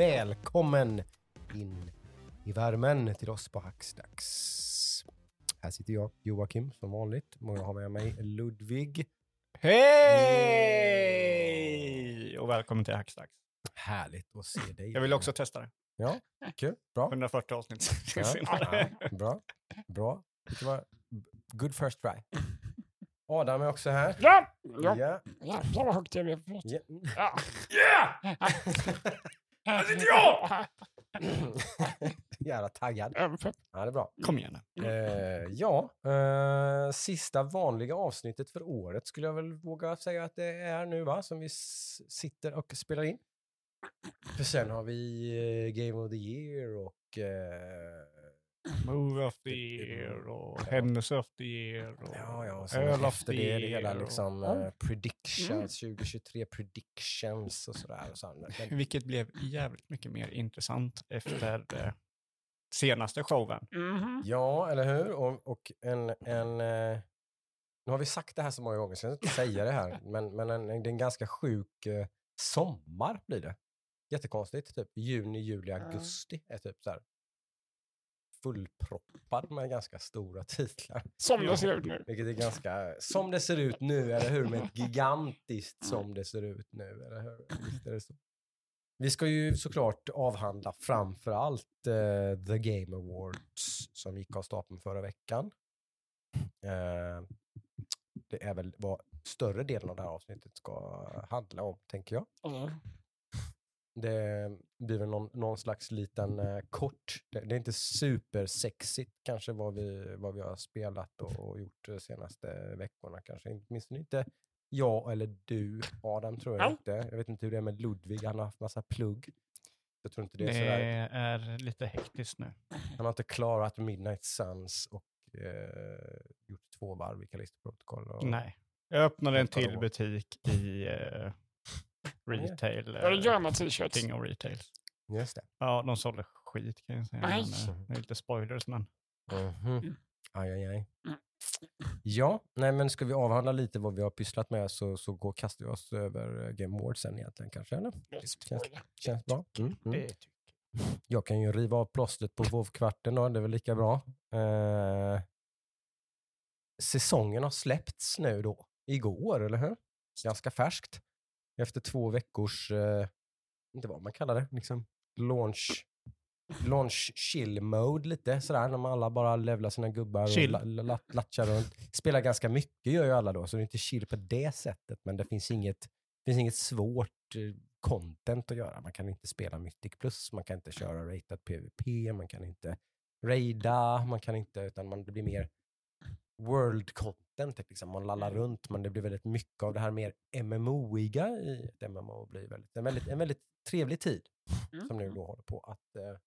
välkommen in i värmen till oss på Hackstacks. Här sitter jag, Joakim, som vanligt. Jag har med mig Ludvig. Hej! Och välkommen till Hackstacks. Härligt att se dig. Jag vill också testa det. Ja, kul. Bra. 140 avsnitt Ja, senare. ja, bra. Bra. Det var good first try. Adam är också här. Ja! Ja, Ja. jävlar vad högt jag blev. Ja. Här sitter jag! Jävla taggad. Ja, det är bra. Kom igen nu. Eh, ja, eh, sista vanliga avsnittet för året skulle jag väl våga säga att det är nu va, som vi s- sitter och spelar in. För sen har vi eh, Game of the Year och eh, Move of the year och of the year. Och ja, ja, och sen öl efter det, det hela och- liksom Ja. eh, predictions, 2023 predictions och sådär. Och så. Men, Vilket blev jävligt mycket mer intressant efter eh, senaste showen. Mhm. ja, eller hur? Och, och en, en eh, nu har vi sagt det här så många gånger så jag ska inte säga det här, men, men en, en, det är en ganska sjuk sommar blir det. Jättekonstigt, typ juni, juli, augusti är typ så här fullproppad med ganska stora titlar. Som det ser ut nu. Vilket är ganska, som det ser ut nu, eller hur? Med ett gigantiskt som det ser ut nu, eller hur? Visst är det så. Vi ska ju såklart avhandla framför allt eh, The Game Awards som gick av stapeln förra veckan. Eh, det är väl vad större delen av det här avsnittet ska handla om, tänker jag. Mm. Det blir väl någon, någon slags liten eh, kort, det, det är inte supersexigt kanske vad vi, vad vi har spelat och, och gjort de senaste veckorna kanske. Åtminstone inte jag eller du Adam tror jag Ja. inte. Jag vet inte hur det är med Ludvig, han har haft massa plugg. Jag tror inte det Det är sådär. är lite hektiskt nu. Han har inte klarat Midnight Suns och eh, gjort två varv i Callisto Protocol. Och, Nej. Jag öppnade en till butik i eh, retail. Ja, det eh, gör man t-shirts. King of Retails. Just det. Ja, de sålde skit kan jag säga. Nej. Men, eh, det är lite spoilers, men Mhm. Aj, aj, aj. Mm. Ja, nej men ska vi avhandla lite vad vi har pysslat med så, så går, kastar vi oss över eh, Game Awards sen egentligen kanske, eller? Känns-. Känns bra. Mm, mm. Jag kan ju riva av plåstret på WoW-kvarten då, det är väl lika bra. Eh, säsongen har släppts nu då, igår, eller hur? Ganska färskt. Efter två veckors, eh, inte vad man kallar det, liksom launch, launch chill mode lite sådär, när man alla bara levlar sina gubbar Chill. och la, la, latchar runt. Spelar ganska mycket gör ju alla då, så det är inte chill på det sättet, men det finns inget, finns inget svårt eh, content att göra. Man kan inte spela Mythic Plus, man kan inte köra rated PVP, man kan inte raida, man kan inte, utan man, det blir mer world content. Liksom. Man lallar runt, men det blir väldigt mycket av det här mer MMO-iga i ett MMO. Blir väldigt, en, väldigt, en väldigt trevlig tid Mm. som nu då håller på att eh,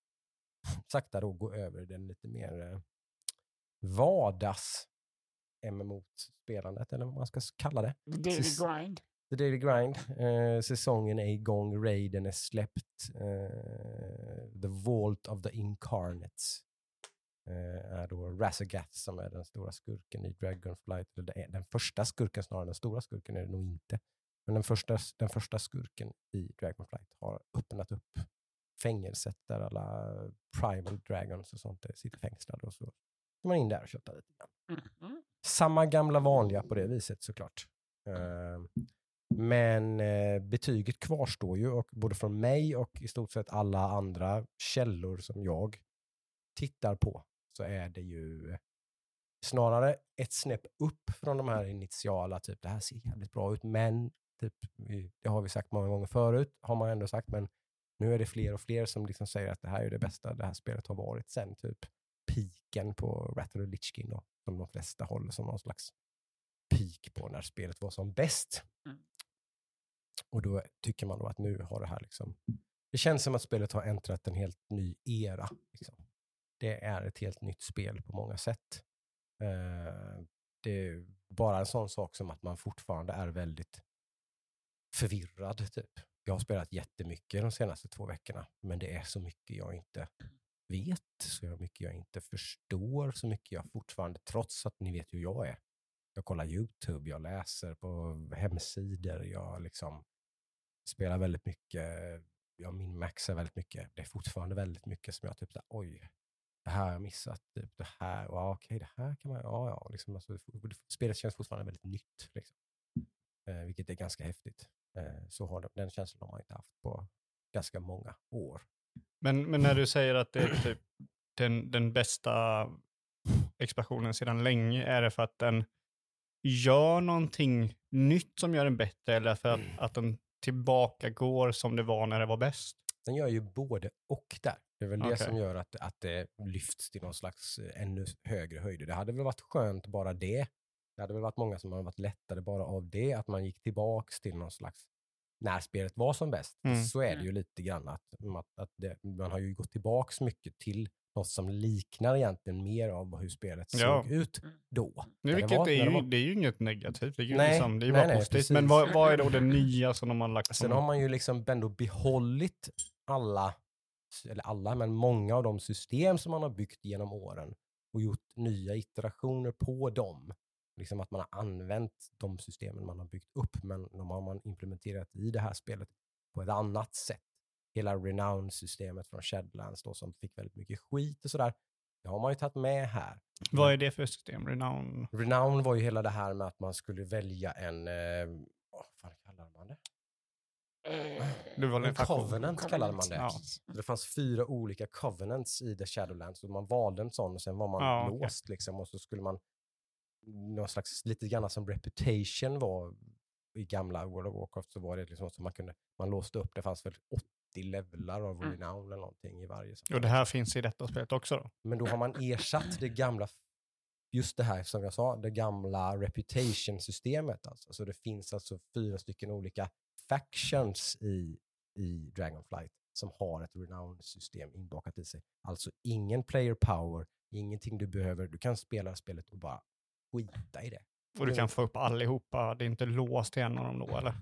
sakta då gå över i den lite mer eh, vardags MMO-spelandet, eller vad man ska kalla det. The Daily Sis- grind. The Daily Grind. Eh, säsongen är igång, raiden är släppt. Eh, the Vault of the Incarnates är då Razagath som är den stora skurken i Dragonflight. Den första skurken snarare, den stora skurken är det nog inte. Men den första, den första skurken i Dragonflight har öppnat upp fängelset där alla primal dragons och sånt sitter fängslade och så går man in där och köttar lite grann Mhm. samma gamla vanliga på det viset såklart. Eh, Men eh, betyget kvarstår ju och både från mig och i stort sett alla andra källor som jag tittar på så är det ju snarare ett snäpp upp från de här initiala, typ det här ser jävligt bra ut, men typ, det har vi sagt många gånger förut, har man ändå sagt, men nu är det fler och fler som liksom säger att det här är det bästa det här spelet har varit sen typ piken på Rattle och Lich King då, som de flesta håller som någon slags peak på när spelet var som bäst. Mm. Och då tycker man då att nu har det här liksom, det känns som att spelet har äntrat en helt ny era. Liksom. Det är ett helt nytt spel på många sätt. Eh, det är bara en sån sak som att man fortfarande är väldigt förvirrad. Typ. Jag har spelat jättemycket de senaste två veckorna, men det är så mycket jag inte vet, så mycket jag inte förstår, så mycket jag fortfarande, trots att ni vet hur jag är. Jag kollar YouTube, jag läser på hemsidor, jag liksom spelar väldigt mycket jag minmaxar väldigt mycket. Det är fortfarande väldigt mycket som jag typ, så oj, det här har jag missat. Typ, det här, ja, okej, det här kan man, ja, ja. Liksom, alltså, spelet känns fortfarande väldigt nytt. Liksom. Eh, vilket är ganska häftigt. Eh, så har de, den känslan har man inte haft på ganska många år. Men, men när du säger att det är typ den, den bästa expansionen sedan länge, är det för att den gör någonting nytt som gör den bättre eller för att, att den tillbaka går som det var när det var bäst? Den gör ju både och där. Det är väl det Okej. som gör att, att det lyfts till någon slags eh, ännu högre höjder. Det hade väl varit skönt bara det. Det hade väl varit många som hade varit lättare bara av det, att man gick tillbaks till någon slags när spelet var som bäst. Mm. Så är det ju lite grann att, att, att det, man har ju gått tillbaks mycket till något som liknar egentligen mer av hur spelet Ja. såg ut då. Nu, När det vilket var- är, när det ju, var- det är ju inget negativt, det är ju, Nej, liksom, det är ju nej, bara nej, positivt. Men precis. vad, vad är då det nya som de har lagt Sen som... har man ju liksom ändå behållit alla, eller alla, men många av de system som man har byggt genom åren och gjort nya iterationer på dem. Liksom att man har använt de systemen man har byggt upp, men de har man implementerat i det här spelet på ett annat sätt. Hela Renown-systemet från Shadowlands då, som fick väldigt mycket skit och sådär, det har man ju tagit med här. Vad är det för system? Renown? Renown var ju hela det här med att man skulle välja en, eh, vad fan kallar man det? Eh, Det var faktion. covenant kallade man det. Ja. Så det fanns fyra olika covenants i The Shadowlands och man valde en sån och sen var man Ja, låst liksom och så skulle man någon slags, lite grann som reputation var i gamla World of Warcraft så var det liksom så man kunde, man låste upp, det fanns väl 80 levlar av Mm. renown eller någonting i varje. Och det här finns i detta spelet också då? Men då har man ersatt det gamla, just det här som jag sa, det gamla reputation-systemet. Alltså. Så det finns alltså fyra stycken olika factions i, i Dragonflight som har ett renown-system inbakat i sig. Alltså ingen player power, ingenting du behöver. Du kan spela spelet och bara skita i det. Och du Jo. kan få upp allihopa, det är inte låst till en av dem då eller?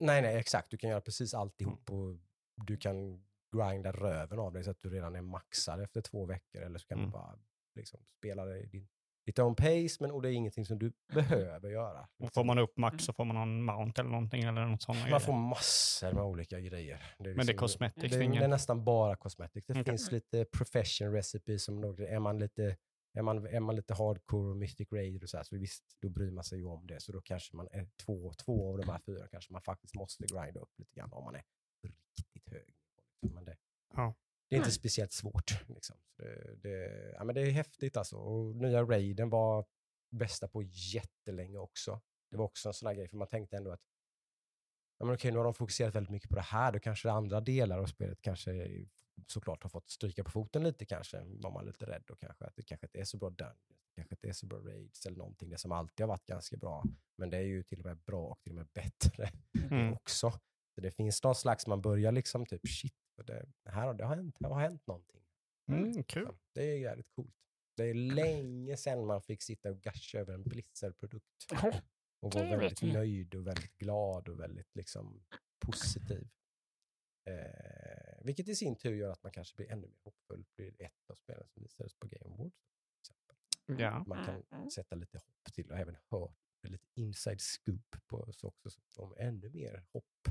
Nej, nej, exakt. Du kan göra precis Mm. alltihop och du kan grinda röven av dig så att du redan är maxad efter två veckor. Eller så kan Mm. du bara liksom, spela i din, ditt own pace, men och det är ingenting som du behöver göra. Och liksom. får man upp max så får man någon mount eller någonting eller något sånt. Man får massor med olika grejer. Det är Men det är liksom- cosmetics, det, det är nästan bara cosmetics. Det Okej. finns lite profession recipes som några, är man lite är man, är man lite hardcore och mystic raid och så här, så visst, då bryr man sig ju om det. Så då kanske man är två, två av de här fyra kanske man faktiskt måste grinda upp lite grann om man är riktigt hög. liksom. Men det, Ja. Det är inte speciellt svårt. Liksom. Det, det, ja, men det är häftigt alltså. Och nya raiden var bästa på jättelänge också. Det var också en sån här grej, för man tänkte ändå att ja, men okej, nu har de fokuserat väldigt mycket på det här, då kanske andra delar av spelet kanske såklart har fått stryka på foten lite kanske, var man lite rädd och kanske att det kanske inte är så bra dungeons, det kanske inte är så bra raids eller någonting, det som alltid har varit ganska bra. Men det är ju till och med bra och till och med bättre Mm. också. Så det finns någon slags, man börjar liksom typ shit, det, här har, det har, hänt, det har hänt någonting. Mm, kul. Så Det är jävligt coolt. Det är länge sedan man fick sitta och gasha över en Blizzard-produkt Ja, och vara väldigt nöjd och väldigt glad och väldigt liksom positiv. Eh, vilket i sin tur gör att man kanske blir ännu mer hoppfull. Blir ett av spelen som visades på Game Awards. exempel. Ja. Man kan sätta lite hopp till och även hört lite inside scoop på så också så om ännu mer hopp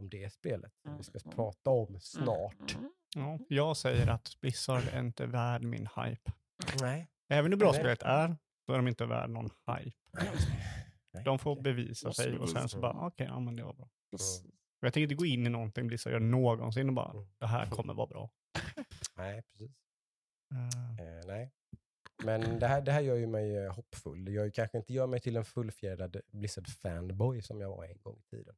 om det spelet som vi ska prata om snart. Ja, jag säger att Blizzard är inte värd min hype. Nej. Även hur bra Nej. spelet är, så är de inte värd någon hype. Nej. De får bevisa sig och sen så bara, okej, ja men det var bra. Och Jag tänker inte gå in i någonting Blizzard gör någonsin och bara, Mm. det här kommer vara bra. Nej, precis. Eh, Eh, nej. Men det här, det här gör ju mig eh, hoppfull. Ju kanske inte gör mig till en fullfjädrad Blizzard-fanboy som jag var en gång i tiden.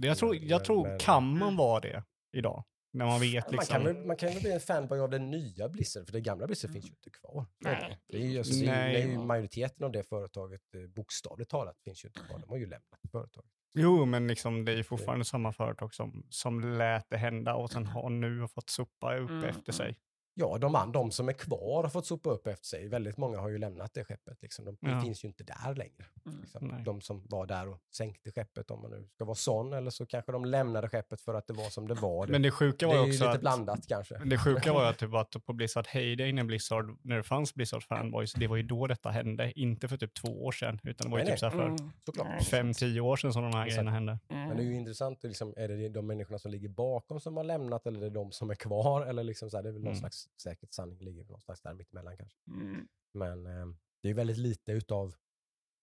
Det jag tror, jag men- tror men- kan man vara det idag? När man vet Man, liksom. kan väl, man kan väl bli en fanboy av den nya Blizzard, för det gamla Blizzard finns ju inte kvar. Nej. Det är ju, alltså, det Nej. det är ju majoriteten av det företaget, eh, bokstavligt talat, finns ju inte kvar. De har ju lämnat företaget. Jo, men liksom, det är ju fortfarande samma företag som, som lät det hända och sen har nu fått sopa upp Mm, efter sig. Ja, de, de som är kvar har fått sopa upp efter sig. Väldigt många har ju lämnat det skeppet. Liksom. De, Ja. Det finns ju inte där längre. Mm. Liksom. Nej. De som var där och sänkte skeppet, om man nu ska vara sån, eller så kanske de lämnade skeppet för att det var som det var. Det, Men det sjuka det var är ju ju också lite att, blandat kanske. det sjuka var ju att, typ att på Blizzard Heyday när Blizzard, när det fanns Blizzard fanboys, det var ju då detta hände. Inte för typ två år sedan, utan det var ju Nej, typ så här för Mm. Fem, tio år sedan som de här Exakt. grejerna hände. Mm. Men det är ju intressant, liksom, är det de människorna som ligger bakom som har lämnat eller är det de som är kvar? Eller liksom så här, det är väl någon Mm. slags säkert sanning ligger någonstans där mittemellan kanske. Mm. Men eh, det är väldigt lite utav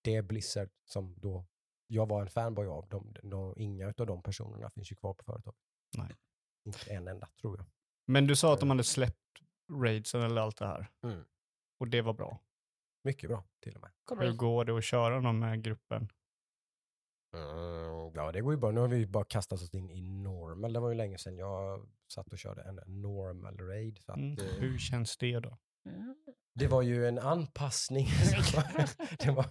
det Blizzard som då jag var en fanboy av. De, de, inga utav de personerna finns ju kvar på företaget. Nej. Inte en enda tror jag. Men du sa att de hade släppt raidsen eller allt det här. Mm. Och det var bra. Mycket bra till och med. Hur går det att köra dem med gruppen? Mm, ja, det går ju bra. Nu har vi ju bara kastat oss in i normal. Det var ju länge sedan jag satt och körde en normal raid. Så att, Mm. eh, Hur känns det då? Det var ju en anpassning. det var,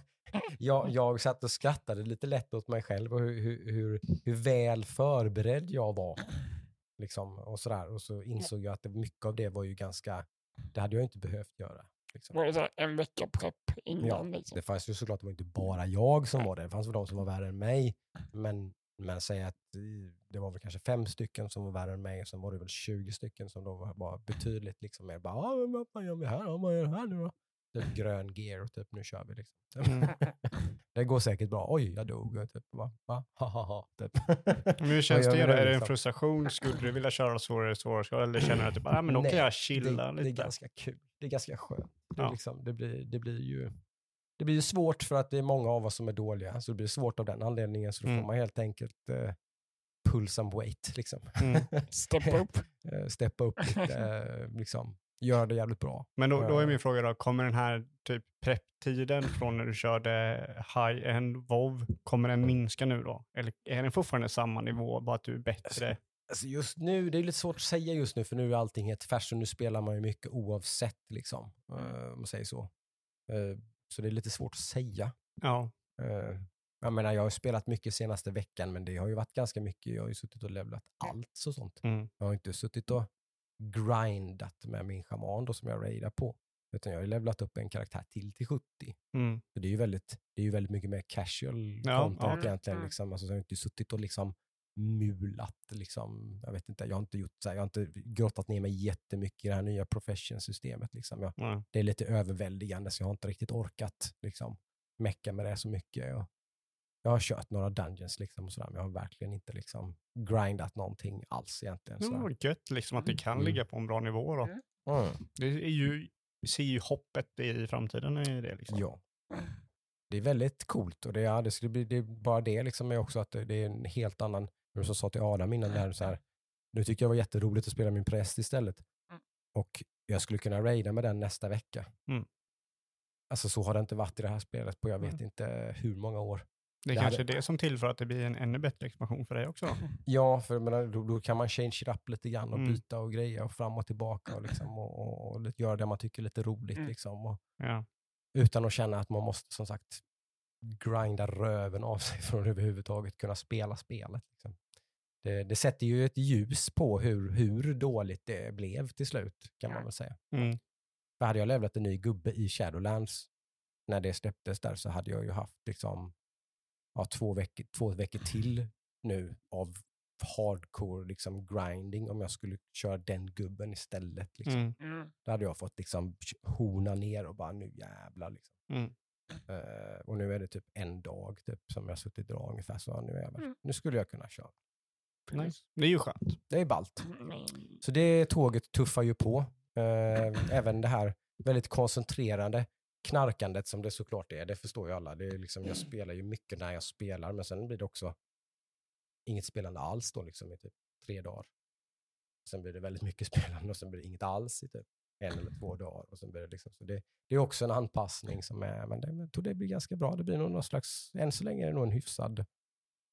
jag, jag satt och skrattade lite lätt åt mig själv och hur, hur, hur, hur väl förberedd jag var. Liksom, och, sådär. och så insåg jag att det, mycket av det var ju ganska, det hade jag inte behövt göra. Liksom. Var det så en vecka prepp innan Ja, liksom? Det fanns ju såklart, det var inte bara jag som var det. Det fanns väl de som var värre än mig. Men, men säg att eh, det var väl kanske fem stycken som var värre än mig sen var det väl 20 stycken som då var, betydligt liksom mer bara, "Ah, vad fan gör vi här? Vad gör vi här nu då? Typ grön gear och typ nu kör vi liksom. Mm. det går säkert bra. Oj, jag dog. Och Typ, va? Va? Ha, ha, ha. Typ. Men hur känns det Är det en liksom? frustration? Skulle du vilja köra svårare, svårare, svårare? Eller känner du att bara, ah, men då kan jag chilla det, det är lite? ganska kul. Det är ganska skönt. Det, Ja. liksom, det, blir, det, blir ju, det blir ju svårt för att det är många av oss som är dåliga. Så det blir svårt av den anledningen. Så då Mm. får man helt enkelt eh, pull some weight. Liksom. Mm. Steppa upp. Eh, Steppa upp lite. liksom, göra det jävligt bra. Men då, då är Eh. min fråga då, kommer den här typ prepptiden från när du körde high-end WoW, kommer den minska nu då? Eller är den fortfarande samma nivå, bara att du är bättre? Alltså just nu, det är lite svårt att säga just nu för nu är allting helt färskt och nu spelar man ju mycket oavsett. Liksom, eh, om man säger så. Eh, så det är lite svårt att säga. Ja. Jag menar, jag har spelat mycket senaste veckan, men det har ju varit ganska mycket. Jag har ju suttit och levlat allt och sånt. Mm. Jag har inte suttit och grindat med min shaman då som jag raidar på. Utan jag har ju levlat upp en karaktär till till 70. Mm. Så det är ju väldigt, det är ju väldigt mycket mer casual Ja, content ja. egentligen. Liksom. Alltså, så jag har inte suttit och liksom mulat. Liksom. Jag vet inte, jag har inte, gjort, så här, jag har inte grottat ner mig jättemycket i det här nya profession-systemet. Liksom. Jag, Ja. det är lite överväldigande så jag har inte riktigt orkat liksom, mecka med det så mycket. Och jag har kört några dungeons liksom, och sådär, men jag har verkligen inte liksom, grindat någonting alls egentligen. Var gött liksom att det kan Mm. ligga på en bra nivå då. Mm. Mm. Det är ju, ser ju hoppet i framtiden i det liksom. Ja. Det är väldigt coolt och det, ja, det, skulle bli, det är bara det liksom är också att det, det är en helt annan, som jag sa till Adam innan, där, så här, nu tycker jag det var jätteroligt att spela min präst istället. Mm. Och jag skulle kunna raida med den nästa vecka. Mm. Alltså så har det inte varit i det här spelet på jag vet Mm. inte hur många år. Det är Det kanske hade- är det som tillför att det blir en ännu bättre expansion för dig också. Ja, för menar, då, då kan man change it up lite grann och Mm. byta och greja och fram och tillbaka och, liksom, och, och, och lite- göra det man tycker är lite roligt. Mm. Liksom, och, Ja. utan att känna att man måste som sagt grinda röven av sig för att överhuvudtaget kunna spela spelet. Liksom. Det, det sätter ju ett ljus på hur, hur dåligt det blev till slut, kan man väl säga. Mm. För hade jag levlat en ny gubbe i Shadowlands när det släpptes där så hade jag ju haft liksom, ja, två, veckor, två veckor till nu av hardcore liksom, grinding om jag skulle köra den gubben istället. Liksom. Mm. Mm. Då hade jag fått liksom hona ner och bara nu jävlar. Liksom. Mm. Eh, och nu är det typ en dag typ, som jag har suttit och ungefär så nu, är jag, Mm. nu skulle jag kunna köra. Nice. Det är ju skönt. Det är ballt. Men- Så det tåget tuffar ju på. Eh, även det här väldigt koncentrerade knarkandet som det såklart är, det förstår ju alla. Det är liksom, jag spelar ju mycket när jag spelar, men sen blir det också inget spelande alls då liksom i typ tre dagar. Sen blir det väldigt mycket spelande och sen blir det inget alls i typ en eller två dagar. Och sen blir det, liksom, så det, det är också en anpassning som är, men det, men jag tror det blir ganska bra. Det blir nog någon slags, än så länge är det nog en hyfsad,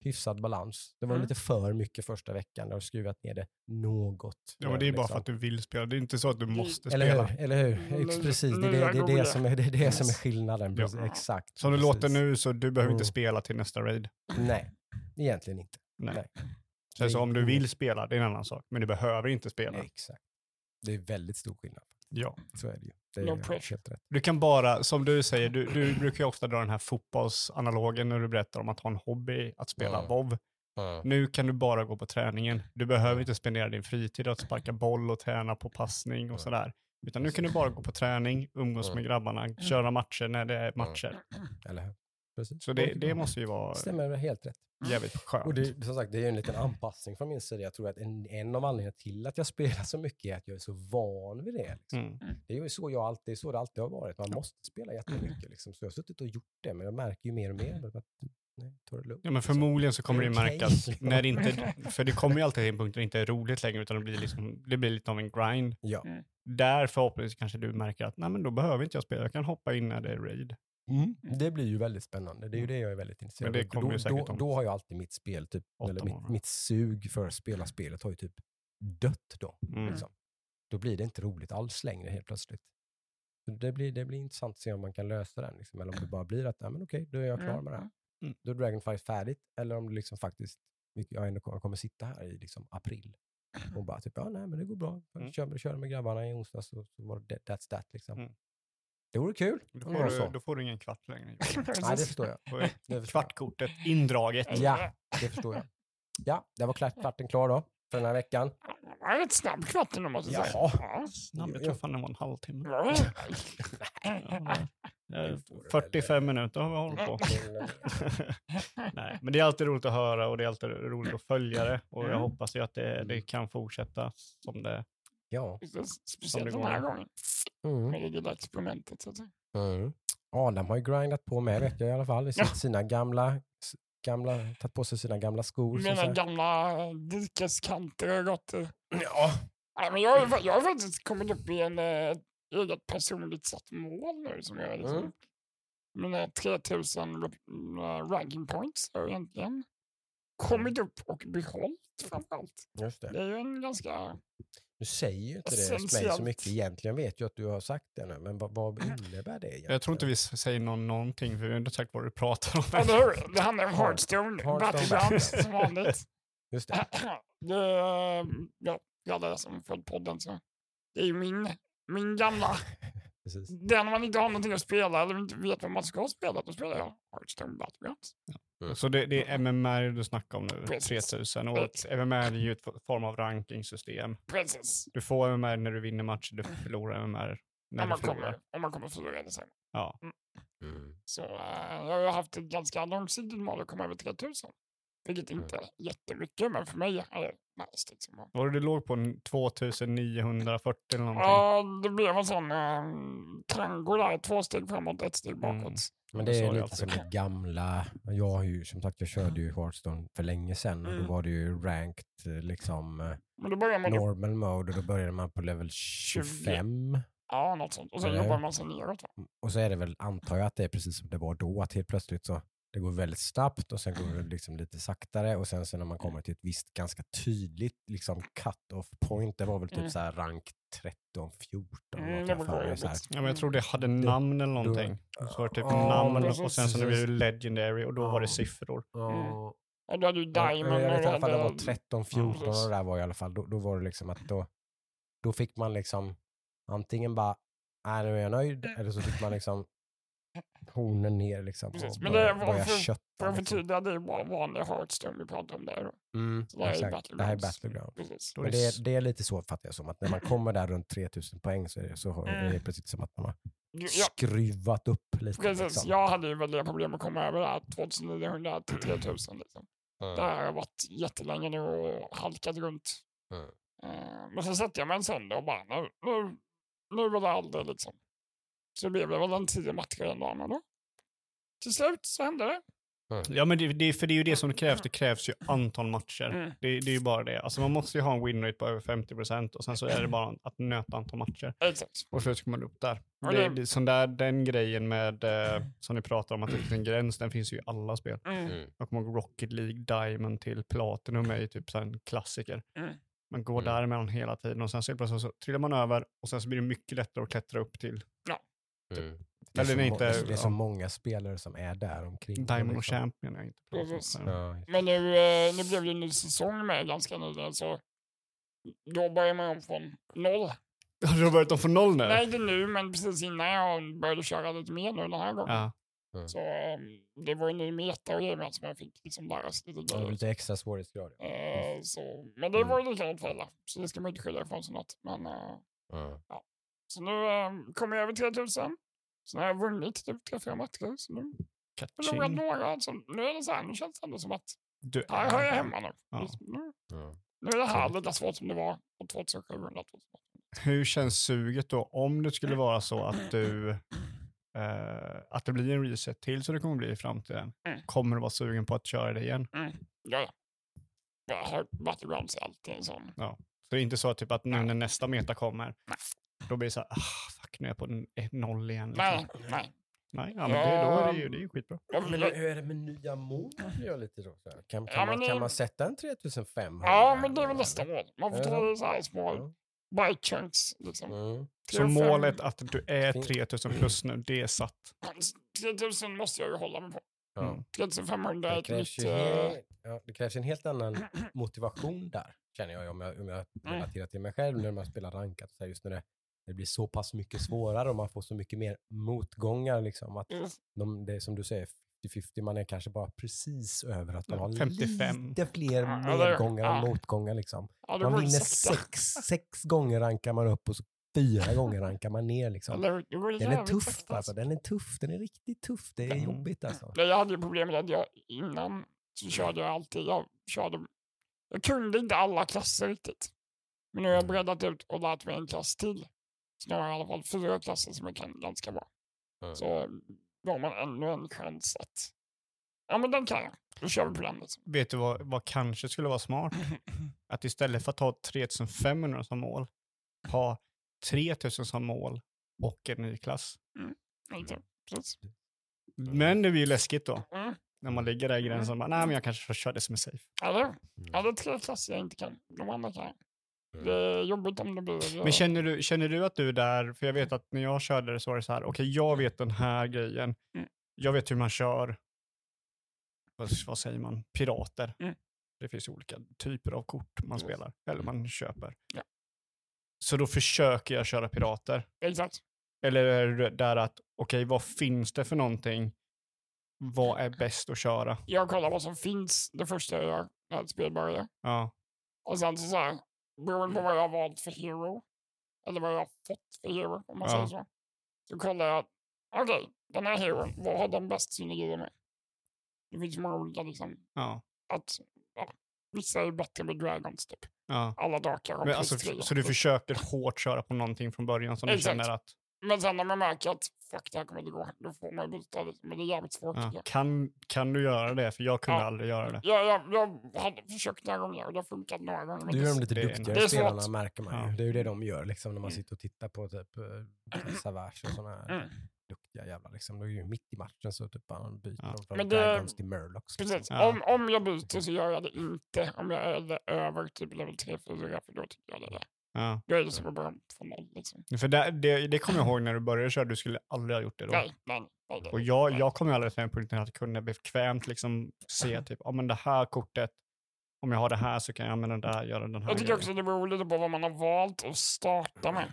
hyfsad balans. Det var Mm. lite för mycket första veckan, jag har skruvat ner det något. Ja, men det är bara liksom. för att du vill spela. Det är inte så att du måste Eller spela. hur? Eller hur? Ex- Precis, det det, det, är det, som, är, det är det som är skillnaden. Ja. Exakt. Som det precis. låter nu så du behöver inte Mm. spela till nästa raid. Nej, egentligen inte. Nej. Nej. Sen så Det- om du vill spela, det är en annan sak. Men du behöver inte spela. Exakt. Det är väldigt stor skillnad. Ja. Så är det ju. Det No är pressure. helt rätt. Du kan bara, som du säger, du, du brukar ju ofta dra den här fotbollsanalogen när du berättar om att ha en hobby, att spela Ja. WoW. Nu kan du bara gå på träningen. Du behöver inte spendera din fritid att sparka boll och träna på passning och sådär. Utan nu kan du bara gå på träning, umgås med grabbarna, köra matcher när det är matcher. Eller hur? Precis. Så det, det måste ju vara stämmer helt rätt. Jävligt skönt. Och det, som sagt, det är en liten anpassning från min sida. Jag tror att en, en av anledningarna till att jag spelar så mycket är att jag är så van vid det. Liksom. Mm. Det är ju så, jag alltid, så det alltid har varit. Man måste spela jättemycket. Liksom. Så jag har suttit och gjort det, men jag märker ju mer och mer att nej, ta det lugnt. Ja, men liksom. förmodligen så kommer det ju Det är märkas när det inte, för det kommer ju alltid till en punkt där det inte är roligt längre utan det blir, liksom, det blir lite av en grind. Ja. Där förhoppningsvis kanske du märker att nej men då behöver inte jag spela, jag kan hoppa in när det är raid. Det blir ju väldigt spännande. Det är ju det jag är väldigt intresserad Men det av. kommer Då, ju säkert då, då har jag alltid mitt spel, typ, eller mitt, mitt sug för att spela spelet har ju typ dött då. Mm. Liksom. Då blir det inte roligt alls längre helt plötsligt. Det blir, det blir intressant att se om man kan lösa den. Liksom. Eller om det bara blir att, ja men okej, då är jag klar med det här. Mm. Då är Dragonflight färdigt. Eller om det liksom faktiskt, jag ändå kommer, kommer sitta här i liksom april och bara typ, ja nej men det går bra. Jag Mm. kör, kör med grabbarna i onsdags och så var det that's that liksom. Mm. Det vore kul. Då får, du, så. då får du ingen kvart längre. Nej, det förstår jag. Då är Det förstår jag. Kvartkortet indraget. Ja, det förstår jag. Ja, det var klart, kvarten klar då för den här veckan. Det var rätt snabb kvart ändå måste jag säga. Jaha. Ja. Snabb, jag tror fan det var en halvtimme. Ja. Eh, 45 minuter har vi hållit på. Nej, men det är alltid roligt att höra och det är alltid roligt att följa det. Och jag Mm. hoppas ju att det, det kan fortsätta som det Ja. Speciellt det den här gången. Mm. Med det lilla experimentet. Så att säga. Mm. Adam har ju grindat på med vet jag i alla fall. I Ja. sina gamla, gamla, tagit på sig sina gamla skor. Mina gamla dikeskanter har gått. eh, Ja. Nej, men jag, jag har faktiskt kommit upp i en eh, eget personligt satt mål nu som jag liksom, Mm. mina 3000 uh, ranking points har jag egentligen kommit upp och behållit framförallt. Just det. Det är ju en ganska... Du säger ju inte det hos mig så Essentiellt. mycket egentligen. vet ju att du har sagt det nu, men vad, vad innebär det egentligen? Jag tror inte vi säger någon, någonting, för vi har inte sagt vad du pratar om. Eller hur? Det handlar om Hearthstone, Hearthstone Battlegrounds som vanligt. Just det. det, är, ja, för alla som följt podden så det är ju min, min gamla, Precis. den man inte har någonting att spela eller inte vet vad man ska spela, då spelar jag Hearthstone Battlegrounds. Så det, det är MMR du snackar om nu, Precis. 3000. Och ett MMR är ju ett form av rankingsystem. Precis. Du får MMR när du vinner matcher, du förlorar MMR när Om du man, förlorar. kommer, om man kommer förlora det sen. Ja. Mm. Så eh, jag har haft ett ganska långsiktigt mål att komma över 3000. Vilket inte är jättemycket, men för mig är det nice. Liksom. Var det du låg på en 2940 eller någonting? Ja, det blev en sån uh, tango där, två steg framåt, ett steg bakåt. Mm. Men det är lite som det gamla. Jag har ju, som sagt, jag körde ju Hearthstone för länge sedan och då Mm. var det ju ranked eh, liksom eh, Men då börjar man upp, normal mode och då började man på level 25. ja, något sånt. Och sen jobbar man sig neråt. Va? Och så är det väl, antar jag att det är precis som det var då, att helt plötsligt så det går väldigt snabbt och sen går det liksom lite saktare och sen så när man kommer till ett visst ganska tydligt liksom cut-off point, det var väl typ Mm. så här rank 13, 14. Mm, något det jag för så här. Ja, men jag tror det hade namn eller någonting. Så var det typ Ja, namn precis, och sen så blev det legendary och då var det Ja. siffror. Ja, Ja, då hade du Ja, Diamond jag vet i alla fall det var hade- 13, 14 och det där var i alla fall, då, då var det liksom att då, då fick man liksom antingen bara, nej nu är jag nöjd, eller så fick man liksom hornen ner liksom Precis, men det var för-. För att förtydliga, det är bara vanlig Hearthstone vi pratar om där. Mm, det här är exakt. Det här är Battlegrounds. Precis. Men det det är, det är lite så fattar jag som att när man kommer där runt 3000 poäng så är det, så har, Mm. det är precis som att man har Ja, skruvat upp lite. precis. Liksom. Jag hade ju väldiga problem att komma över det här 2900 till 3000. Liksom. Mm. Där har jag varit jättelänge nu och halkat runt. Mm. Eh, Men så satte jag mig en söndag och bara, nu, nu, nu var det aldrig liksom. Så blev det väl en tio matcher dagen och då. Till slut så hände det. Ja, men det, det, för det är ju det som krävs. Det krävs ju antal matcher. Mm. Det, det är ju bara det. Alltså man måste ju ha en winrate på över 50% och sen så är det bara att nöta antal matcher. Exakt. Och så ska man upp där. Det, det- sån där, den grejen med, eh, som ni pratar om, att det finns en gräns, den finns ju i alla spel. Mm. Mm. Jag kommer ihåg Rocket League Diamond till Platinum är ju typ så en klassiker. Mm. Man går Mm. däremellan hela tiden och sen så, plötsligt så trillar man över och sen så blir det mycket lättare att klättra upp till Mm. Det är, Eller inte- det är så- det är så ja. många spelare som är där omkring. Diamond och liksom. Champion. Jag inte. Precis. Ja. Ja, Men nu, eh, nu blev det en ny säsong med ganska nyligen så då börjar man om från noll. Har du börjat om från noll nu? Nej, inte nu, men precis innan jag började köra lite mer nu den här gången. Ja. Så um, det var en ny meta och grejer som jag fick liksom lära sig lite Ja, grejer. lite extra svårighetsgrad. ja. Eh, så, men det var ju likadant för alla, så det ska man inte skylla ifrån sig något. Men, eh, Mm. Så nu um, kommer jag över 3000. Så nu har jag vunnit typ tre, fyra matcher. Så nu förlorat några. Alltså, nu är det så här, nu känns det ändå som att Du här hör jag är- hemma nu. Ja. Nu, Mm. nu är det här lika svårt som det var på 2700. 2008. Hur känns suget då om det skulle vara så att du eh, att det blir en reset till så det kommer bli i framtiden? Mm. Kommer du vara sugen på att köra det igen? Ja, ja. Jag har Battlegrounds är alltid en sån. Så det är inte så typ att nu när nästa meta kommer, då blir det så här, ah, fuck nu är jag på en 1-0 igen. Liksom. Nej, nej. Nej, ja, men det, då är det ju, det är ju skitbra. Jag, Men jag, hur är det med nya mål? Gör lite då, så här. Kan, kan, Ja, man, kan det- man sätta en 3500? ja, men det är väl nästa mål. Man får det ta så? det så här små Ja. bite chunks. Liksom. Mm. Så 3 och fem- målet att du är Fin- 3000 plus nu, det är satt. 3000 måste jag ju hålla mig på. Ja. Mm. 3500 är Det ett ju eh, ja, det krävs en helt annan motivation där, känner jag, om jag, om jag Mm. relaterar till mig själv när man spelar rankat. Så här, just när det, det blir så pass mycket svårare och man får så mycket mer motgångar. Liksom, att mm, de, det är som du säger, 50-50, man är kanske bara precis över att man Ja, har 55. lite fler medgångar och motgångar. Liksom. ja, Man vinner sex, sex gånger rankar man upp och så fyra gånger rankar man ner. Liksom. Det Den är tuff sakta, alltså, den är tuff, den är riktigt tuff, det är Mm. jobbigt alltså. Jag hade ju problem med att jag innan så körde jag alltid, jag körde, jag kunde inte alla klasser riktigt. Men nu har jag breddat ut och lärt mig en klass till. Jag i alla fall fyra klasser som jag kan ganska bra. Mm. Så då har man ännu en chans att, ja men den kan jag. Då kör vi på den liksom. Vet du vad, vad kanske skulle vara smart? Att istället för att ha 3500 som mål, ha 3000 som mål och en ny klass. Precis. Men det blir ju läskigt då. Mm. När man ligger där i gränsen och bara, nej men jag kanske får köra det som är safe. Hur? Mm. Ja, det är tre klasser jag inte kan. De andra kan jag. Mm. Det är jobbigt om det blir... Men känner du, känner du att du är där, för jag vet att när jag körde det så var det så här, okej jag vet den här grejen, Mm. jag vet hur man kör, vad, vad säger man, pirater. Mm. Det finns olika typer av kort man spelar, eller man köper. Ja. Så då försöker jag köra pirater. Exakt. Eller är det där att, okej vad finns det för någonting? Vad är bäst att köra? Jag kollar vad som finns det första jag gör när ett spel börjar. Ja, Och sen så, så här, beroende på vad jag valt för hero, eller vad jag har fått för hero, om man Ja. säger så, så kollar jag, okej, den här heron, vad har den bäst synergier med? Det finns många olika, liksom, ja, att ja, vissa är bättre med dragons, typ. ja. Alla drakar har alltså, så du försöker hårt köra på någonting från början som du känner att, Men sen när man märker att fuck, det här kommer inte gå, då får man byta lite, men det är jävligt svårt. ja. kan, kan du göra det? För jag kunde Ja. aldrig göra det. Jag, jag, jag hade försökt några gånger och det har funkat några gånger. men Du det- är de lite det duktigare det är spelarna svårt. märker man ju. Ja. Det är ju det de gör liksom när man Mm. sitter och tittar på typ eh, Savage och sådana här Mm. duktiga jävlar liksom. Då är ju mitt i matchen så typ bara byter Ja. de från Men det- Dragons till Murlocs. liksom. Precis. Ja. Om, om jag byter så gör jag det inte om jag är över typ level 3-4 för då tycker jag det är det. Ja. Är det som att börja från noll liksom. För det, det, det kommer jag ihåg när du började köra, du skulle aldrig ha gjort det då. Nej, nej, nej. nej, Och jag, jag kom ju aldrig till den punkten att kunna bekvämt liksom se typ, ja men det här kortet, om jag har det här så kan jag använda den där, göra den här Jag tycker grejen. också det beror lite på vad man har valt att starta med.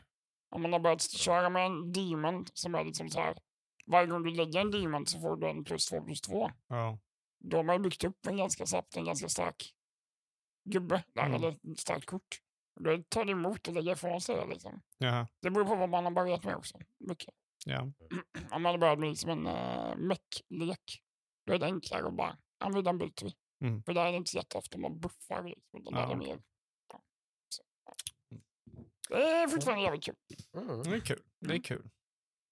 Om man har börjat köra med en demon som är liksom så här. Varje gång du lägger en demon så får du en plus två plus två. Ja. Då har man byggt upp en ganska snabbt, en ganska stark gubbe där, Mm. eller starkt kort. Då tar det emot att lägga ifrån sig det liksom. Det beror på vad man har börjat med också. Mycket. Ja. Om man har börjat med liksom en uh, mech-lek, då är det enklare att bara, ja men den byter vi. Mm. För där är det inte så jätteofta man buffar. Liksom, utan Ja, där är det mer, ja. Så, ja. Det är fortfarande jävligt kul. Mm. Det är kul. Det är kul.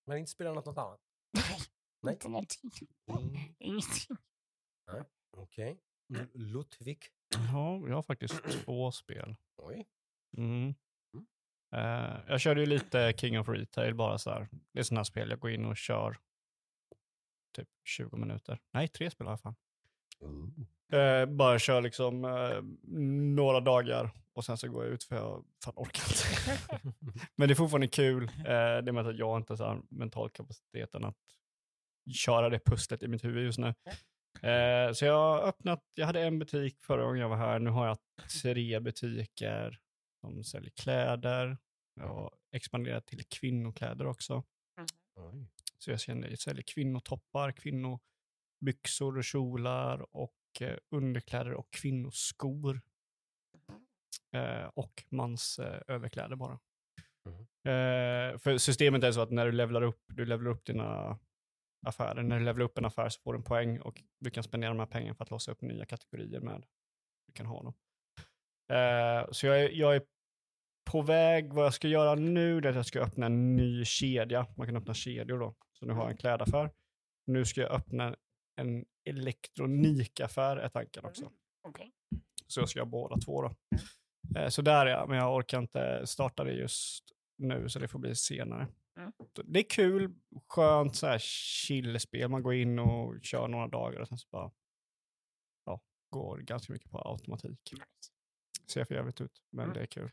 Men inte spela något, något annat? Nej. Inte någonting. Mm. Ingenting. Okej. L- Ludvig. Ja, jag har faktiskt två spel. Oj. Mm. Eh, jag körde ju lite King of Retail bara så här. Det är sådana spel jag går in och kör typ 20 minuter. Nej, tre spel i alla fall. Eh, bara kör liksom eh, några dagar och sen så går jag ut för jag fan orkar inte. Men det är fortfarande kul. Eh, det är med att jag inte har mental kapaciteten att köra det pusslet i mitt huvud just nu. Så jag har öppnat, jag hade en butik förra gången jag var här, nu har jag tre butiker som säljer kläder, och expanderat till kvinnokläder också. Oj. Så jag känner, jag säljer kvinnotoppar, kvinnobyxor och kjolar och eh, underkläder och kvinnoskor. Eh, och mans eh, överkläder bara. Mhm. Eh, för systemet är så att när du levlar upp, du levlar upp dina affärer. När du levlar upp en affär så får du en poäng och du kan spendera de här pengarna för att låsa upp nya kategorier med. Du kan ha dem. Eh, så jag är, jag är på väg, vad jag ska göra nu är att jag ska öppna en ny kedja. Man kan öppna kedjor då. Så nu har jag en klädaffär. Nu ska jag öppna en elektronikaffär är tanken också. Okej. Så jag ska göra båda två då. Eh, Så där är jag, men jag orkar inte starta det just nu, så det får bli senare. Mm. Det är kul, skönt så här chillspel. Man går in och kör några dagar och sen så bara ja, går ganska mycket på automatik. Ser för jävligt ut, men Mm. det är kul.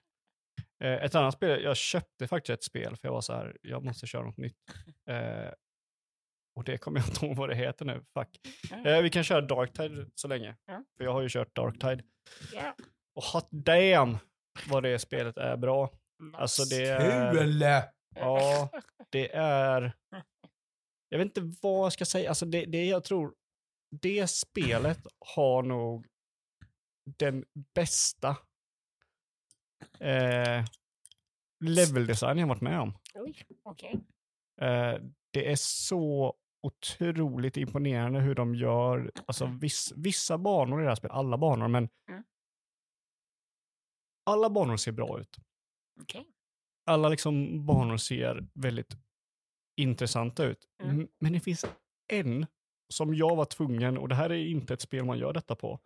Eh, Ett annat spel, jag köpte faktiskt ett spel för jag var så här, jag måste köra något nytt. Eh, och det kommer jag inte ihåg vad det heter nu, fuck. Mm. Eh, vi kan köra Darktide så länge, Ja. för jag har ju kört Darktide. Ja. Och hot damn vad det spelet är bra. Alltså det är... Kul! Ja, det är... Jag vet inte vad jag ska säga. Alltså det, det jag tror, det spelet har nog den bästa eh, leveldesign jag varit med om. Oj, okej. Eh, det är så otroligt imponerande hur de gör, alltså viss, vissa banor i det här spelet, alla banor, men Mm. alla banor ser bra ut. Okej. Alla liksom banor ser väldigt intressanta ut. Mm. Men det finns en som jag var tvungen, och det här är inte ett spel man gör detta på.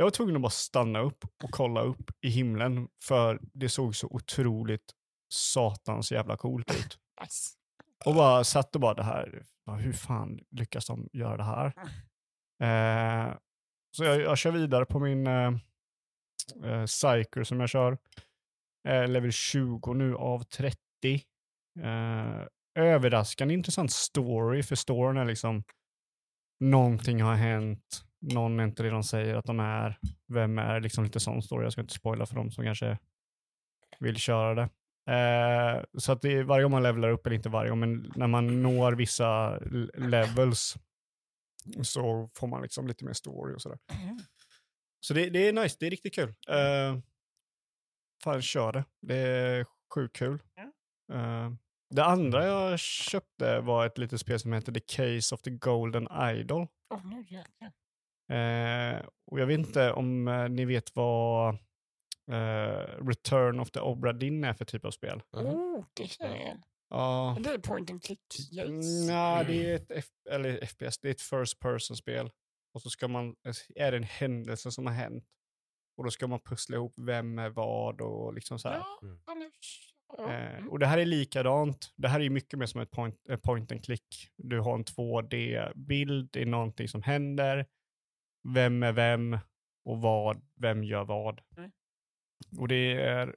Jag var tvungen att bara stanna upp och kolla upp i himlen för det såg så otroligt satans jävla coolt ut. Nice. Och bara satt och bara det här, hur fan lyckas de göra det här? Eh, så jag, jag kör vidare på min eh, eh, Psyker som jag kör. Eh, level 20 nu av 30. Eh, överraskande intressant story, för storyn är liksom någonting har hänt, någon är inte det de säger att de är, vem är, liksom lite sån story. Jag ska inte spoila för dem som kanske vill köra det. Eh, så att det varje gång man levlar upp, eller inte varje gång, men när man når vissa levels så får man liksom lite mer story och sådär. Mm. Så det, det är nice, det är riktigt kul. Uh, fan, kör det. Det är sjukt kul. Eh, det andra jag köpte var ett litet spel som heter The Case of the Golden Idol. Åh, nu jäklar. Eh, och jag vet inte om eh, ni vet vad eh, Return of the Obra Dinn är för typ av spel. Oh, det känner jag igen. Ja, Det är point and click. Yes. nej, det är ett F eller FPS, det är ett first person-spel. Och så ska man, är det en händelse som har hänt. Och då ska man pussla ihop vem är vad och liksom så här. Ja, Mm. Eh, mm. och det här är likadant. Det här är ju mycket mer som ett point, eh, point and click. Du har en 2D-bild, det är någonting som händer. Vem är vem och vad, vem gör vad. Mm. Och det är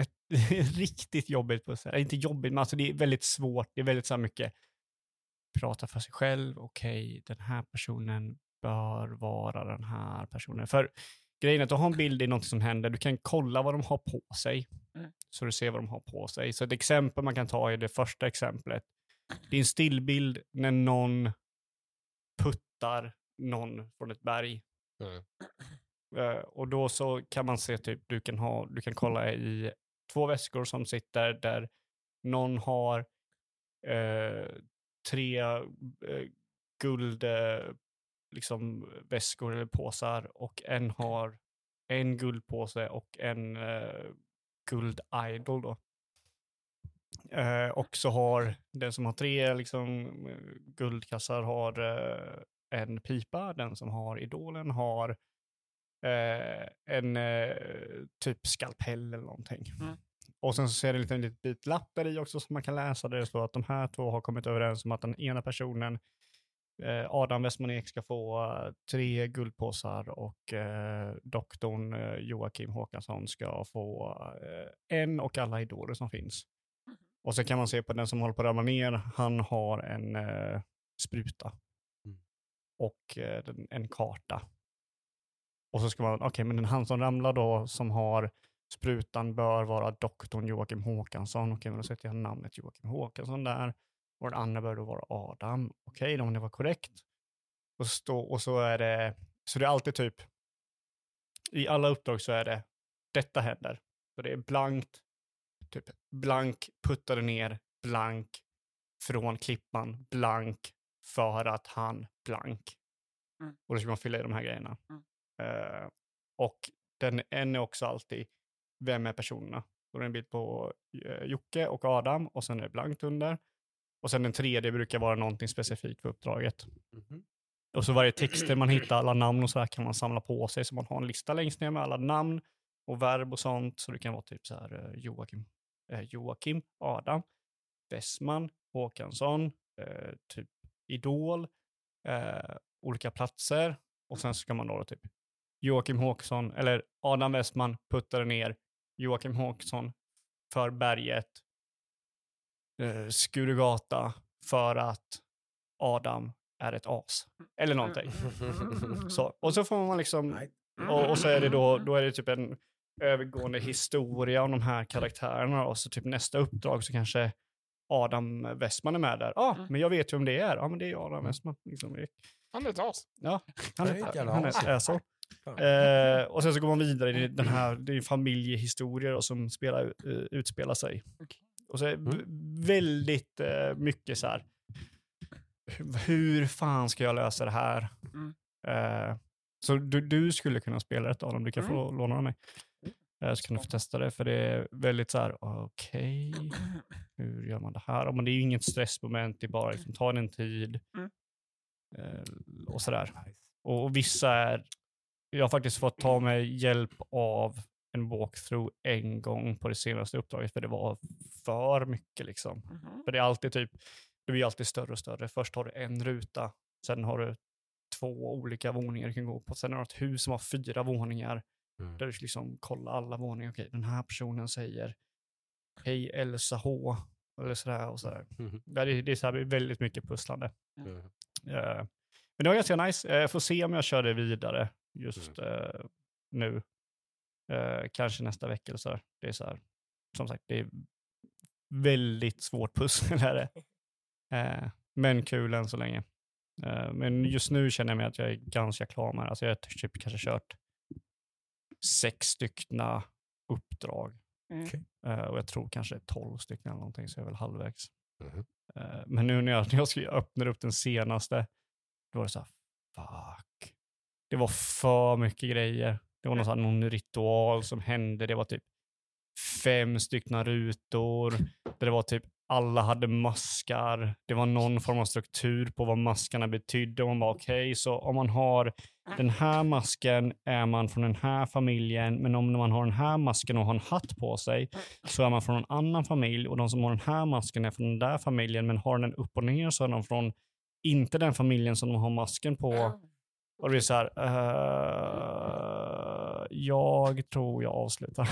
ett riktigt jobbigt på sätt. Inte jobbigt, men alltså det är väldigt svårt. Det är väldigt så mycket prata för sig själv. Okej, den här personen bör vara den här personen. För grejen är att du har en bild i något som händer. Du kan kolla vad de har på sig. Mm. Så du ser vad de har på sig. Så ett exempel man kan ta är det första exemplet. Det är en stillbild när någon puttar någon från ett berg. Mm. Eh, och då så kan man se typ, du kan, ha, du kan kolla i två väskor som sitter där någon har eh, tre eh, guld liksom väskor eller påsar och en har en guldpåse och en eh, guld idol då. Eh, och så har den som har tre liksom, guldkassar har eh, en pipa, den som har idolen har eh, en eh, typ skalpell eller någonting. Mm. Och sen så ser det en liten, liten bit lapp där i också som man kan läsa där det står att de här två har kommit överens om att den ena personen, eh, Adam Westman-Ek, ska få eh, tre guldpåsar och eh, doktorn eh, Joakim Håkansson ska få eh, en och alla idoler som finns. Och så kan man se på den som håller på att ramla ner, han har en eh, spruta. Och eh, en karta. Och så ska man, okej, men den han som ramlar då, som har sprutan bör vara doktorn Joakim Håkansson. Okej, men då sätter jag namnet Joakim Håkansson där. Och den andra bör då vara Adam. Okej, då om det var korrekt. Och, stå, och så är det, så det är alltid typ, i alla uppdrag så är det, detta händer. Så det är blankt, typ blank puttade ner, blank från klippan, blank för att han blank. Mm. Och då ska man fylla i de här grejerna. Mm. Eh, och den, en är också alltid, vem är personerna? Då är det en bild på eh, Jocke och Adam och sen är det blankt under. Och sen den tredje brukar vara någonting specifikt för uppdraget. Mhm. Och så varje texter man hittar, alla namn och så här kan man samla på sig. Så man har en lista längst ner med alla namn och verb och sånt. Så det kan vara typ så här eh, Joakim, Joakim Adam, Westman, Håkansson, typ Idol, eh, olika platser. Och sen ska man då typ Joakim Håkansson, eller Adam Westman puttade ner Joakim Håkansson för berget, eh, Skurugata för att Adam är ett as. Eller någonting. Så, och så får man liksom, och, och så är det då, då är det typ en övergående historia om de här karaktärerna och så typ nästa uppdrag så kanske Adam Westman är med där. Ja, ah, Mm. men jag vet ju om det är. Ja, men det är Adam Westman. Liksom. Han är ett as. Ja, han är ett är, han är ett. Fan. Eh, och sen så går man vidare i den här, det är familjehistorier då som spelar, eh, utspelar sig. Okej. Och så är Mm. väldigt eh, mycket så här, hu- hur fan ska jag lösa det här? Mm. Eh, så du, du skulle kunna spela ett av dem, du kan få låna av mig. Mm. Eh, så kan du få testa det, för det är väldigt så här, okej, hur gör man det här? Men det är ju inget stressmoment, det är bara liksom, ta din tid. Mm. Eh, och sådär. Och, och vissa är, jag har faktiskt fått ta mig hjälp av en walkthrough en gång på det senaste uppdraget, för det var för mycket liksom. Mhm. För det är alltid typ, det blir alltid större och större. Först har du en ruta, sen har du två olika våningar du kan gå på. Sen har du ett hus som har fyra våningar, Mm. där du ska liksom kolla alla våningar. Okej, den här personen säger Hej Elsa H. Eller sådär och sådär. Ja, Det, det är så här, det är väldigt mycket pusslande. Mm. Eh, men det var ganska nice. Eh, Jag får se om jag kör det vidare just Mm. eh, nu. Eh, kanske nästa vecka eller så. här. Det är så här, som sagt, det är väldigt svårt pussel. Är det. Eh, men kul än så länge. Eh, men just nu känner jag mig att jag är ganska klar med det. Alltså jag har typ kanske kört sex styckna uppdrag. Mm. Eh, och jag tror kanske tolv stycken eller någonting, så jag är väl halvvägs. Mhm. Eh, men nu när jag, när jag ska- öppnar upp den senaste, då var det så här, fuck. Det var för mycket grejer. Det var någon, här, någon ritual som hände. Det var typ fem stycken rutor. Där det var typ alla hade maskar. Det var någon form av struktur på vad maskarna betydde. Och man bara okej, så om man har den här masken är man från den här familjen, men om man har den här masken och har en hatt på sig så är man från en annan familj och de som har den här masken är från den där familjen, men har den upp och ner så är de från inte den familjen som de har masken på. Och det är så här, eh, jag tror jag avslutar.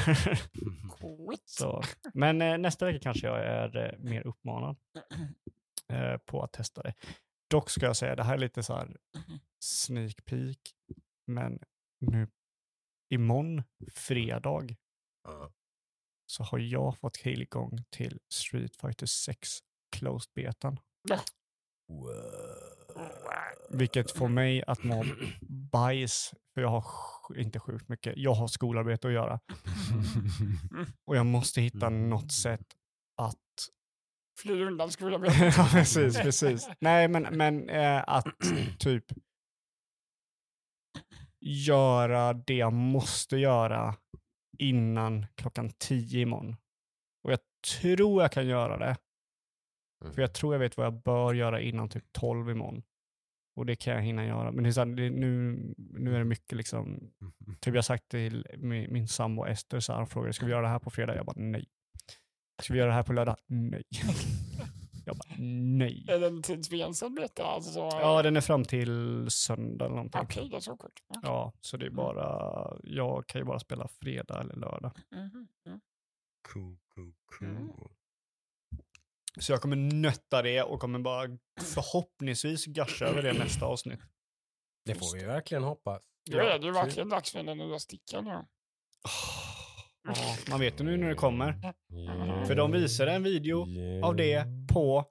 Coolt. så. Men eh, nästa vecka kanske jag är eh, mer uppmanad eh, på att testa det. Dock ska jag säga, det här är lite så här sneak peek, men nu imorgon, fredag, Ja. så har jag fått tillgång till Street Fighter 6 Closed Betan. Vilket får mig att må bajs, för jag har inte sjukt mycket, jag har skolarbete att göra. Och jag måste hitta något sätt att Flyr undan jag ja, precis, precis. Nej, men, men eh, att typ göra det jag måste göra innan klockan tio imorgon. Och jag tror jag kan göra det. För jag tror jag vet vad jag bör göra innan typ 12 imorgon. Och det kan jag hinna göra. Men det är så här, det, nu, nu är det mycket liksom, typ jag har sagt till min, min sambo Ester, så här, han frågade, ska vi göra det här på fredag? Jag bara nej. Ska vi göra det här på lördag? Nej. Jag bara nej. Är det en tidsbegränsad beta? Alltså, så... Ja, den är fram till söndag eller någonting. Okej, det är så kort. Ja. Ja, så det är bara, jag kan ju bara spela fredag eller lördag. Mhm, mm. Cool, cool, Mm. Så jag kommer nötta det och kommer bara förhoppningsvis gasha över det nästa avsnitt. Det får vi verkligen hoppas. Då är det ju verkligen dags för den nya stickan nu. Ja, man vet ju nu när det kommer. Yeah. För de visade en video Yeah. av det på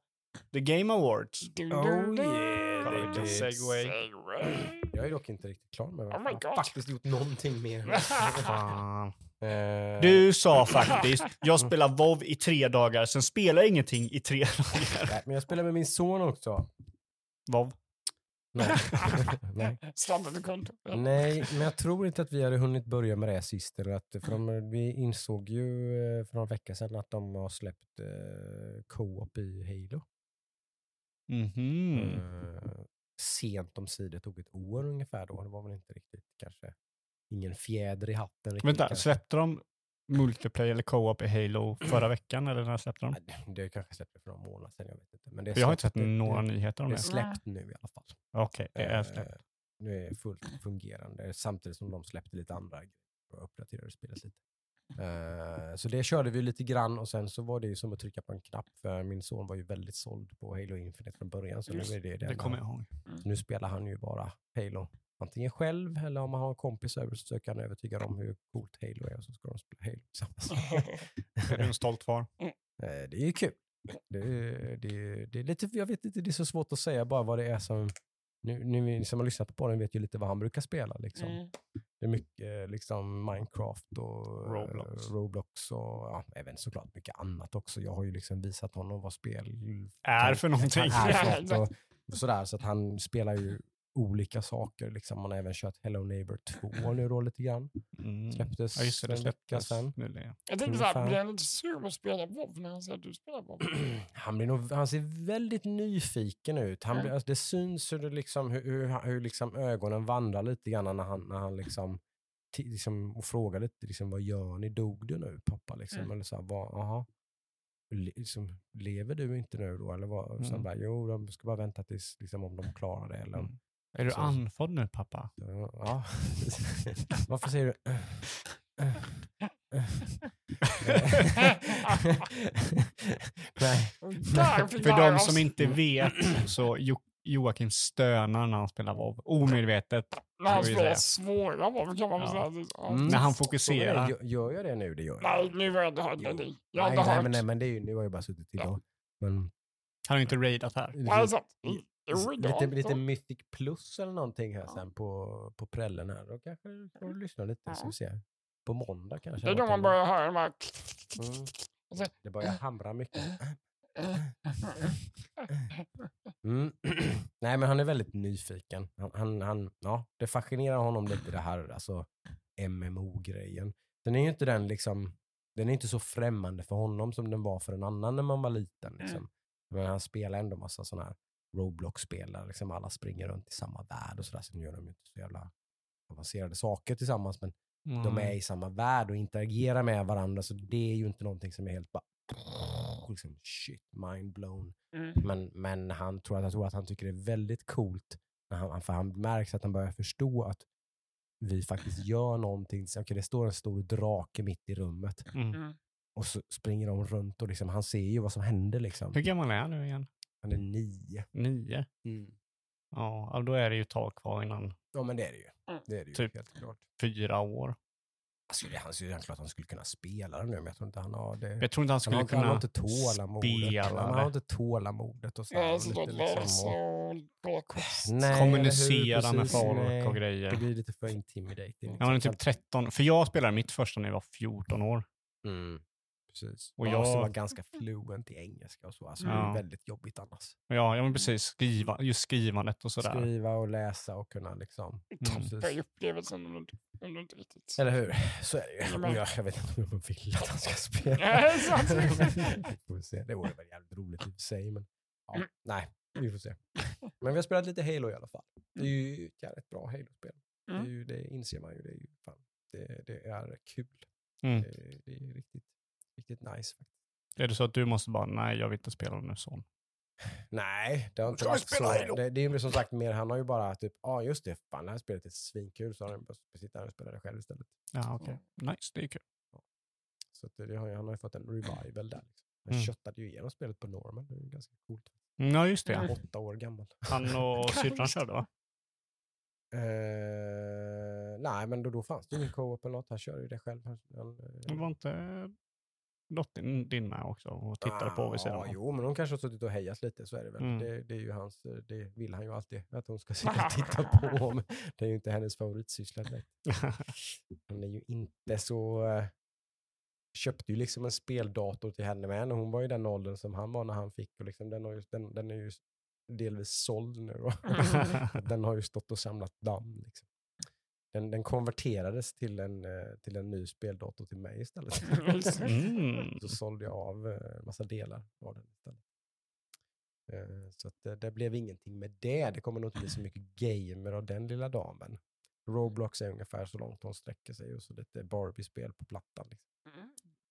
The Game Awards. Oh yeah, Kolla they vilken did. segway. Segway. Jag är dock inte riktigt klar med Oh vad my jag faktiskt gjort någonting mer. Eh, Du sa faktiskt, jag spelar WoW i tre dagar, sen spelar jag ingenting i tre dagar. nej, men jag spelar med min son också. WoW? Nej. nej. Nej, men jag tror inte att vi hade hunnit börja med det sist. Eller att, för de, vi insåg ju eh, för några veckor sedan att de har släppt eh, co-op i Halo. Mhm. Eh, sent om sidor, tog ett år ungefär då. Det var väl inte riktigt kanske ingen fjäder i hatten. Riktigt, Vänta, kanske. släppte de multiplayer eller co-op i Halo förra veckan eller när släppte de? Nej, Det kanske släppte för några månader sedan, jag vet inte. Men det är jag har inte sett det- några nyheter om det är det. släppt nu i alla fall. Okej, det är Eh, släppt. Nu är det fullt fungerande samtidigt som de släppte lite andra grejer och uppdaterade spelet lite. Eh, så det körde vi lite grann och sen så var det ju som att trycka på en knapp för min son var ju väldigt såld på Halo Infinite från början. Så nu Just är det, det, kommer jag ihåg. så nu spelar han ju bara Halo. Antingen själv eller om han har en kompis över så försöker han övertyga dem hur coolt Halo är och så ska de spela Halo tillsammans. Är du en stolt far? Eh, Det är ju kul. Det är, det, är, det är lite, jag vet inte, det är så svårt att säga bara vad det är som... Nu, nu ni som har lyssnat på podden vet ju lite vad han brukar spela. Liksom. Mm. Det är mycket liksom Minecraft och Roblox. eh, Roblox och ja, även såklart mycket annat också. Jag har ju liksom visat honom vad spel Är för någonting. är för något och, och sådär. Så att han spelar ju olika saker. Liksom. Han har även kört Hello Neighbor 2 nu då lite grann. Mm. Släpptes Ja, just det, det en vecka släpptes sedan. Jag tänkte såhär, blir han lite sur på att spela WoW när han säger att du spelar WoW? han, blir nog, han ser väldigt nyfiken ut. Han blir, Mm. alltså, det syns hur, det liksom, hur, hur, hur liksom ögonen vandrar lite grann när han, när han liksom, liksom, och frågar lite liksom, vad gör ni? Dog du nu pappa? Liksom, Mm. Eller så här, vad, aha. Le, liksom, lever du inte nu då? Eller vad? Mm. bara, jo, de ska bara vänta tills liksom, om de klarar det. Eller, Mm. Är du Så- andfådd nu pappa? Ja. Varför säger du Nej. För de som inte vet så jo Joakim stönar när han spelar WoW. Omedvetet. När han spelar svåra WoW kan man väl säga. Ja. Mm. När han fokuserar. Gör- Gör jag det nu? Det gör jag. Nej, nu var jag inte hört det. Jag nej, hade nej, hört. men, nej, men det är ju, nu har jag bara suttit då. Men Han har ju inte raidat här. Nej, sant. Jo, lite, lite. Mythic plus eller någonting här Ja. sen på, på prällen här. Då kanske du får lyssna lite så Ja. vi ser. På måndag kanske. Det är då man börjar höra de här... Mm. Det börjar hamra mycket. Mm. Nej, men han är väldigt nyfiken. Han, han, han, ja, det fascinerar honom lite det här alltså, MMO-grejen. Den är ju inte den liksom, den är inte så främmande för honom som den var för en annan när man var liten. Liksom. Men han spelar ändå massa sådana här Roblox-spelare, liksom alla springer runt i samma värld och sådär. Sen gör de ju inte så jävla avancerade saker tillsammans, men de är i samma värld och interagerar med varandra, så det är ju inte någonting som är helt bara liksom, shit, mind blown. Mm. Men, men han tror att, jag tror att han tycker det är väldigt coolt, när han, för han märks att han börjar förstå att vi faktiskt gör någonting. Okej, det står en stor drake mitt i rummet Mm. Mm. och så springer de runt och liksom, han ser ju vad som händer. Liksom. Hur gammal är han nu igen? Han är nio. Nio? Ja, ja, då är det ju ett tag kvar innan Ja men det är det ju. Mm. Det är det ju Typ. helt klart. fyra år. Alltså, det, han skulle han klart han skulle kunna spela det nu, men jag tror inte han har det. Jag tror inte han han, skulle har, inte- han har kunna inte tålamodet. spela Han har det. inte tålamodet och så. Nej, så lite liksom och-. Nej, kommunicera med folk nej. och Det grejer. blir lite för intimidating. Ja, han är liksom. typ 13. För jag spelade mitt första när jag var 14 år. Mm, precis. Och jag- jag var ganska fluent i engelska och så. Alltså, Det Ja. är väldigt jobbigt annars. Ja, ja men precis. Skriva, just skrivandet och sådär. Skriva och läsa och kunna liksom. Tappa i upplevelsen om du, inte- riktigt... Eller hur? Så är det ju. Och jag, jag vet inte om jag vill att han ska spela. Det vore väl jävligt roligt i och för sig. Men ja, Mm. nej, vi får se. Men vi har spelat lite Halo i alla fall. Det är ju ett jävligt bra Halo-spel. Det, är Mm. ju, det inser man ju. Det är, ju fan, det, det är kul. Mm. Det, det är riktigt, riktigt nice. faktiskt. Är det så att du måste bara, nej jag vill inte spela nu son. Nej, det har inte varit så. Det, det är ju som sagt mer, han har ju bara typ, ja ah, just det, fan det här spelet är svinkul, så har han sitta här och spela det själv istället. Ja, okej. Nice, det är kul. Så att det har, ju- han har ju fått en revival där. Liksom. Han Mm. köttade ju igenom spelet på normal, det är ju ganska coolt. Mm, Ja, just det. Åtta år gammal. Han och syrran körde va? Eh, nej, men då, då fanns det ingen co-op eller något. Han körde ju det själv. Han, han, eh, Det var inte dottern din med också och tittade på vid sidan Ja, om? jo, men hon kanske har suttit och hejat lite, så är det väl. Mm. Det, det är ju hans, det vill han ju alltid, att hon ska sitta och titta på. Men det är ju inte hennes favoritsyssla direkt. Hon är ju inte så... eh, köpte ju liksom en speldator till henne med, och hon var ju den åldern som han var när han fick. Och liksom, den, har ju, den, den är ju delvis såld nu. Den har ju stått och samlat damm. Liksom. Den, den konverterades till en, eh, till en ny speldator till mig istället. Mm. Så sålde jag av eh, en massa delar av den istället. Eh, Så att det, det blev ingenting med det. Det kommer nog inte bli så mycket gamer av den lilla damen. Roblox är ungefär så långt hon sträcker sig och så lite Barbie-spel på plattan. Liksom.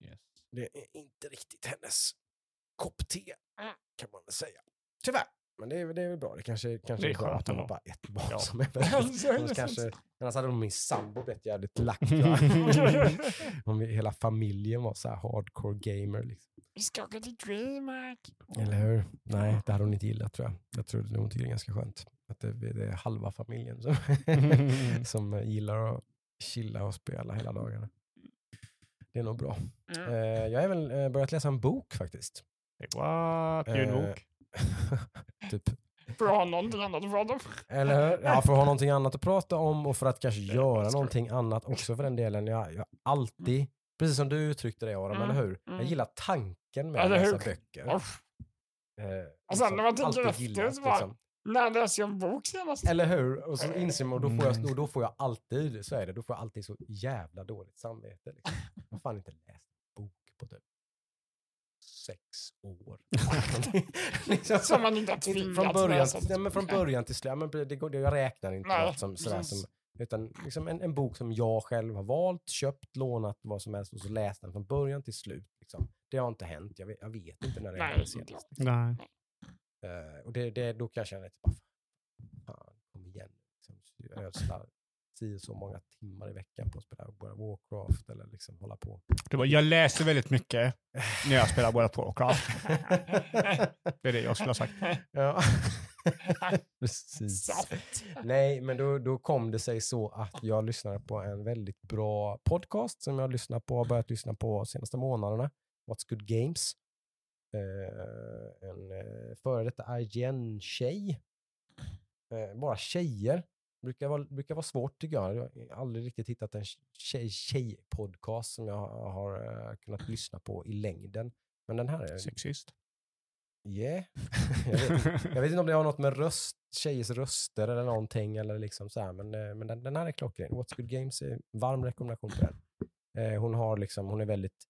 Yes. Det är inte riktigt hennes kopp te, kan man väl säga. Tyvärr. Men det är, det är väl bra. Det kanske, kanske Det är skönt att ändå. bara ett barn Ja. som är väldigt... kanske, sant. annars hade nog min sambo blivit jävligt lack. Om vi, hela familjen var så här hardcore gamer. Liksom. Vi ska åka till DreamHack. Eller hur? Nej, det hade hon inte gillat tror jag. Jag tror det hon tycker det är ganska skönt. Att det, det är halva familjen som, som gillar att chilla och spela hela dagarna. Det är nog bra. Mm. Eh, jag har även eh, börjat läsa en bok faktiskt. What? Ljudbok? typ. Får jag ha någonting annat att prata om? Eller hur? Ja, för att ha någonting annat att prata om och för att kanske göra någonting annat också för den delen. Jag, jag alltid, precis som du uttryckte det Aron, Mm, eller hur? mm. Jag gillar tanken med att Eller läsa hur? böcker. Uff. Eh, Och sen när man tänker efter gillat, så bara- liksom. När läste jag en bok senast? Eller hur? Och så inser man, och då får, jag, Mm. och då får jag alltid, så är det, då får jag alltid så jävla dåligt samvete. Liksom. Jag har fan inte läst en bok på typ sex år. liksom, Som man inte har tvingats från början, läsa. nej, men från början till slut, det, går- det, jag räknar inte Nej, något som, sådär, som, utan liksom en, en bok som jag själv har valt, köpt, lånat, vad som helst och så läst den från början till slut. Liksom. Det har inte hänt, jag vet, jag vet inte när det hände senast. Nej. Eh, och det, det, då kan jag känna lite, bara, fan, kom igen. Liksom, ödsla tio så många timmar i veckan på att spela World of Warcraft eller liksom hålla på. Det var, jag läser väldigt mycket när jag spelar World of Warcraft. Det är det jag skulle ha sagt. ja. Precis. Nej, men då, då kom det sig så att jag lyssnade på en väldigt bra podcast som jag lyssnar på, har börjat lyssna på de senaste månaderna. What's Good Games. Eh, en eh, före detta IGN-tjej. Eh, bara tjejer. Brukar vara, brukar vara svårt tycker jag. Jag har aldrig riktigt hittat en tjej- tjej-podcast som jag har, eh, kunnat lyssna på i längden. Men den här är... Sexist. Yeah. jag, vet, inte. jag vet inte om det har något med röst, tjejers röster eller någonting, eller liksom så här, men, eh, men den, den här är klockren. What's Good Games är en varm rekommendation på den. Eh, hon, har liksom, hon är väldigt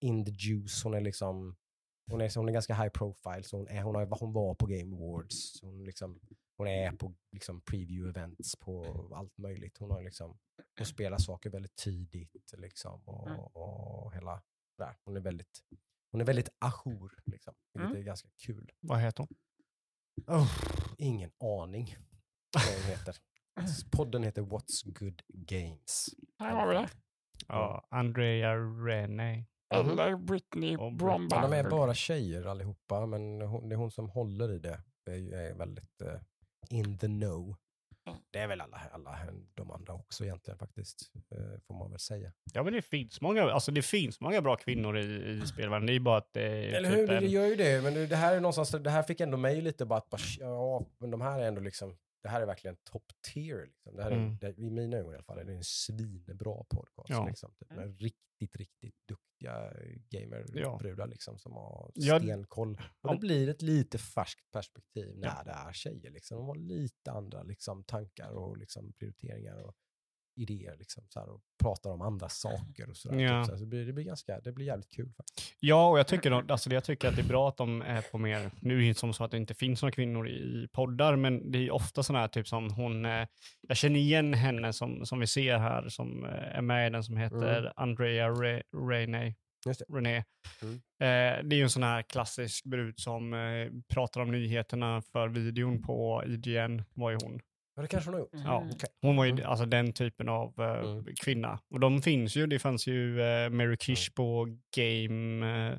in the juice, hon är liksom hon är, hon är ganska high profile, så hon, är, hon, har, hon var på Game Awards. Hon, liksom, hon är på liksom, preview events på allt möjligt. Hon, har liksom, hon spelar saker väldigt tidigt liksom, och, Mm. och hela där. Hon är väldigt, hon är väldigt ajour, liksom, vilket Mm. är ganska kul. Vad heter hon? Oh, ingen aning vad den heter. Podden heter What's Good Games. Här har vi det. Ja, Andrea Rene. Eller Britney Och Bromberg. Ja, de är bara tjejer allihopa, men hon, det är hon som håller i det. Det är väldigt eh, in the know. Mm. Det är väl alla, alla de andra också egentligen faktiskt, eh, får man väl säga. Ja, men det finns många, alltså det finns många bra kvinnor i, i spelvärlden. Det är bara att det är Eller typ hur, en- det gör ju det. Men det, det här är någonstans, det här fick ändå mig lite bara att, bara, ja, men de här är ändå liksom, det här är verkligen top tier. Liksom. Det här är, Mm. det, I mina ögon i alla fall är det en svinbra podcast. Ja. Liksom, typ, med riktigt, riktigt duktiga gamerbrudar liksom, som har Ja, stenkoll. Och om- det blir ett lite färskt perspektiv när Ja. det är tjejer. Liksom. De har lite andra liksom, tankar och liksom, prioriteringar och idéer. Liksom, så här, och pratar om andra saker och sådär. Ja. Typ, så. Så det, blir, det, blir ganska, det blir jävligt kul faktiskt. Ja, och jag tycker, de- alltså, jag tycker att det är bra att de är på mer, nu är det inte som så att det inte finns några kvinnor i poddar, men det är ofta sådana här typ som hon, eh, jag känner igen henne som, som vi ser här, som eh, är med i den som heter Andrea Re, Rene. Just René. Mm. Eh, det är ju en sån här klassisk brud som eh, pratar om nyheterna för videon på IGN, var ju hon. Ja, det kanske hon har gjort. Ja. Mm. Okej. Hon var ju Mm. alltså den typen av eh, Mm. kvinna. Och de finns ju, det fanns ju eh, Mary Kish Mm. på Game, eh,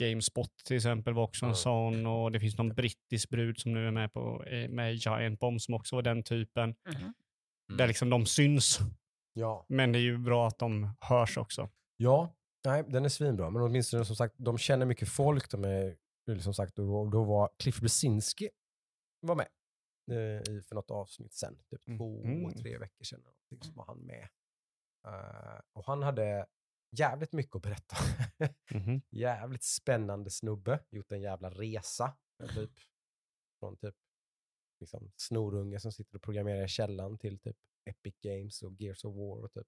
GameSpot till exempel var också en Mm. sån och det finns någon brittisk brud som nu är med på med Giant Bomb som också var den typen. Mhm. Där liksom de syns, Ja. men det är ju bra att de hörs också. Ja, nej, den är svinbra. Men åtminstone som sagt, de känner mycket folk. De är, som sagt, då, då var Cliff Blesinski var med i, för något avsnitt sen. Typ två, Mhm. tre veckor sedan. någonting, Så var han med. Eh, och han hade jävligt mycket att berätta. Mhm. jävligt spännande snubbe. Gjort en jävla resa. Typ, från typ liksom, snorunge som sitter och programmerar i källaren till typ Epic Games och Gears of War och typ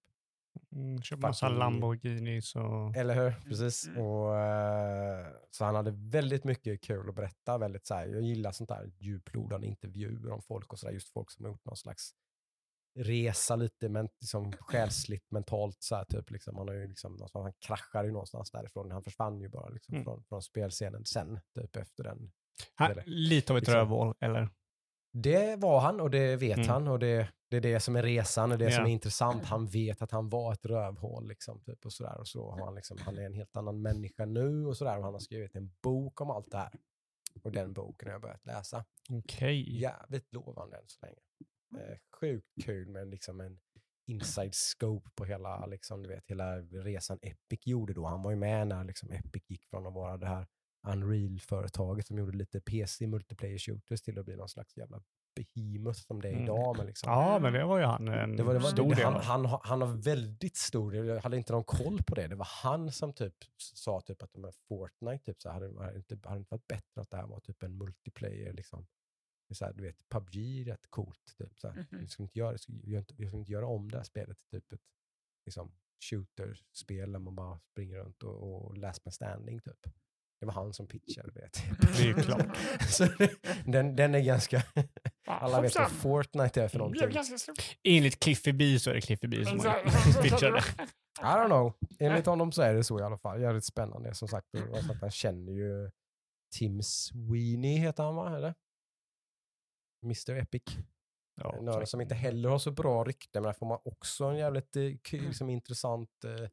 Mm, massa Lamborghinis och... Eller hur? Precis. Mm. Och, eh, så han hade väldigt mycket kul att berätta. Väldigt, så här, jag gillar sånt där djuplodande intervjuer om folk och sådär. Just folk som har gjort någon slags resa lite men, liksom, själsligt, mentalt. Så här, typ, liksom. han, har ju, liksom, alltså, han kraschade ju någonstans därifrån. Han försvann ju bara liksom, Mm. från, från spelscenen sen, typ efter den. Ha, eller- lite av ett liksom- rövhål, eller? Det var han och det vet Mm. han och det, det är det som är resan och det som Ja. är intressant. Han vet att han var ett rövhål liksom, typ, och sådär. Och så har han, liksom, han är en helt annan människa nu och sådär. Och han har skrivit en bok om allt det här. Och den boken har jag börjat läsa. Okej. Jävligt lovande än så länge. Eh, sjukt kul med liksom en inside scope på hela, liksom, du vet, hela resan Epic gjorde då. Han var ju med när liksom, Epic gick från att vara det här Unreal-företaget som gjorde lite PC multiplayer shooters till att bli någon slags jävla behemoth som det är Mm. idag. Men liksom, Ja, men det var ju han en det var, det var, stor det, del han, han, han har väldigt stor del, jag hade inte någon koll på det. Det var han som typ sa typ att de här Fortnite, typ, så hade, hade, det inte, hade inte varit bättre att det här var typ en multiplayer, liksom. Så här, du vet, PubG är rätt coolt. Typ, så här. Mhm. Vi ska inte göra, inte, inte göra om det här spelet till typ ett liksom, shooter-spel där man bara springer runt och, och last man standing typ. Det var han som pitchade det. Typ. Det är klart. så den, den är ganska, alla vet vad. Fortnite är för någonting. Enligt Cliffy B så är det Cliffy B som det. I don't know. Enligt honom så är det så i alla fall. Jävligt spännande. Som sagt, han känner ju Tim Sweeney heter han va? Eller? Mr Epic. Ja, Nörden som inte heller har så bra rykte, men där får man också en jävligt eh, kul, liksom, intressant... Eh,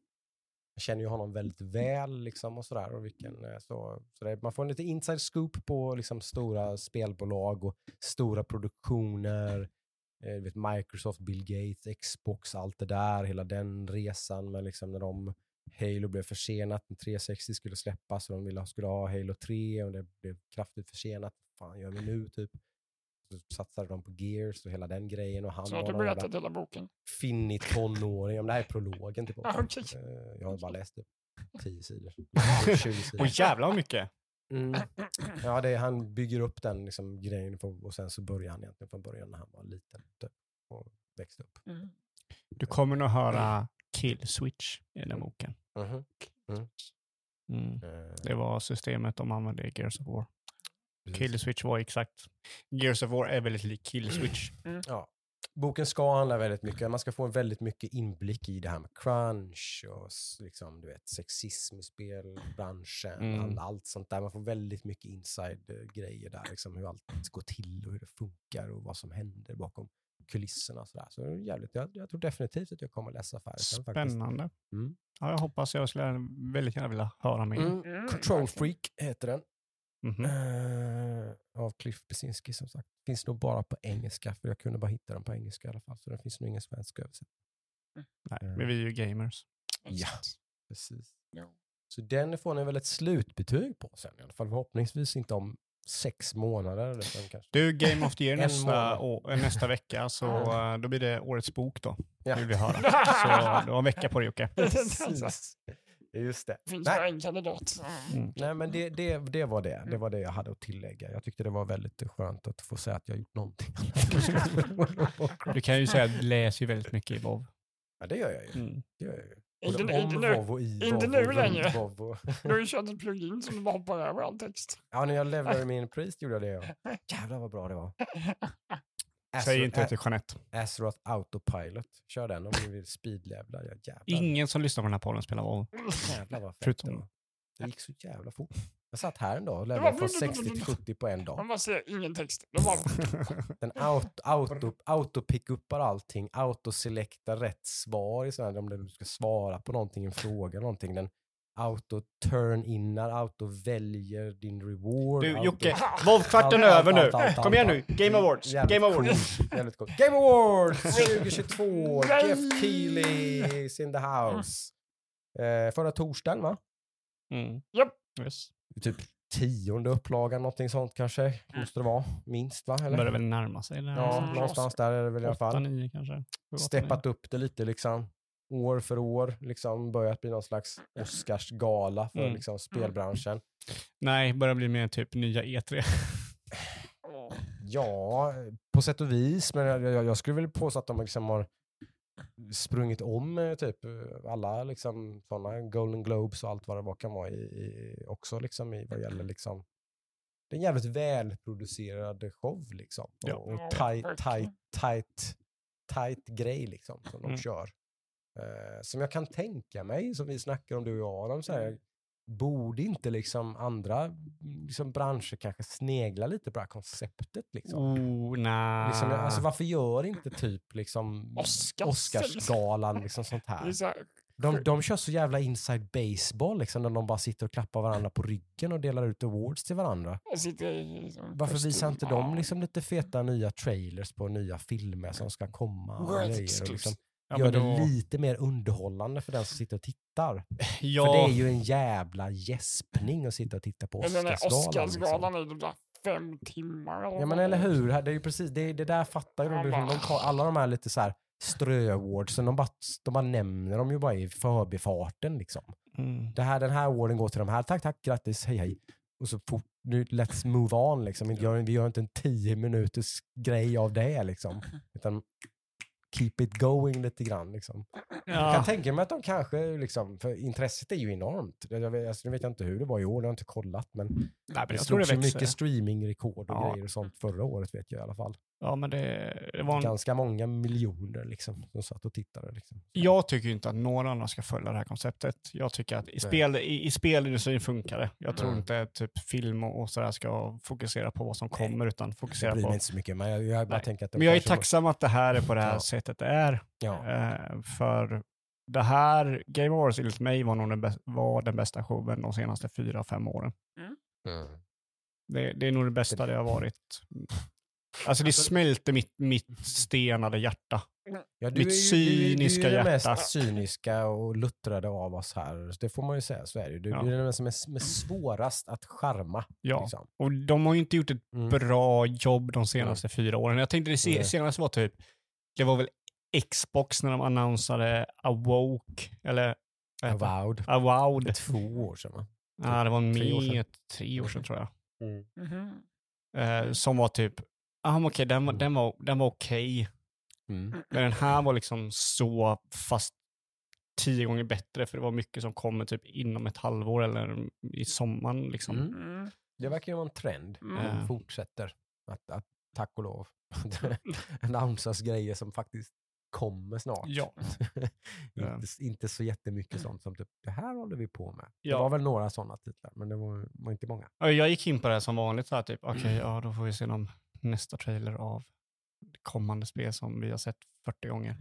jag känner ju honom väldigt väl liksom och sådär. Och vilken, eh, så, så där, man får en lite inside scoop på liksom, stora spelbolag och stora produktioner. Eh, vet, Microsoft, Bill Gates, Xbox, allt det där. Hela den resan med liksom när de Halo blev försenat, när 360 skulle släppas och de ville, skulle ha Halo 3 och det blev kraftigt försenat. Vad fan gör vi nu typ? Så satsade de på Gears och hela den grejen och han Så var du jävla berättade hela boken. finnig tonåring. Ja, det här är prologen till boken. Ah. Eh, Jag har bara läst typ 10 sidor. 20 sidor. Och jävlar vad mycket. Mm. Ja, det är, han bygger upp den liksom, grejen på, och sen så börjar han egentligen från början när han var liten typ, och växte upp. Mm. Du kommer nog höra Kill Switch i den boken. Mhm. Mm. Eh, Det var systemet de använde i Gears of War. Precis. Kill Switch var exakt. Gears of War är väldigt lik Kill Switch. Ja. Boken ska handla väldigt mycket, man ska få en väldigt mycket inblick i det här med crunch och liksom, du vet, sexism i spelbranschen, Mm. all, allt sånt där. Man får väldigt mycket inside-grejer där, liksom, hur allt går till och hur det funkar och vad som händer bakom kulisserna. Och sådär. Så det är jävligt, jag, jag tror definitivt att jag kommer läsa färdigt. Spännande. Mm. Ja, jag hoppas jag skulle väldigt gärna vilja höra mer. Mm. Mm, Control. Freak heter den. Mhm. Eh, av Cliff Besinski som sagt. Finns nog bara på engelska, för jag kunde bara hitta den på engelska i alla fall. Så den finns nog ingen svensk översättning. Nej, men vi är ju gamers. Ja. Precis. Jo. Så den får ni väl ett slutbetyg på sen i alla fall. Förhoppningsvis inte om sex månader. Eller sen kanske. Du, Game of the Year nästa, å, äh, nästa vecka, så då blir det årets bok då. Ja. Vill vi höra. Så du har en vecka på dig Jocke. Just det. Det finns Nej. bara en kandidat. Mm. Nej, men det, det, det var det. Det var det jag hade att tillägga. Jag tyckte det var väldigt skönt att få säga att jag gjort någonting. Du kan ju säga att du läser ju väldigt mycket i WoW. ja, det gör jag ju. Mm. Det gör jag ju. Inte, Både inte nu. Vov och i inte Vov nu längre. Vov och- Du har ju kört ett plugin som du bara hoppar över all text. Ja, när jag levlade min priest gjorde jag det. Ja. Jävlar vad bra det var. Säg inte det Astro- till Jeanette. Azeroth Autopilot. Kör den om ni vill speedlevla. Ingen som lyssnar på den här podden spelar WoW. Jävlar vad fett Förutom- det var. Det gick så jävla fort. Jag satt här en dag och levlade från blub, blub, 60 blub, till blub. 70 på en dag. Man bara ser ingen text. Den auto, auto, autopick-uppar allting, autoselektar rätt svar i sådana, om du ska svara på någonting, en fråga någonting. Den auto-turn-innar, auto-väljer din reward. Du auto- Jocke, Voltkvarten är över nu. allt, allt, Kom igen nu. Game Awards. Jävligt Game Awards. Game Awards 2022! Nej! Jeff Keely is in the house. Eh, förra torsdagen va? Mm. Japp. Yes. Typ tionde upplagan, någonting sånt kanske. Måste det vara. Minst va? Eller? Börjar väl närma sig. Där. Ja, någonstans där är det väl i alla fall. nio kanske. Sju, åtta, Steppat upp det lite liksom. År för år, liksom börjat bli någon slags Oscarsgala för Mm. liksom spelbranschen. Nej, börjar bli mer typ nya E3. Åh, Ja, på sätt och vis, men jag, jag, jag skulle väl påstå att de liksom har sprungit om eh, typ alla liksom sådana Golden Globes och allt vad det var kan vara i, i, också liksom i vad gäller liksom det är en jävligt välproducerad show liksom. Ja. Och, och Ja, tight, verkligen. tight, tight, tight grej liksom som de Mm. kör. Eh, som jag kan tänka mig, som vi snackar om du och jag, Adam, så här, borde inte liksom andra mm, liksom branscher kanske snegla lite på det här konceptet liksom? Oh, nej. Liksom, alltså, varför gör inte typ liksom Oscars. Oscarsgalan liksom sånt här? så här De, de kör så jävla inside baseball liksom, när de bara sitter och klappar varandra på ryggen och delar ut awards till varandra. liksom Varför visar inte de liksom lite feta nya trailers på nya filmer som ska komma? World grejer exclusive. liksom Ja, gör men det då- lite mer underhållande för den som sitter och tittar. Ja, För det är ju en jävla gäspning att sitta och titta på där Oscarsgalan. Liksom. Oscarsgalan är ju där fem timmar. eller Ja men eller hur, det är ju precis, det, det där fattar ju de. Ja, De tar alla de här lite så här strö-awardsen, de bara, de bara nämner dem ju bara i förbifarten liksom. mm. Det här, den här awarden går till de här, tack tack, grattis, hej hej. Och så fort, nu let's move on liksom. Vi gör, vi gör inte en tio minuters grej av det liksom. Utan keep it going lite grann liksom. Jag kan ja. tänka mig att de kanske, liksom, för intresset är ju enormt. Jag vet, alltså, nu vet jag inte hur det var i år, det har jag inte kollat. Men Nej, men det jag tror det slogs ju mycket streamingrekord och Ja. grejer och sånt förra året vet jag i alla fall. Ja, men det, det var en, Ganska många miljoner liksom, som satt och tittade. Liksom. jag tycker inte att några andra ska följa det här konceptet. Jag tycker att i, spel, i, i spelindustrin funkar det. Jag tror Mm. inte typ film och, och sådär ska fokusera på vad som Nej, kommer, utan Jag fokusera på... mig inte så mycket, men jag, jag bara Nej. tänker att Men jag är tacksam att det här är på det här Ja. sättet det är. Ja. Eh, för det här, Game Awards enligt mig var nog den, bäst, var den bästa showen de senaste fyra, fem åren. Mm. Det, det är nog det bästa det har varit. Alltså det smälter mitt, mitt stenade hjärta. Ja, Mitt du är ju, cyniska du, du är den hjärta. mest cyniska och luttrade av oss här. Det får man ju säga, så är det ju. Du, Ja. du är den som är, svårast att charma. Ja. Liksom. Och de har ju inte gjort ett Mm. bra jobb de senaste fyra åren. Jag tänkte det se, Nej. senaste var typ, det var väl Xbox när de annonsade Awoke, eller det? Avowed. Det Avowed. är två år sedan va? Ja, det var tre år sedan. mer, tre år sedan tror jag. Mhm. Eh, som var typ, ah, okej, den, var- Mm. den var, den var okej. Mm. Men den här var liksom så, fast tio gånger bättre, för det var mycket som kommer typ inom ett halvår eller i sommaren. Liksom. Mm. Mm. Det verkar ju vara en trend. Mm. som Eh. fortsätter. Att, att, tack och lov. annonsas grejer som faktiskt kommer snart. Ja. Ja. inte, inte så jättemycket sånt som typ, det här håller vi på med. Ja. Det var väl några sådana titlar, men det var, var inte många. Jag gick in på det här som vanligt, så här, typ, okej, ja då får vi se någon nästa trailer av kommande spel som vi har sett 40 gånger.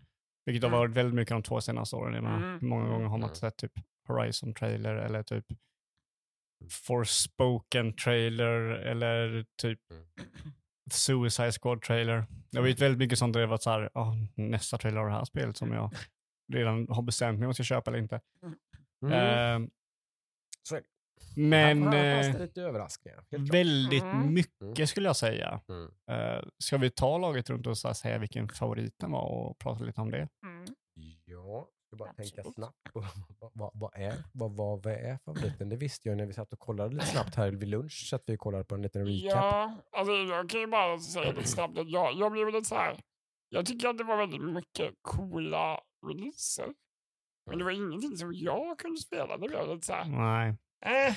Vilket har Mm. varit väldigt mycket de två senaste åren. Jag menar, Mm. Många gånger har man Mm. sett typ Horizon-trailer eller typ Forspoken-trailer eller typ Mm. Suicide Squad-trailer. Det har varit väldigt mycket sånt där det var så här, ah, nästa trailer av det här spelet som jag redan har bestämt mig om jag ska köpa eller inte. Mm. Det. Men eh, det lite överraskningar. väldigt Mm. mycket skulle jag säga. Mm. Uh, ska vi ta laget runt och säga vilken favoriten var och prata lite om det? Mm. Ja, jag bara tänka Absolut. snabbt på vad, vad, vad, är, vad, vad, vad är favoriten? Det visste jag när vi satt och kollade lite snabbt här vid lunch, så att vi kollade på en liten recap. Ja, alltså jag kan ju bara säga lite snabbt att jag, jag blev lite så här. Jag tycker att det var väldigt mycket coola releaser. Men det var ingenting som jag kunde spela. Det blev lite så här. Nej. Eh.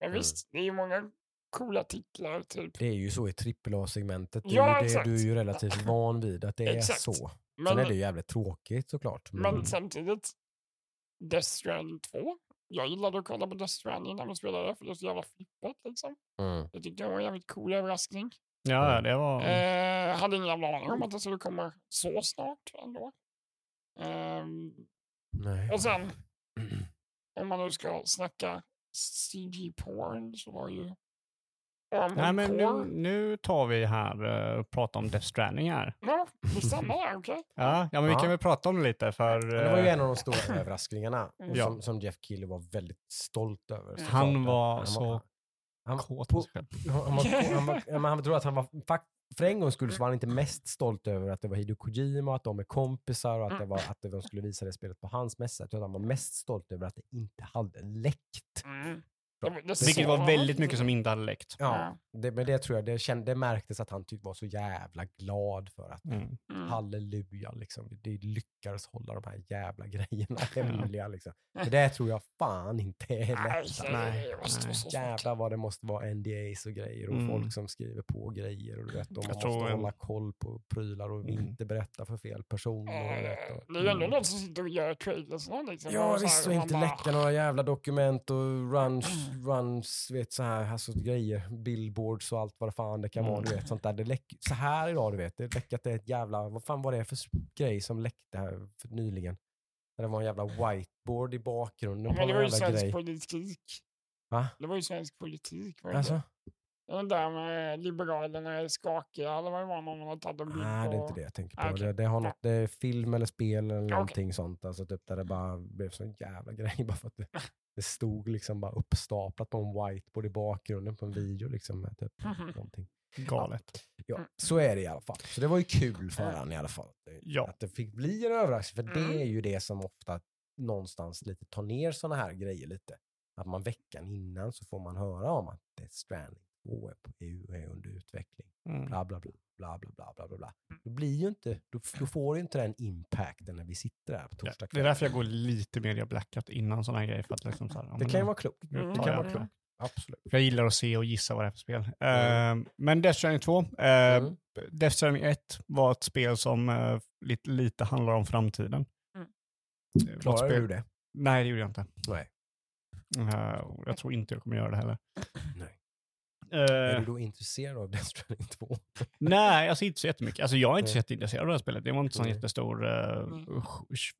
Men Mm. visst, det är ju många coola titlar typ. Det är ju så i AAA-segmentet. Ja, det du är ju relativt van vid att det är Exakt. så. Sen Men, är det ju jävligt tråkigt såklart. Men, men samtidigt, Death Stranding 2. Jag gillade att kolla på Death Stranding när man spelade för det är så jävla flippat liksom. mm. Jag tyckte det var en jävligt cool överraskning. Ja, det var... Eh, hade ingen jävla aning om att det skulle komma så snart ändå. Ehm, Nej. och sen, om man nu ska snacka CG-porn så var ju Armored Nej, men nu, nu tar vi här eh, och pratar om Death Stranding här. Ja, det stämmer det, okej? Ja, ja men vi Ja. kan väl prata om det lite för... Men det var ju eh, en av de stora överraskningarna Mm. Ja. som, som Jeff Keely var väldigt stolt över. Han var Han så han, kåt på- sig själv. han, var, han, var, ja, men han tror att han var, för en gångs skull så var han inte mest stolt över att det var Hideo Kojima, att de är kompisar och att, det var, att de skulle visa det spelet på hans mässa. Jag tror att han var mest stolt över att det inte hade läckt. Mm. Vilket var väldigt mycket som inte hade läckt. Ja, det, men det tror jag, det, kände, det märktes att han tyckte var så jävla glad för att Mm. Mm. halleluja, liksom. det lyckades hålla de här jävla grejerna hemliga. Liksom. För det tror jag fan inte är lätt. Nej, nej. Jävlar vad det måste vara NDAs och grejer och Mm. folk som skriver på grejer och vet, man Jag måste hålla koll på prylar och Mm. inte berätta för fel personer. Och, vet, och, Det är ändå Mm. någon som sitter och gör trailers. Liksom, Ja visst, och inte läcka några jävla dokument och runs, runs vet så här, alltså grejer, billboards och allt vad det fan det kan vara. Du Mm. vet, sånt där. Det läck, så här idag, du vet, det läckat är ett jävla, vad fan var det för grej som läckte här för nyligen? Där det var en jävla whiteboard i bakgrunden men det var ju svensk grej. politik. Va? Det var ju svensk politik. Var det Alltså? Den där med Liberalerna är skakiga eller vad det var någon hade tagit en bild Nej, på. det är inte det jag tänker på. Ah, okej. Det, det, har något, det är film eller spel eller någonting sånt. Alltså typ där det bara blev så en jävla grej bara för att det, det stod liksom bara uppstaplat på en whiteboard i bakgrunden på en video liksom. Med typ någonting. Galet. Ja, Mm. så är det i alla fall. Så det var ju kul för han i alla fall. Ja. Att det fick bli en överraskning, för Mm. det är ju det som ofta någonstans lite tar ner sådana här grejer lite. Att man veckan innan så får man höra om att Stranding 2 är, på, är, är under utveckling. Mm. Bla, bla, bla, bla, bla, bla, bla, bla, bla. Då blir ju inte, då, då får du inte den impacten när vi sitter där på torsdag det är därför jag går lite mer i blackout innan sådana här grejer. För att liksom så här, ja, Det kan ju vara klokt. Mm, Det kan jag vara klokt. Absolut. Jag gillar att se och gissa vad det är för spel. Mm. Eh, men Death Stranding 2. Uh, Mm. Death Stranding 1 var ett spel som eh, lite, lite handlar om framtiden. Mm. Klarar spel- du det? Nej, det gjorde jag inte. Nej. Och jag tror inte jag kommer göra det heller. Nej. Eh, Är du då intresserad av Death Stranding 2? nej, alltså inte så jättemycket. Alltså jag är inte så jätteintresserad av det här spelet. Det var inte så Nej. jättestor uh, Mm.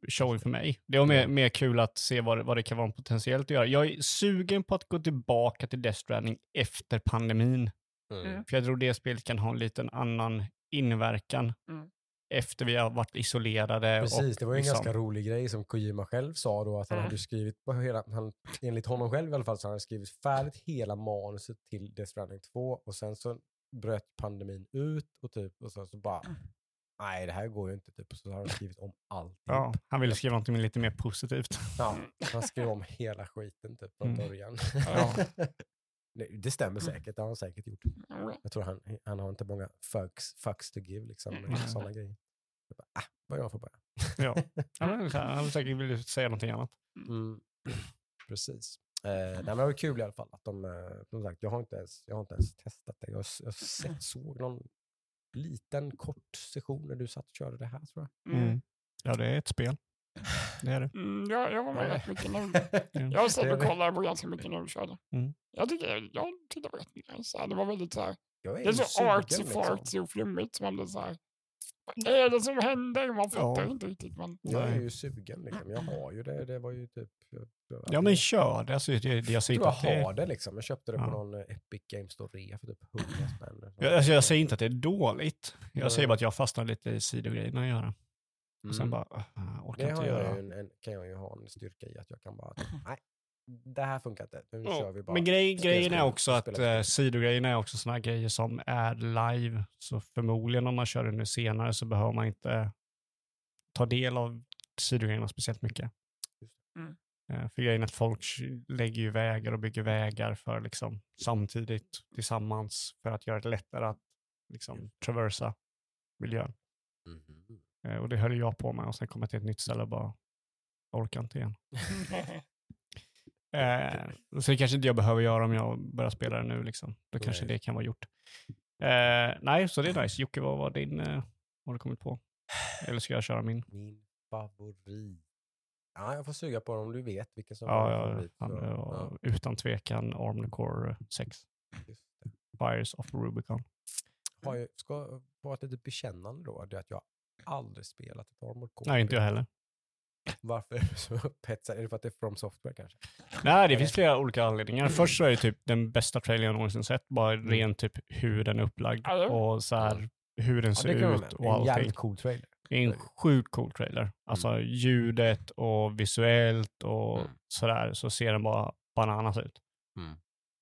show för mig. Det var mer, mer kul att se vad, det- vad det kan vara potentiellt att göra. Jag är sugen på att gå tillbaka till Death Stranding efter pandemin. Mm. För jag tror det spelet kan ha en liten annan inverkan Mm. Efter vi har varit isolerade. Precis, och det var ju en liksom- ganska rolig grej som Kojima själv sa då, att han Mm. hade skrivit, hela, han, enligt honom själv i alla fall, så hade han skrivit färdigt hela manuset till Death Stranding 2 och sen så bröt pandemin ut och typ, och sen så bara, nej det här går ju inte, typ, och så har han skrivit om allting. Ja, han ville skriva något lite mer positivt. Ja, han skrev om hela skiten typ från Mm. början. Ja. det, stämmer säkert, det har han säkert gjort. Ja, Jag tror han, han har inte många fucks, fucks to give, liksom, Mm. sådana grejer. Jag bara, ah, vad jag får börja. Ja. Han hade- säkert velat säga någonting annat. Mm. Precis. Eh, nej, men det var kul i alla fall. Att de, eh, som sagt, jag, har inte ens, jag har inte ens testat det. Jag, jag sett, såg någon liten kort session när du satt och körde det här tror jag. Mm. Ja, det är ett spel. Det är det. Mm, jag, jag var med rätt mycket nu. Jag har sett och kollat på ganska mycket när du körde. Mm. Jag tycker jag tyckte det var rätt nice. Det var väldigt så här. Jag Det är så artsy liksom. fartsy och flummigt. som Man blir så här. Vad är det som händer? Man fattar Ja. inte riktigt. Men, Jag är ju sugen. Liksom. Jag har ju det. Det var ju typ... Jag, jag, Ja, men kör det. Alltså, det, det jag jag säger tror inte jag att det har det liksom. Jag köpte det på Ja. någon eh, Epic Games Store för typ 100 spänn. jag, alltså, jag säger inte att det är dåligt. Jag Nej. säger bara att jag fastnar lite i sidogrejerna att göra. Och sen Mm. bara, uh, orkar Det inte har jag göra. ju en, en, kan jag ju ha en styrka i att jag kan bara, nej, det här funkar inte. Nu Ja, kör vi bara. Men grej, grejen är också att eh, sidogrejerna är också sådana grejer som är live. Så förmodligen om man kör det nu senare så behöver man inte ta del av sidogrejerna speciellt mycket. Mm. Eh, För grejen är att folk lägger ju vägar och bygger vägar för liksom samtidigt tillsammans för att göra det lättare att liksom traversa miljön. Mhm. Eh, Och det höll jag på med och sen kom jag till ett nytt ställe och bara orkar inte igen. Eh, så det kanske inte jag behöver göra om jag börjar spela det nu. Liksom. Då kanske Nej. det kan vara gjort. Eh, nej, så det är nice. Jocke, vad var din, eh, vad har du kommit på? Eller ska jag köra min? Min favorit. Ja, jag får suga på om du vet vilken som Ja, var ja, favorit. så- ja, utan tvekan Armored Core 6. just det. Fires of Rubicon. Har jag, ska vara ett litet bekännande då, det är att jag aldrig spelat ett Armored Core. Nej, inte jag heller. Varför är du så upphetsad? Är det för att det är From Software kanske? Nej, det finns flera olika anledningar. Först så är det typ den bästa trailern jag någonsin sett. Bara Mm. rent typ hur den är upplagd Ja, det- och så här hur den Ja, ser det kan jag ut med. och En allting. jävligt cool trailer. Det är en sjukt cool trailer. Alltså ljudet och visuellt och Mm. sådär så ser den bara bananas ut. Mm.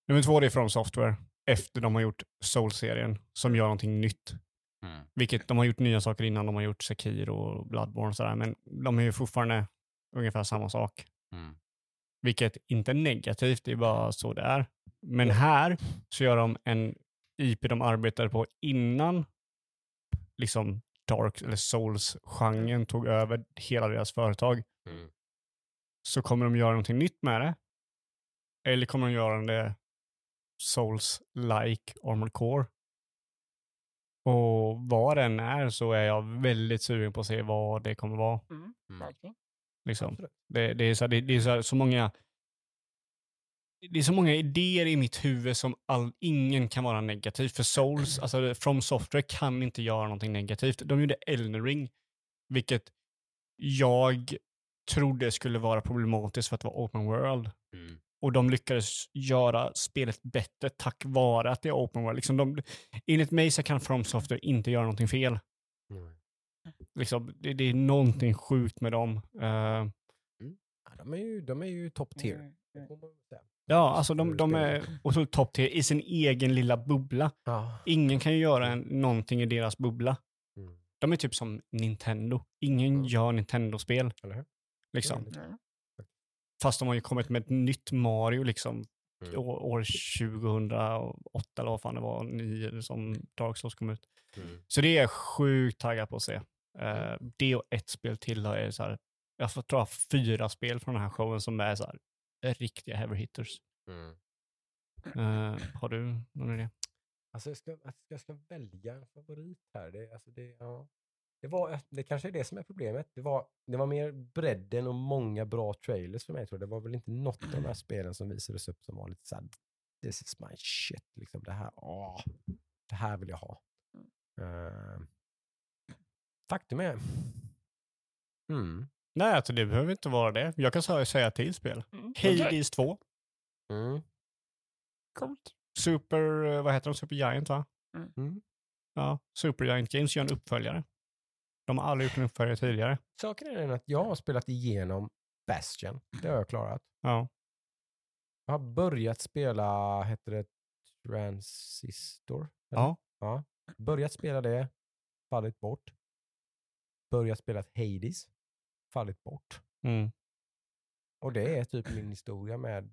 Nummer två det är From Software. Efter de har gjort Soul-serien som gör någonting nytt. Mm. Vilket de har gjort nya saker innan. De har gjort Sekiro och Bloodborne och sådär. Men de är ju fortfarande ungefär samma sak. Mm. Vilket inte är negativt, det är bara så det är. Men här så gör de en IP de arbetade på innan liksom Dark eller Souls-genren tog över hela deras företag. Mm. Så kommer de göra någonting nytt med det. Eller kommer de göra det Souls-like Armored Core. Och vad den är så är jag väldigt sugen på att se vad det kommer vara. Mm. Mm. Liksom. Det, det är, så, det, det är så, så många det är så många idéer i mitt huvud som all, ingen kan vara negativ. För Souls, alltså From Software kan inte göra någonting negativt. De gjorde Elden Ring, vilket jag trodde skulle vara problematiskt för att det var open world. Mm. Och de lyckades göra spelet bättre tack vare att det är open world. Liksom de, enligt mig så kan From Software inte göra någonting fel. Mm. Liksom, det, det är någonting sjukt med dem. Eh, Ja, de är ju, de är ju top tier. Mm. säga. Ja, alltså de, de är otroligt topp tier i sin egen lilla bubbla. Ja. Ingen kan ju göra en, någonting i deras bubbla. Mm. De är typ som Nintendo. Ingen Mm. gör Nintendo-spel. Eller hur? Liksom. Fast de har ju kommit med ett nytt Mario liksom, Mm. år, år 2008 eller vad fan det var, nio som Dark Souls kom ut. Mm. Så det är jag sjukt taggad på att se. Eh, det och ett spel till då är så här, jag får dra fyra spel från den här showen som är så här, riktiga heavy hitters. Mm. Eh, har du någon idé? Alltså jag ska, jag ska välja en favorit här. Det, alltså det, ja. Det, var, det kanske är det som är problemet. Det var, det var mer bredden och många bra trailers för mig. Tror jag. Det var väl inte något av de här spelen som visades upp som var lite såhär, this is my shit. Liksom det här, åh, det här vill jag ha. Uh, faktum är, mm, Nej, alltså det behöver inte vara det. Jag kan säga- till spel. Mm. Hades 2. mm, Coolt. Super, eh, vad heter de? Super Giant va? mm. Ja, Super Giant Games gör en uppföljare. De har aldrig gjort en uppföljare tidigare. Saken är den att jag har spelat igenom Bastion. Det har jag klarat. Ja. Jag har börjat spela, heter det Transistor? eller? Ja. ja. Börjat spela det, fallit bort. Börjat spela Hades, fallit bort. Mm. Och det är typ min historia med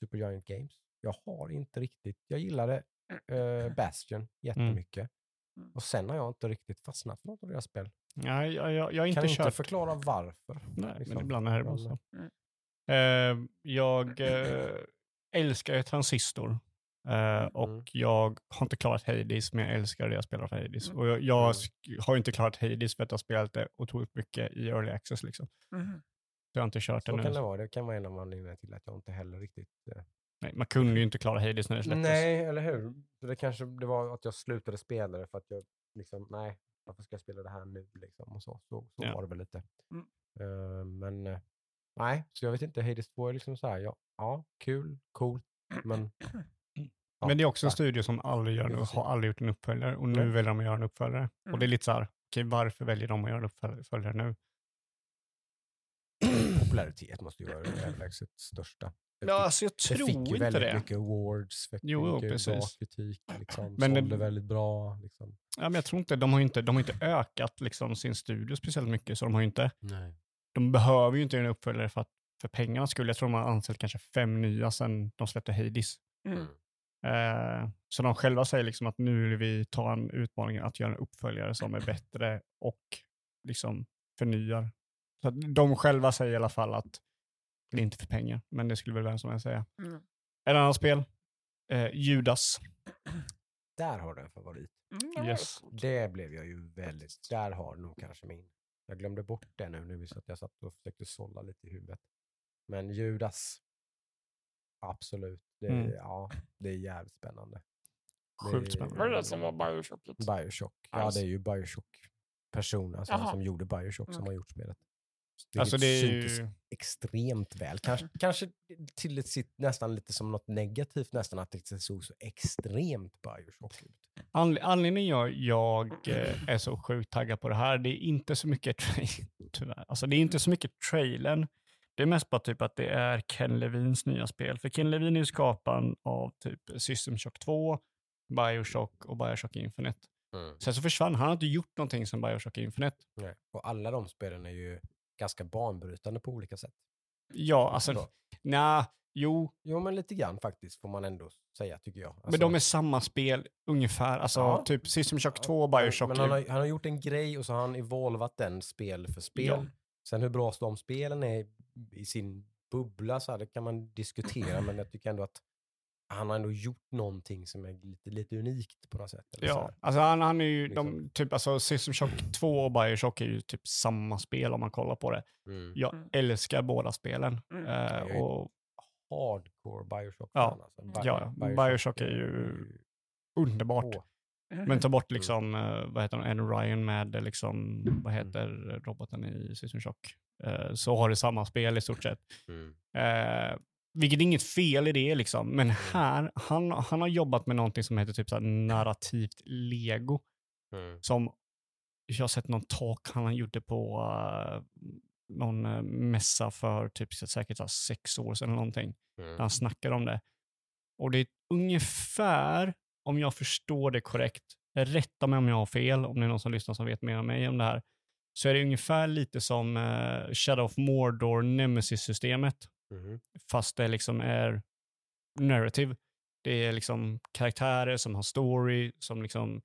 Supergiant Games. Jag har inte riktigt, jag gillade eh, Bastion jättemycket. Mm. Och sen har jag inte riktigt fastnat för något av deras spel. Ja, jag, jag, jag har inte kan inte kört. förklara varför. Nej, liksom. men ibland är det bara så. Mm. Eh, jag eh, älskar ju Transistor. Eh, och Mm. jag har inte klarat Hades, men jag älskar det jag spelar för Hades. Mm. Och jag, jag Mm. har inte klarat Hades för att jag har spelat det otroligt mycket i early access. Liksom. Mm. Så jag har inte kört det Så nu. kan det vara. Det kan vara en av anledningarna till att jag inte heller riktigt... Nej, man kunde ju inte klara Hades när det släpptes. Nej, eller hur? Så det kanske det var att jag slutade spela det för att jag liksom, nej, varför ska jag spela det här nu liksom? Och så så, så Ja. var det väl lite. Mm. Eh, men eh, nej, så jag vet inte. Hades 2 är liksom så här, ja, ja kul, coolt, men... ja, Men det är också en studio som aldrig gör, se. har aldrig gjort en uppföljare och nu Nej. väljer de att göra en uppföljare. Och Mm. det är lite så här, okej varför väljer de att göra en uppföljare nu? Popularitet måste ju vara det överlägset största. Det Ja, fick- alltså jag det tror fick ju inte väldigt det. mycket awards, fick Jo, jo, mycket bra precis. kritik, liksom, Men det- sålde väldigt bra. Liksom. Ja, men jag tror inte, de har ju inte, de har inte ökat liksom sin studio speciellt mycket, så de har ju inte, Nej. de behöver ju inte en uppföljare för, att, för pengarnas skull. Jag tror de har anställt kanske fem nya sedan de släppte Hades. Mm. Eh, så de själva säger liksom att nu vill vi ta en utmaning att göra en uppföljare som är bättre och liksom förnyar. Så att de själva säger i alla fall att det är inte för pengar, men det skulle väl vem som helst säga. Mm. Ett annat spel, eh, Judas. Där har du en favorit. Mm, det var Yes. Det blev jag ju väldigt, där har nog kanske min. Jag glömde bort det nu, nu så att jag satt och försökte sålla lite i huvudet. Men Judas, absolut. Det, Mm. ja, det är jävligt spännande. Sjukt Det- spännande. Vad är det som var Bioshocket? Bioshock. Ja, Alltså. det är ju Bioshock-personer alltså, Jaha. som gjorde Bioshock som Okej. har gjort spelet. Vilket Alltså det syntes ju... extremt väl. Kanske, kanske till ett sitt, nästan lite som något negativt nästan, att det såg så extremt Bioshock ut. Anle- Anledningen jag, jag eh, är så sjukt taggad på det här, det är inte så mycket tyvärr. Alltså det är inte så mycket trailern. Det är mest bara typ att det är Ken Levins nya spel. För Ken Levin är ju skaparen av typ System Shock 2, Bioshock och Bioshock Infinite. Sen så försvann han. har inte gjort någonting som Bioshock Infinite. Nej. Och alla de spelen är ju ganska banbrytande på olika sätt. Ja, alltså, Då. nej, jo, Jo, men lite grann faktiskt får man ändå säga tycker jag. Alltså, men de är samma spel ungefär. Alltså Ja. typ System Shock 2 och Bioshock. Men han har, han har gjort en grej och så har han evolvat den spel för spel. Ja. Sen hur bra de spelen är i sin bubbla så här, det kan man diskutera, men jag tycker ändå att han har ändå gjort någonting som är lite, lite unikt på något sätt. eller så Ja, alltså han, han är ju, Liksom. de, typ alltså System Shock 2 och Bioshock är ju typ samma spel om man kollar på det. Mm. Jag Mm. älskar båda spelen. Mm. Eh, och Hardcore Bioshock. Ja. alltså. Bi- Ja, Bioshock är ju underbart. Åh, Men ta bort Mm. liksom, eh, vad heter han, Ed Ryan med eh, liksom, vad heter roboten i System Shock. Eh, så har det samma spel i stort sett. mm. Eh, vilket är inget fel i det liksom. Men här, han, han har jobbat med någonting som heter typ så narrativt lego. Mm. Som jag har sett någon talk han gjorde på uh, någon uh, mässa för typ säkert så sex år sedan eller någonting. Mm. Där han snackar om det. Och det är ungefär, om jag förstår det korrekt, rätta mig om jag har fel, om det är någon som lyssnar som vet mer än mig om det här, så är det ungefär lite som eh, Shadow of Mordor Nemesis-systemet, Mhm. fast det liksom är narrative. Det är liksom karaktärer som har story, som liksom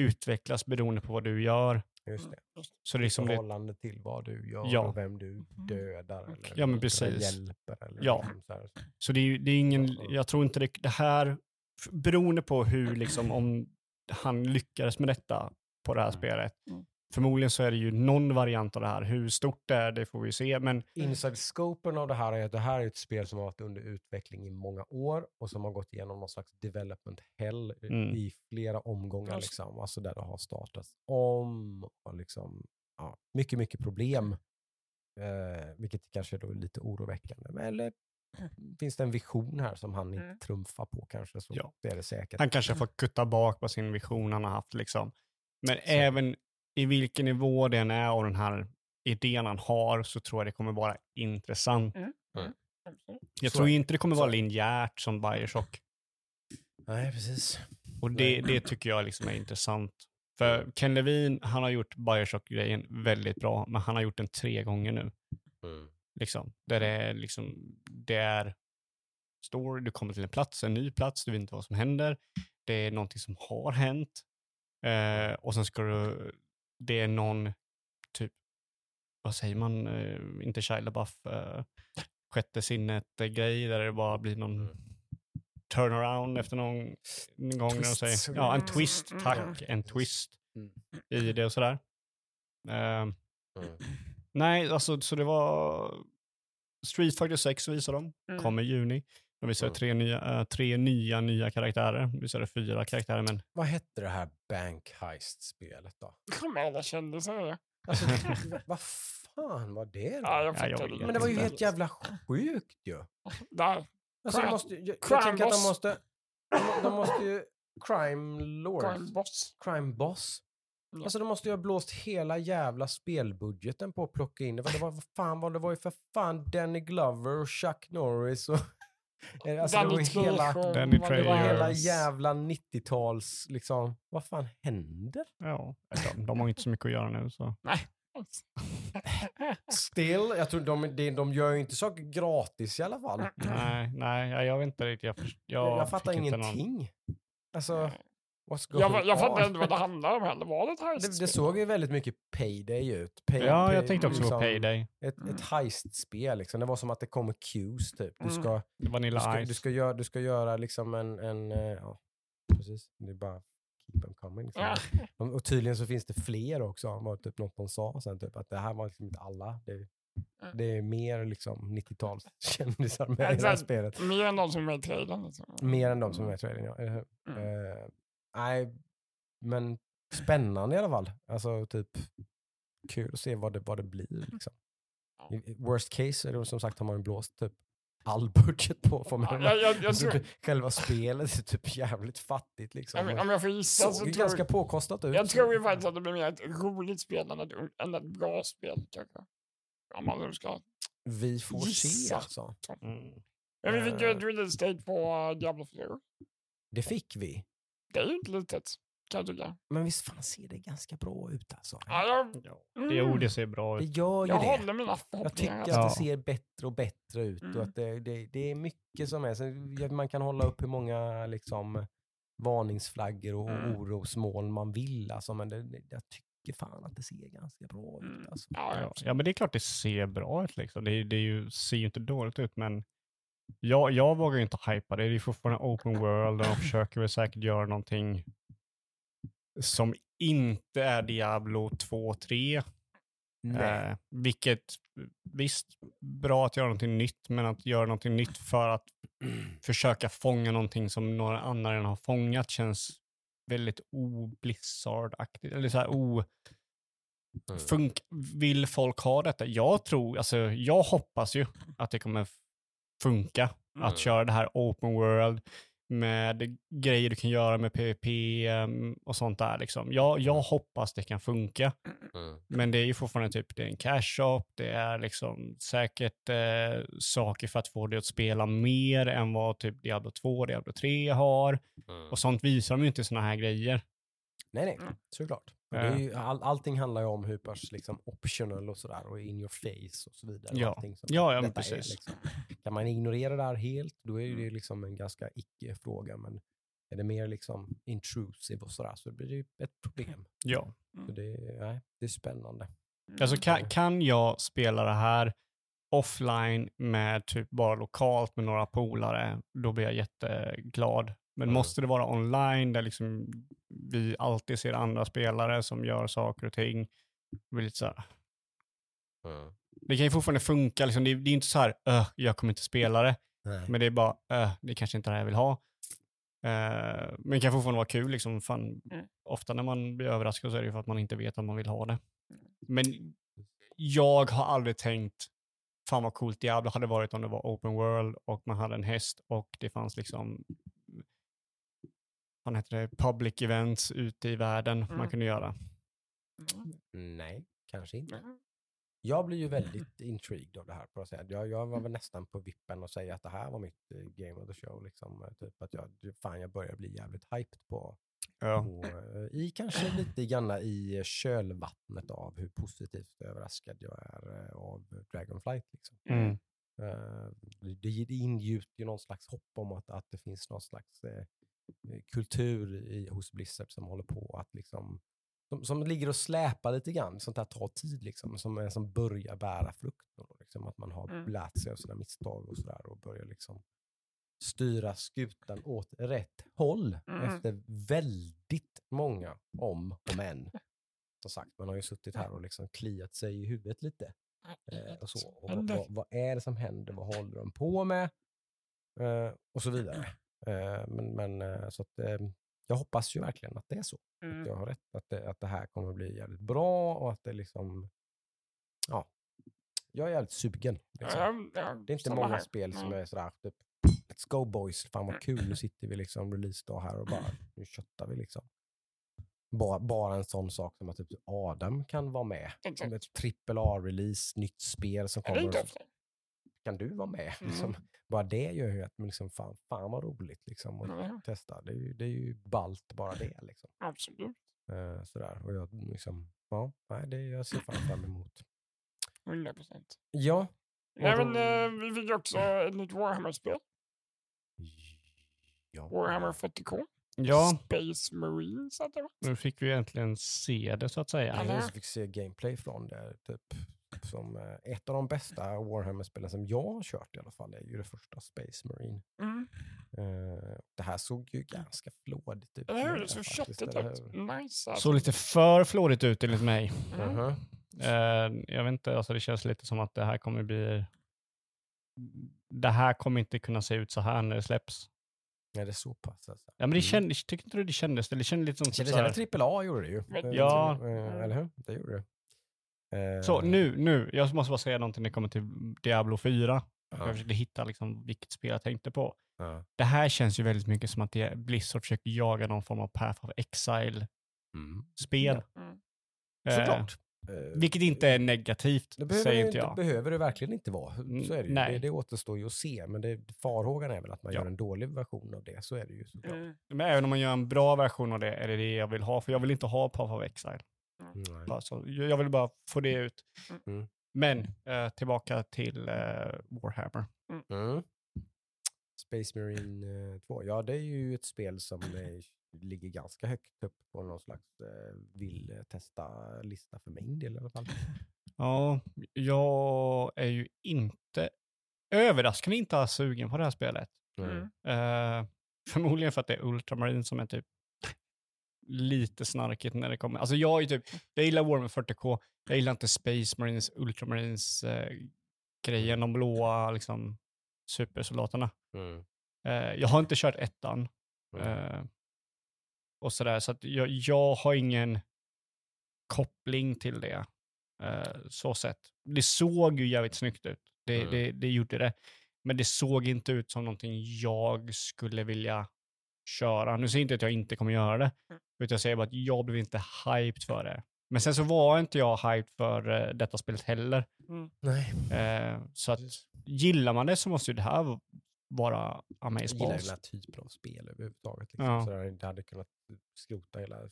utvecklas beroende på vad du gör. Just det. Så det är I liksom det, förhållande till vad du gör Ja. och vem du dödar. Eller Ja, men eller precis. hjälper. Eller Ja. liksom så här. Så det är, det är ingen, jag tror inte det, det här, beroende på hur liksom, om han lyckades med detta på det här Mm. spelet, Mm. Förmodligen så är det ju någon variant av det här. Hur stort det är, det får vi se, men Inside-scopen av det här är att det här är ett spel som har varit under utveckling i många år och som har gått igenom någon slags development hell i- Mm. i flera omgångar. Just. Liksom. Alltså där det har startats om och liksom, ja, mycket, mycket problem. Eh, vilket kanske då är lite oroväckande. Men, eller finns det en vision här som han inte Mm. trumfar på kanske så Ja. det är det säkert. han kanske får kutta bak på sin vision han har haft. Liksom. Men Så. även i vilken nivå den är av den här idén han har så tror jag det kommer vara intressant. Absolut. Jag Så tror inte det kommer Så vara linjärt som Bioshock. Nej, precis. Och det, det tycker jag liksom är intressant. För Ken Levine, han har gjort Bioshock-grejen väldigt bra, men han har gjort den tre gånger nu. Mm. Liksom, där det är, liksom, det är story, du kommer till en plats, en ny plats, du vet inte vad som händer. Det är någonting som har hänt. Eh, och sen ska du, det är någon typ, vad säger man, eh, inte Shia LaBeouf, eh, sjätte sinnet-grej där det bara blir någon Mm. turnaround efter någon gång. Twist. säger, ja, en twist, Mm, tack, mm. en twist Mm. i det och sådär. Eh, Mm. Nej, alltså så det var Street Fighter 6 visar de, Mm. kommer i juni. De visade Mm. tre, nya, äh, tre nya nya karaktärer. De visade fyra karaktärer, men Vad hette det här Bank Heist-spelet då? Kommer alla kändisar det? Alltså, vad fan var det då? Ja, jag Ja, jag. Men det var ju helt jävla sjukt ju. Där. Alltså, Crime- måste, jag, jag tänker att de måste, de, de måste ju, crime lords, Crime boss. crime boss. Ja. Alltså de måste ju ha blåst hela jävla spelbudgeten på att plocka in det. Vad det var, vad fan var det? var ju för fan Danny Glover och Chuck Norris och... Alltså det var hela, Danny det var hela jävla 90-tals, liksom, vad fan händer? ja, de, de har inte så mycket att göra nu. Så. Still, jag tror de, de, de gör ju inte saker gratis i alla fall. Nej, nej, jag- vet inte riktigt. Jag, jag, Jag, fattar inte någon- ingenting. Alltså, Jag, jag fattar inte vad det handlar om heller. Var det ett Det, heistspel? det såg ju väldigt mycket payday ut. Pay, Ja, pay- jag tänkte också på liksom Payday. Ett, Mm. ett heist-spel, liksom. det var som att det kommer cues typ. Du Mm. ska, du Vanilla ska, Ice. du ska, göra, du ska göra liksom en, en eh, ja, precis. Det är bara keep them coming. Liksom. Och, tydligen så finns det fler också, var typ något de sa sen, typ, att det här var liksom inte alla. Det, Mm. det är mer liksom 90-tals kändisar med i det här spelet. Mer än de som är med i trailern. Liksom. Mer än de som är med i trailern, ja. Mm. Eh, nej, men spännande i alla fall. Alltså typ kul att se vad det, vad det blir. Liksom. I- Worst case är det som sagt har man blåst typ all budget på Formel Ja, 1. jag, jag, jag, Alltså, tror, själva spelet är typ jävligt fattigt liksom. om, om jag får gissa så ju tror ganska påkostat ut. jag tror ju faktiskt att det blir mer ett roligt spel än ett, än ett bra spel kanske. Om man nu ska. Vi får se Gissa. alltså. Mm. Men vi fick ju Eh. ett release date på uh, Diablo 4. Det fick vi. Det är ju inte litet. Men visst fan ser det ganska bra ut alltså. Ja, jag, Ja. mm, Det ord det ser bra Det ut. gör ju jag det. håller mina Jag tycker alltså. att Ja. det ser bättre och bättre ut Mm. och att det, det, det är mycket som är. Så man kan hålla upp hur många liksom, varningsflaggor och Mm. orosmoln man vill. Alltså, men det, det, jag tycker fan att det ser ganska bra ut. Mm. Alltså. Ja, Ja. ja. ja, men det är klart det ser bra ut. Liksom. Det, det är ju, ser ju inte dåligt ut, men jag, jag vågar inte hypa det. Det är fortfarande open world och de försöker väl säkert göra någonting som inte är Diablo 2 3. Nej. Eh, vilket, visst, bra att göra någonting nytt, men att göra någonting nytt för att försöka fånga någonting som några andra redan har fångat känns väldigt o-Blizzard-aktigt. Eller så här o... Mm. Funk, vill folk ha detta? Jag tror, alltså jag hoppas ju att det kommer funka. Mm. Att köra det här open world med grejer du kan göra med PVP em, och sånt där liksom. Jag, jag hoppas det kan funka. Mm. Men det är ju fortfarande typ, det är en cash shop, det är liksom säkert eh, saker för att få det att spela mer än vad typ Diablo 2 och Diablo 3 har. Mm. Och sånt visar de ju inte i såna här grejer. Nej, nej, Mm. såklart. Och Det är ju, all, allting handlar ju om hur pass liksom, optional och sådär och in your face och så vidare. Ja. allting som Ja, ja, men detta är, precis. liksom. Kan man ignorera det här helt, då är det Mm. ju liksom en ganska icke-fråga. Men är det mer liksom intrusive och sådär så blir det ju ett problem. Ja. Så det, nej, det är spännande. Alltså kan, Mm. kan jag spela det här offline med typ bara lokalt med några polare, då blir jag jätteglad. Men Mm. måste det vara online där liksom vi alltid ser andra spelare som gör saker och ting, det blir lite så här, det kan ju fortfarande funka, liksom. det, är- det är inte så här, "Öh, jag kommer inte spela det, Nej. men det är bara, "Öh, det är kanske inte det här jag vill ha. Eh, men det kan fortfarande vara kul, liksom. Fan, Mm. ofta när man blir överraskad så är det ju för att man inte vet att man vill ha det. Men jag har aldrig tänkt, fan vad coolt Diablo hade varit om det var open world och man hade en häst och det fanns liksom, vad heter det, public events ute i världen man Mm. kunde göra. Mm. nej, kanske inte. Mm. Jag blir ju väldigt intrigued av det här. På att säga. Jag, jag var väl nästan på vippen och säga att det här var mitt eh, game of the show. Liksom. Typ att jag, fan, jag börjar bli jävligt hyped på Ja. Och, eh, I kanske lite grann i kölvattnet av hur positivt överraskad jag är eh, av Dragonflight. Liksom. Mm. Eh, det, det ingjuter ju någon slags hopp om att, att det finns någon slags eh, kultur i, hos Blizzard som håller på att liksom som, som ligger och släpar lite grann, sånt där tar tid liksom, som, är- som börjar bära frukt. Då, liksom, att man har Mm. lärt sig av sina misstag och sådär och börjar liksom styra skutan åt rätt håll Mm. efter väldigt många om och men. Som sagt, man har ju suttit här och liksom kliat sig i huvudet lite. Eh, och så. Och vad, vad, vad är det som händer? Vad håller de på med? Eh, och så vidare. Eh, men men eh, så att, eh, jag hoppas ju verkligen att det är så. Att Mm. jag har rätt. Att det, att det här kommer bli jävligt bra och att det liksom... Ja. Jag är jävligt sugen. Liksom. Ja, ja, Det är inte många här. spel som Nej. är sådär, typ, let's go boys, fan vad kul, nu sitter vi liksom releasedag här och bara, nu köttar vi liksom. Bara, bara en sån sak som att typ Adam kan vara med. Som Exakt. ett trippel A-release, nytt spel som kommer. och kan du vara med? Mm. Liksom, bara det gör ju att man liksom, fan, fan vad roligt liksom, att Ja, testa. Det är, ju, det är ju ballt bara det. Liksom. absolut. Eh, sådär. Och jag, liksom, ja, nej, det, jag ser fan fram emot. 100 procent. Ja. Och men, eh, vi fick också ett nytt Warhammer-spel. Ja. Warhammer 40K. ja, Space Marines nu fick vi äntligen se det så att säga. Ja, Jag fick se gameplay från det. Typ, som eh, ett av de bästa Warhammer-spelen som jag har kört i alla fall är ju det första Space Marine. Mm. Eh, det här såg ju ganska flådigt ut. Eller hur? Det såg köttigt ut. Nice. Alltså. Såg lite för flådigt ut enligt mig. Mm. Mhm. Eh, jag vet inte, alltså det känns lite som att det här kommer bli... Det här kommer inte kunna se ut så här när det släpps. Ja, det är så pass alltså. Ja men det Mm. kändes, tyckte inte du det kändes? Det kändes lite som Det typ kändes jävligt trippel A gjorde det ju. Eh, Ja. eh, Eller hur? Det gjorde det. Eh, Så nu, nu, jag måste bara säga någonting när det kommer till Diablo 4. Ja. Jag försökte hitta liksom vilket spel jag tänkte på. Ja. Det här känns ju väldigt mycket som att det, Blizzard försöker jaga någon form av Path of Exile-spel. Mm. Mm. Eh, Såklart. Eh, vilket inte är negativt, det behöver, säger det inte jag. behöver det verkligen inte vara. Mm, Så är det, ju. nej. Det, det återstår ju att se, men det, farhågan är väl att man Ja. gör en dålig version av det. Så är det ju såklart. Mm. Men även om man gör en bra version av det är det det jag vill ha, för jag vill inte ha Path of Exile. Nej. Bara så, jag vill bara få det ut. Mm. Men eh, tillbaka till eh, Warhammer. Mm. Space Marine eh, 2, ja det är ju ett spel som eh, ligger ganska högt upp på någon slags eh, vill testa-lista för min del i alla fall. Ja, jag är ju inte överraskande inte alls sugen på det här spelet. Mm. Eh, förmodligen för att det är Ultramarine som är typ lite snarkigt när det kommer. Alltså jag är typ, jag gillar Warhammer 40K, jag gillar inte Space Marines, Ultramarines eh, grejen, de blåa liksom supersoldaterna. Mm. Eh, jag har inte kört ettan. Mm. Eh, och sådär, så att jag, jag har ingen koppling till det. Eh, så sett. Det såg ju jävligt snyggt ut. Det, Mm. det, det gjorde det. Men det såg inte ut som någonting jag skulle vilja köra. Nu säger jag inte att jag inte kommer göra det, Mm. utan jag säger bara att jag blev inte hyped för det. Men sen så var inte jag hyped för eh, detta spelet heller. Nej, Eh, så att gillar man det så måste ju det här vara jag Amaze gillar här typen av spel överhuvudtaget. Liksom. Ja. Så jag inte hade kunnat skrota hela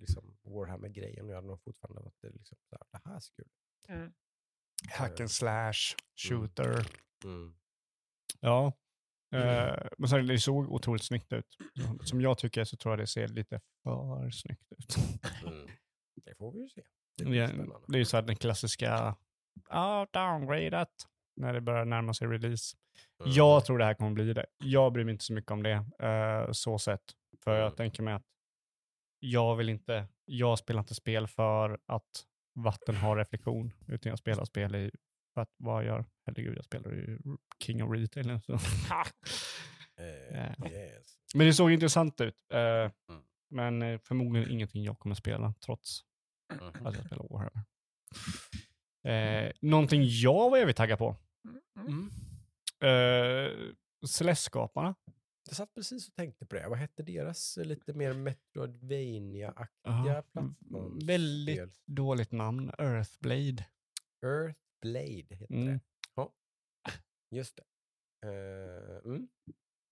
liksom, Warhammer-grejen och jag hade nog fortfarande varit eh, liksom, så här, det här är så kul. Mm. Hack and slash, shooter. Mm. Ja. Eh, men så, det såg otroligt snyggt ut. Som jag tycker så tror jag det ser lite för snyggt ut. Mm. Det får vi ju se. Det Det är, spännande. det är ju så här den klassiska, ja, downgradat, när det börjar närma sig release. Mm. Jag tror det här kommer bli det. Jag bryr mig inte så mycket om det, eh, så sett. För Mm. jag tänker mig att jag vill inte, jag spelar inte spel för att vatten har reflektion, utan jag spelar spel i, för att vad jag gör, herregud, jag spelar ju King of Retail nu. Så. Eh, Ja. yes. Men det såg intressant ut. eh, Mm. Men eh, förmodligen ingenting jag kommer spela, trots Mhm. att jag spelar Warhammer. Eh, någonting jag var evigt taggad på. Mm. Mm. Eh, Celeste-skaparna. Jag satt precis och tänkte på det. Vad hette deras eh, lite mer Metroidvania-aktiga Ja, plattformsspel? Väldigt dåligt namn. Earthblade. Earthblade heter Mm. det. Ja, just det. Eh, mm.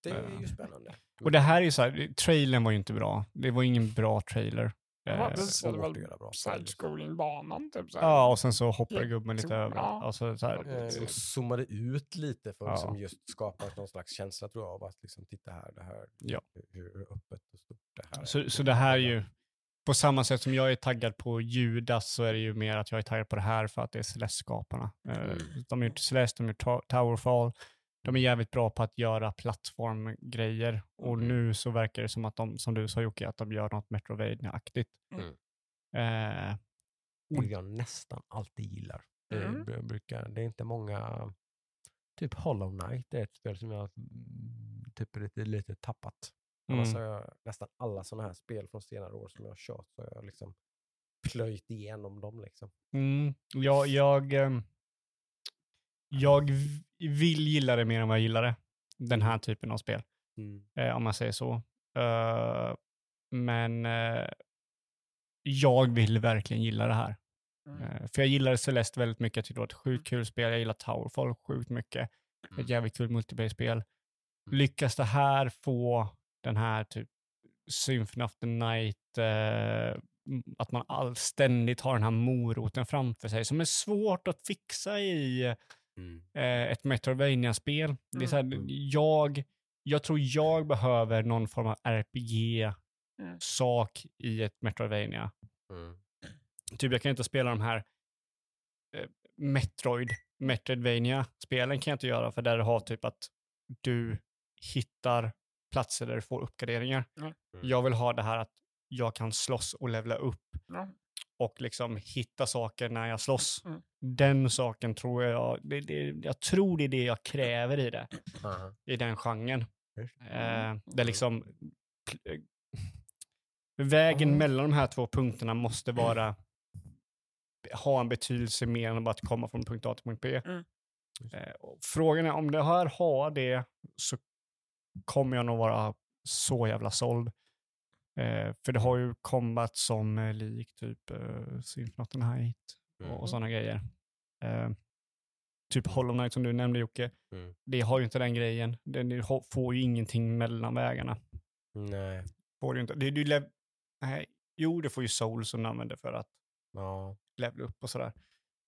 Det är ju Ja. spännande. Och det här är ju så här, trailern var ju inte bra. Det var ingen bra trailer. Eh, Svårt väl att göra bra spel. side-scrolling-banan typ så här. ja, och sen så hoppar Ja, gubben lite så- ja. Alltså, så här, Eh, De zoomade ut lite för att Ja. liksom just skapa någon slags känsla tror jag av att liksom, titta här, det här, Ja. hur, hur öppet och stort det här är. Så, så det här är ju, på samma sätt som jag är taggad på Judas så är det ju mer att jag är taggad på det här för att det är Celeste-skaparna. Eh, Mm. De har gjort Celeste, de har gjort Towerfall. De är jävligt bra på att göra plattformgrejer och Mm. nu så verkar det som att de, som du sa Jocke, att de gör något Metrovania-aktigt. Mm. Eh, Vilket jag nästan alltid gillar. Det, Mm. jag brukar, det är inte många, typ Hollow Knight är ett spel som jag mm, typ är lite, lite tappat. Annars Mm. har jag nästan alla sådana här spel från senare år som jag har kört så har jag liksom plöjt igenom dem liksom. Mm, jag, jag, ehm, jag vill gilla det mer än vad jag gillar det. Den här typen av spel, eh, om man säger så. Eh, men eh, jag vill verkligen gilla det här. Mm. Eh, för jag gillar Celeste väldigt mycket. Jag tyckte det var ett sjukt kul spel. Jag gillar Towerfall sjukt mycket. Mm. Ett jävligt kul multiplayer-spel. Lyckas det här få den här typ Symphony of the Night, eh, att man all, ständigt har den här moroten framför sig som är svårt att fixa i Mm. eh, ett Metroidvania-spel. Det är så här, Mm. jag, jag tror jag behöver någon form av RPG-sak i ett Metroidvania. Mm. Typ jag kan inte spela de här eh, Metroid, Metroidvania-spelen kan jag inte göra för där du har typ att du hittar platser där du får uppgraderingar. Mm. Jag vill ha det här att jag kan slåss och levla upp. Och liksom hitta saker när jag slåss. Mm. Den saken tror jag, det, det, jag tror det är det jag kräver i det, Aha. i den genren. Eh, där liksom vägen Mm. mellan de här två punkterna måste vara ha en betydelse mer än bara att komma från punkt A till punkt B. Mm. Eh, frågan är om det här har det så kommer jag nog vara så jävla såld. Eh, för det har ju combat som är lik typ uh, Symphony Night och, Mm. och sådana grejer. Eh, typ Hollow Knight som du nämnde Jocke. Mm. Det har ju inte den grejen. Det har- får ju ingenting mellan vägarna. Nej. Får det ju inte. Det, det, lev- nej, jo, det får ju Soul som använder för att Ja. levla upp och sådär.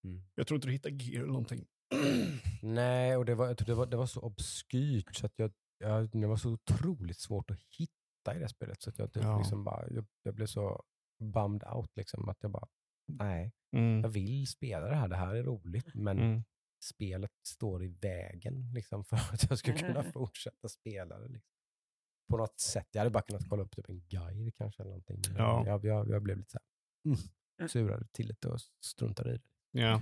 Mm. Jag tror inte du hittar gear eller någonting. Nej, och det var, jag tror det, var, det var så obskyrt så att jag, jag, det var så otroligt svårt att hitta i det spelet. Så att jag, typ Ja. liksom bara, jag, jag blev så bummed out liksom att jag bara, nej, Mm. jag vill spela det här, det här är roligt, men Mm. spelet står i vägen liksom, för att jag ska kunna fortsätta spela det. Liksom. På något sätt. Jag hade bara kunnat kolla upp typ en guide kanske eller någonting. Ja. Jag, jag, jag blev lite så här, mm, Mm. surade till det och struntade i det. Ja.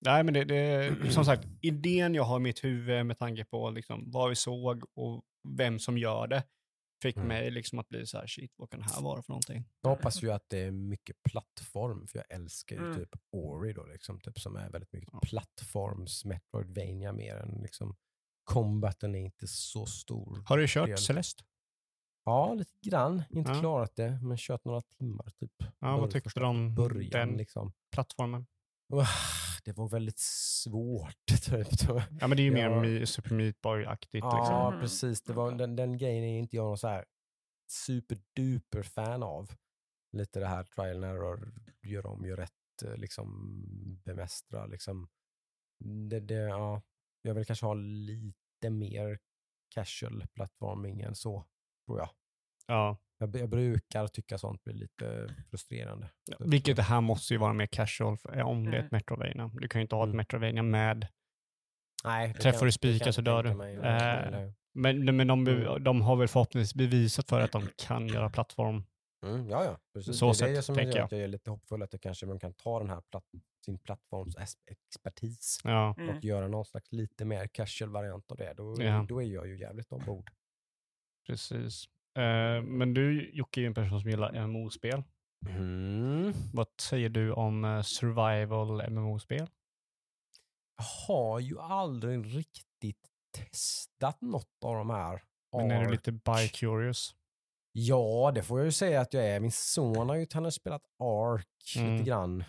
Nej, men det, det, som sagt, idén jag har i mitt huvud med tanke på liksom vad vi såg och vem som gör det fick Mm. mig liksom att bli så här, shit, vad kan det här vara för någonting? Jag hoppas ju att det är mycket plattform, för jag älskar ju Mm. typ Ori då, liksom, typ, som är väldigt mycket Ja. plattforms, Metroidvania mer än liksom, combaten är inte så stor. Har du kört Del. Celeste? Ja, lite grann. Inte Ja. klarat det, men kört några timmar typ. Ja, vad tyckte du om Början den liksom. plattformen? Det var väldigt svårt. Typ. Ja, men det är ju Ja. mer Mi- Super Meat Boy-aktigt. Ja, liksom. precis. Det var, den, den grejen är inte jag någon så här superduper fan av. Lite det här trial and error, gör om, gör rätt, eh, liksom bemästra. Liksom. Det, det, ja, jag vill kanske ha lite mer casual plattforming än så, tror jag. Ja. Jag, jag brukar tycka sånt blir lite frustrerande. Så- Vilket det här måste ju vara mer casual för, eh, om det är ett Mm. Metroidvania. Du kan ju inte ha ett Mm. Metroidvania med Nej, det Träffar kan- du det spikar så dör du. mig. Eh. Men, men de, Mm. de har väl förhoppningsvis bevisat för att de kan göra plattform. Mm, ja, ja, precis. Så det är det sätt, som tänker gör jag. att jag är lite hoppfull att jag kanske man kan ta den här platt, sin plattforms es- expertis Ja. Mm. och göra någon slags lite mer casual variant av det. Då, Ja. då är jag ju jävligt ombord. Precis. Eh, men du Jocke är ju en person som gillar MMO-spel. Mm. Vad säger du om eh, survival MMO-spel? Jag har ju aldrig riktigt testat något av de här. Men är du lite bi-curious? Ja, det får jag ju säga att jag är. Min son har ju han har spelat Ark Mm. lite grann.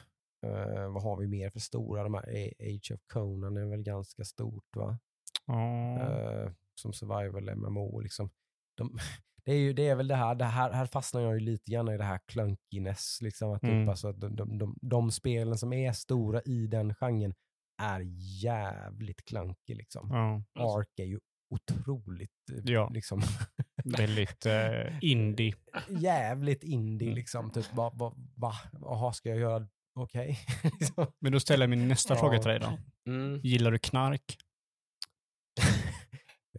Eh, vad har vi mer för stora? De här Age of Conan är väl ganska stort va? Ja. Eh, som survival MMO. Liksom. De, det, är ju, det är väl det här, det här, här fastnar jag ju lite grann i det här clunkiness. Liksom, att Mm. typ, alltså, att de, de, de, de spelen som är stora i den genren är jävligt clunky. Liksom. ja. Ark är ju otroligt eh, Ja. liksom, Väldigt eh, indie. jävligt indie. Mm. Liksom. Typ, va, va, va, Jaha, ska jag göra okej? liksom. Men då ställer jag min nästa Ja. fråga till dig då. mm. Gillar du knark?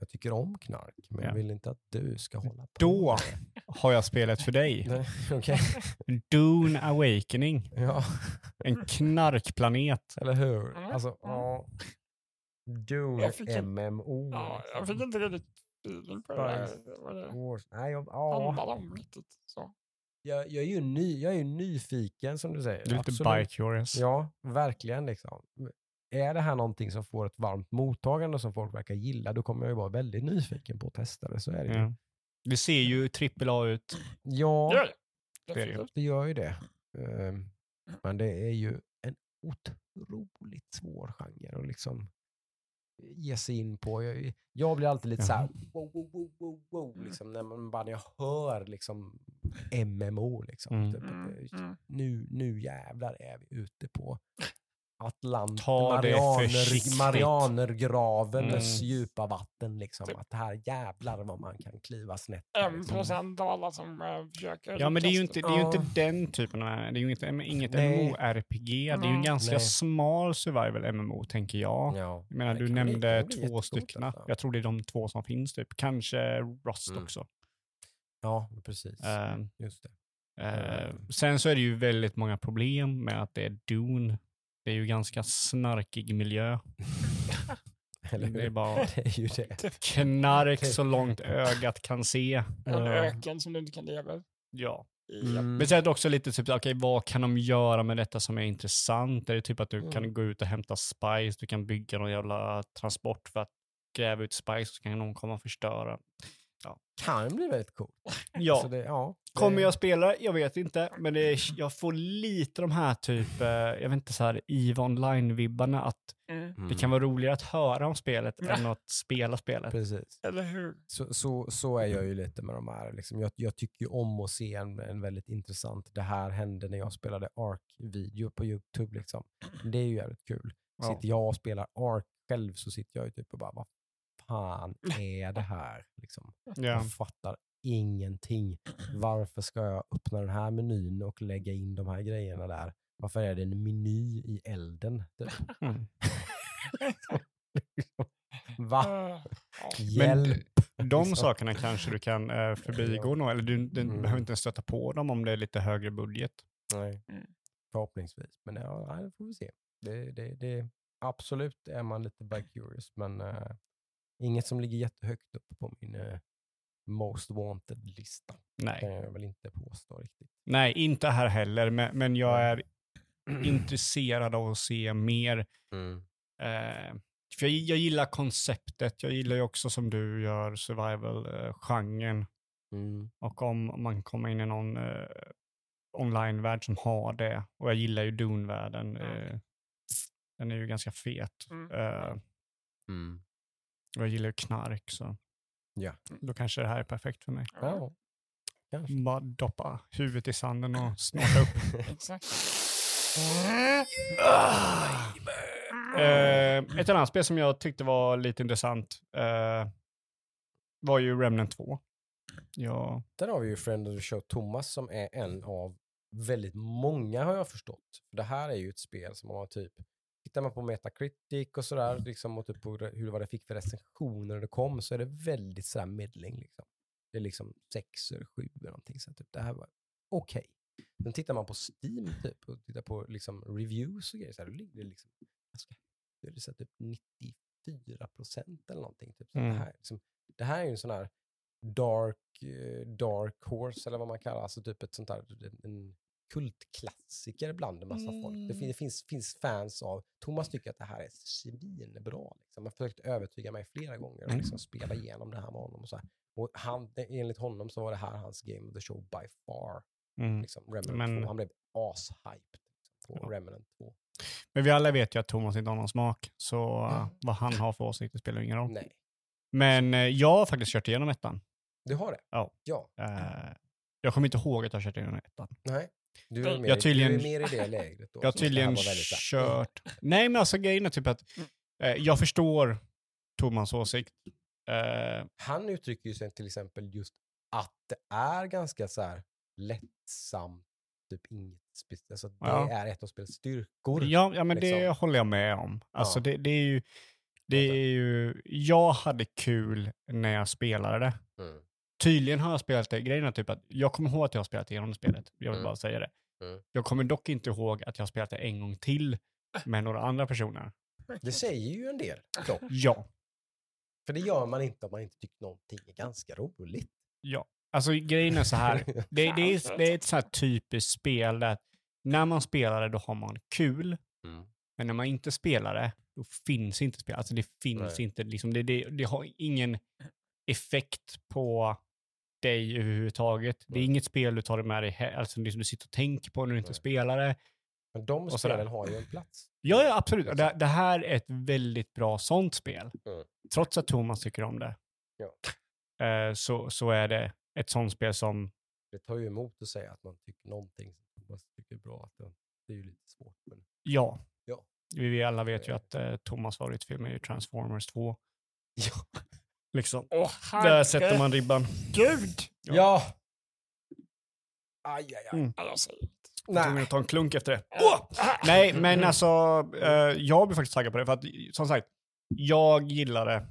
Jag tycker om knark, men Ja. jag vill inte att du ska hålla på Då har jag spelet för dig. Nej, Okej. Dune Awakening. Ja. En knarkplanet. Eller hur? Alltså, mm. ja. Dune Jag fick en- MMO. Ja, jag liksom. fick inte riktigt feeling på det. Nej, jag, ja. Så. jag, jag är ju ny, jag är ju nyfiken som du säger. Du är lite Absolut. bi-curious. Ja, verkligen. Liksom. Är det här någonting som får ett varmt mottagande och som folk verkar gilla, då kommer jag ju vara väldigt nyfiken på att testa det. Så är det ju. Ja. Det ser ju AAA ut. Ja, det. Det är det det gör ju det. Ehm, Men det är ju en otroligt svår genre att liksom ge sig in på. Jag, jag blir alltid lite så här, wow, wow, wow, wow, wow, Mm. liksom, när man bara när jag hör liksom MMO. Liksom, Mm. typ, Mm, mm. nu, nu jävlar är vi ute på Atlant, Ta Marianer. Marianergravens Mm. djupa vatten. Liksom, Typ. att det här jävlar vad man kan kliva snett. En liksom. procent av alla som äh, försöker Ja, men det är ju inte, det är ju Ja. inte den typen av... Det är ju inte, inget. MMORPG. Det är ju en Mm. ganska Nej. smal survival MMO, tänker jag. Ja. Jag menar, du nämnde bli två stycken. alltså. Jag tror det är de två som finns, typ. Kanske Rust Mm. också. Ja, precis. Eh, Just det. Eh, sen så är det ju väldigt många problem med att det är Dune. Det är ju ganska snarkig miljö. Eller Det är bara Det är ju det. knark så långt ögat kan se. En öken som du inte kan leva i. Ja. Mm. Men sen är det också lite typ, okej vad kan de göra med detta som är intressant? Är det typ att du Mm. kan gå ut och hämta spice, du kan bygga någon jävla transport för att gräva ut spice så kan någon komma och förstöra. Kan bli väldigt coolt. Ja, Så det, ja det- kommer jag spela? Jag vet inte, men det är, jag får lite de här typ, eh, jag vet inte så här EVE Online-vibbarna att Mm. Mm. det kan vara roligare att höra om spelet Ja. än att spela spelet. Precis. Eller hur? Så, så, så är jag ju lite med de här. Liksom. Jag, jag tycker ju om att se en, en väldigt intressant, det här hände när jag spelade Ark-video på YouTube. Liksom. Det är ju jävligt kul. Ja. Sitter jag och spelar Ark själv så sitter jag ju typ och bara, vad fan är det här? Liksom. Ja. Jag fattar ingenting. Varför ska jag öppna den här menyn och lägga in de här grejerna där? Varför är det en meny i elden? Typ? Mm. Va? Hjälp! De Liksom. sakerna kanske du kan eh, förbigå nog, eller du, du Mm. behöver inte ens stöta på dem om det är lite högre budget. Nej, Mm. förhoppningsvis. Men ja, det får vi se. Det, det, det, absolut är man lite by curious, men eh, inget som ligger jättehögt upp på min eh, most wanted-lista. Nej. kan jag väl inte påstå riktigt. Nej, inte här heller, men, men jag är intresserad av att se mer. Eh, för jag, jag gillar konceptet, jag gillar ju också som du gör survival-genren. Mm. Och om man kommer in i någon eh, online-värld som har det, och jag gillar ju Dune-världen, eh, den är ju ganska fet. Mm. Eh, Mm. Jag gillar knark, så Ja. då kanske det här är perfekt för mig. Ja, kanske. Bara doppa huvudet i sanden och snorta upp. Exakt. Eh, ett annat spel som jag tyckte var lite intressant eh, var ju Remnant 2. Ja, Där har vi ju Friend of the Show Thomas som är en av väldigt många har jag förstått. För det här är ju ett spel som har typ, tittar man på Metacritic och sådär, liksom, och typ på hur vad det fick för recensioner när det kom, så är det väldigt sådär medling. Liksom. Det är liksom sexor, sju eller någonting. Så typ, det här var okej. Men tittar man på Steam typ, och tittar på liksom, reviews och grejer, så här, då ligger det liksom, ganska, det är så typ 94 procent eller någonting. Typ. Så Mm. det, här, liksom, det här är ju en sån här dark, eh, dark horse eller vad man kallar alltså typ ett sånt där, en kultklassiker bland en massa folk. Det, fin- det finns, finns fans av, Thomas tycker att det här är svinbra. Liksom. Har försökt övertyga mig flera gånger och Mm. liksom spela igenom det här med honom. Och så här. Och han, enligt honom så var det här hans game of the show by far. mm. Liksom, Remnant Men- 2. Han blev ashyped liksom, på Ja. Remnant 2. Men vi alla vet ju att Thomas inte har någon smak, så Ja. vad han har för åsikter spelar ingen roll. Nej, Men eh, jag har faktiskt kört igenom ettan. du har det? Ja. Ja. Eh, jag kommer inte ihåg att jag har kört igenom ettan. Nej. Du är, Jag mer, har tydligen- du är mer i det lägret då. Jag har det tydligen kört... Nej, men alltså grejen är typ att eh, jag förstår Thomas åsikt. Eh, Han uttrycker ju sen till exempel just att det är ganska så här lättsamt, typ inget speciellt. Alltså det Ja. är ett av spelets styrkor. ja, ja, men det liksom. håller jag med om. Alltså Ja. det, det är ju... Det är ju... Jag hade kul när jag spelade det. Mm. Tydligen har jag spelat det. Grejen är typ att jag kommer ihåg att jag har spelat igenom spelet. Jag vill Mm. bara säga det. Mm. Jag kommer dock inte ihåg att jag har spelat det en gång till med några andra personer. Det säger ju en del dock. Ja. För det gör man inte om man inte tycker någonting är ganska roligt. Ja. Alltså grejen är så här. Det, det, är, det är ett så här typiskt spel där när man spelar det då har man kul. Mm. Men när man inte spelar det, då finns inte spel. Alltså det finns Nej. inte, liksom, det, det, det har ingen effekt på dig överhuvudtaget. Det är inget spel du tar med dig, alltså liksom du sitter och tänker på när du inte Nej. spelar det. Men de spelen har ju en plats. Ja, ja absolut. Och Det, det här är ett väldigt bra sånt spel. Mm. Trots att Thomas tycker om det. Ja. Eh, så, så är det ett sånt spel som, Det tar ju emot att säga att man tycker någonting som man tycker är bra. Att det, det är ju lite svårt. Men... ja. Ja. Vi, vi alla vet ju att eh, Thomas favoritfilm är ju Transformers 2. Ja. Liksom. Åh, Där sätter man ribban. Gud! Ja. ja. Aj, aj, aj. Mm. Ja, jag att ta en klunk efter det. Åh! Nej, men alltså, eh, jag blir faktiskt taggad på det. För att, som sagt, jag gillar det.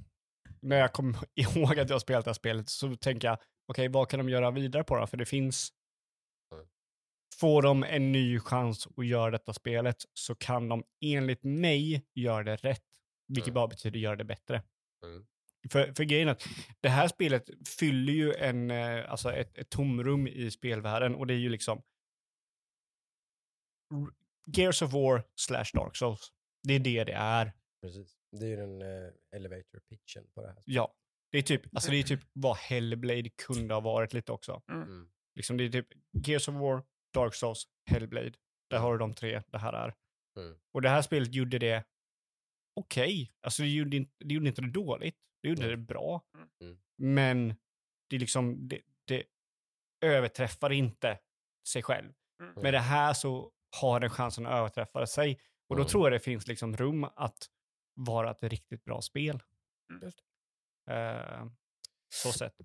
När jag kommer ihåg att jag har spelat det här spelet så tänker jag, okej, vad kan de göra vidare på då? För det finns... Mm. Får de en ny chans att göra detta spelet så kan de enligt mig göra det rätt. Vilket Mm. bara betyder göra det bättre. Mm. För, för grejen är att det här spelet fyller ju en, eh, alltså ett, ett tomrum i spelvärlden och det är ju liksom Gears of War slash Dark Souls. Det är det det är. Precis. Det är ju den eh, elevator pitchen på det här. Ja. Det är typ, alltså det är typ vad Hellblade kunde ha varit lite också. Mm. Liksom det är typ Gears of War, Dark Souls, Hellblade. Där har du de tre det här är. Mm. Och det här spelet gjorde det okej. Alltså det gjorde, inte, det gjorde inte det dåligt. Det gjorde Mm. det bra. Mm. Men det liksom, det, det överträffar inte sig själv. Mm. Med det här så har den chansen att överträffa sig. Och då Mm. tror jag det finns liksom rum att vara ett riktigt bra spel. Mm. Eh, så sett.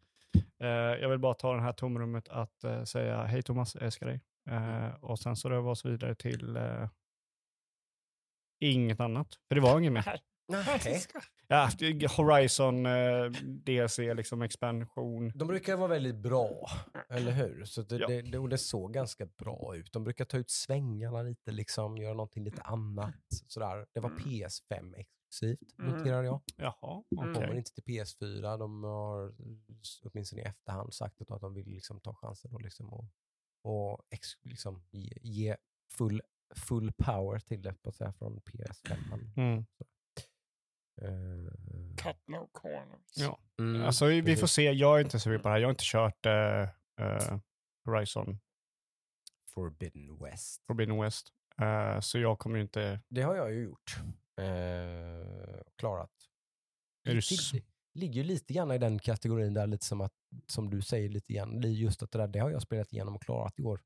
Eh, jag vill bara ta det här tomrummet att eh, säga hej Thomas, jag älskar dig. Eh, och sen så rör vi oss vidare till inget annat. För det var inget mer. Nej. Ja, det- Horizon eh, DLC, liksom expansion. De brukar vara väldigt bra, eller hur? Så det, Ja. det, det, det såg ganska bra ut. De brukar ta ut svängarna lite, liksom, göra någonting lite annat. Sådär. Det var Mm. PS5 exklusivt, Mm. noterar jag. Jaha, Mm. okej. Kommer inte till PS4. De har åtminstone i efterhand sagt att de vill liksom ta chansen och, liksom och, och ex, liksom ge, ge full, full power till det på att säga, från PS5. Mm. Uh, Cut no corners. Ja. mm, Alltså vi får precis. se, jag är inte sugen på det här. Jag har inte kört eh, eh, Horizon Forbidden West. Forbidden West. Eh, så jag kommer ju inte... Det har jag ju gjort. Eh, klarat. Är du s- ligger ju lite grann i den kategorin där, lite som, att, som du säger lite grann. Det Just att det där, det har jag spelat igenom och klarat i år.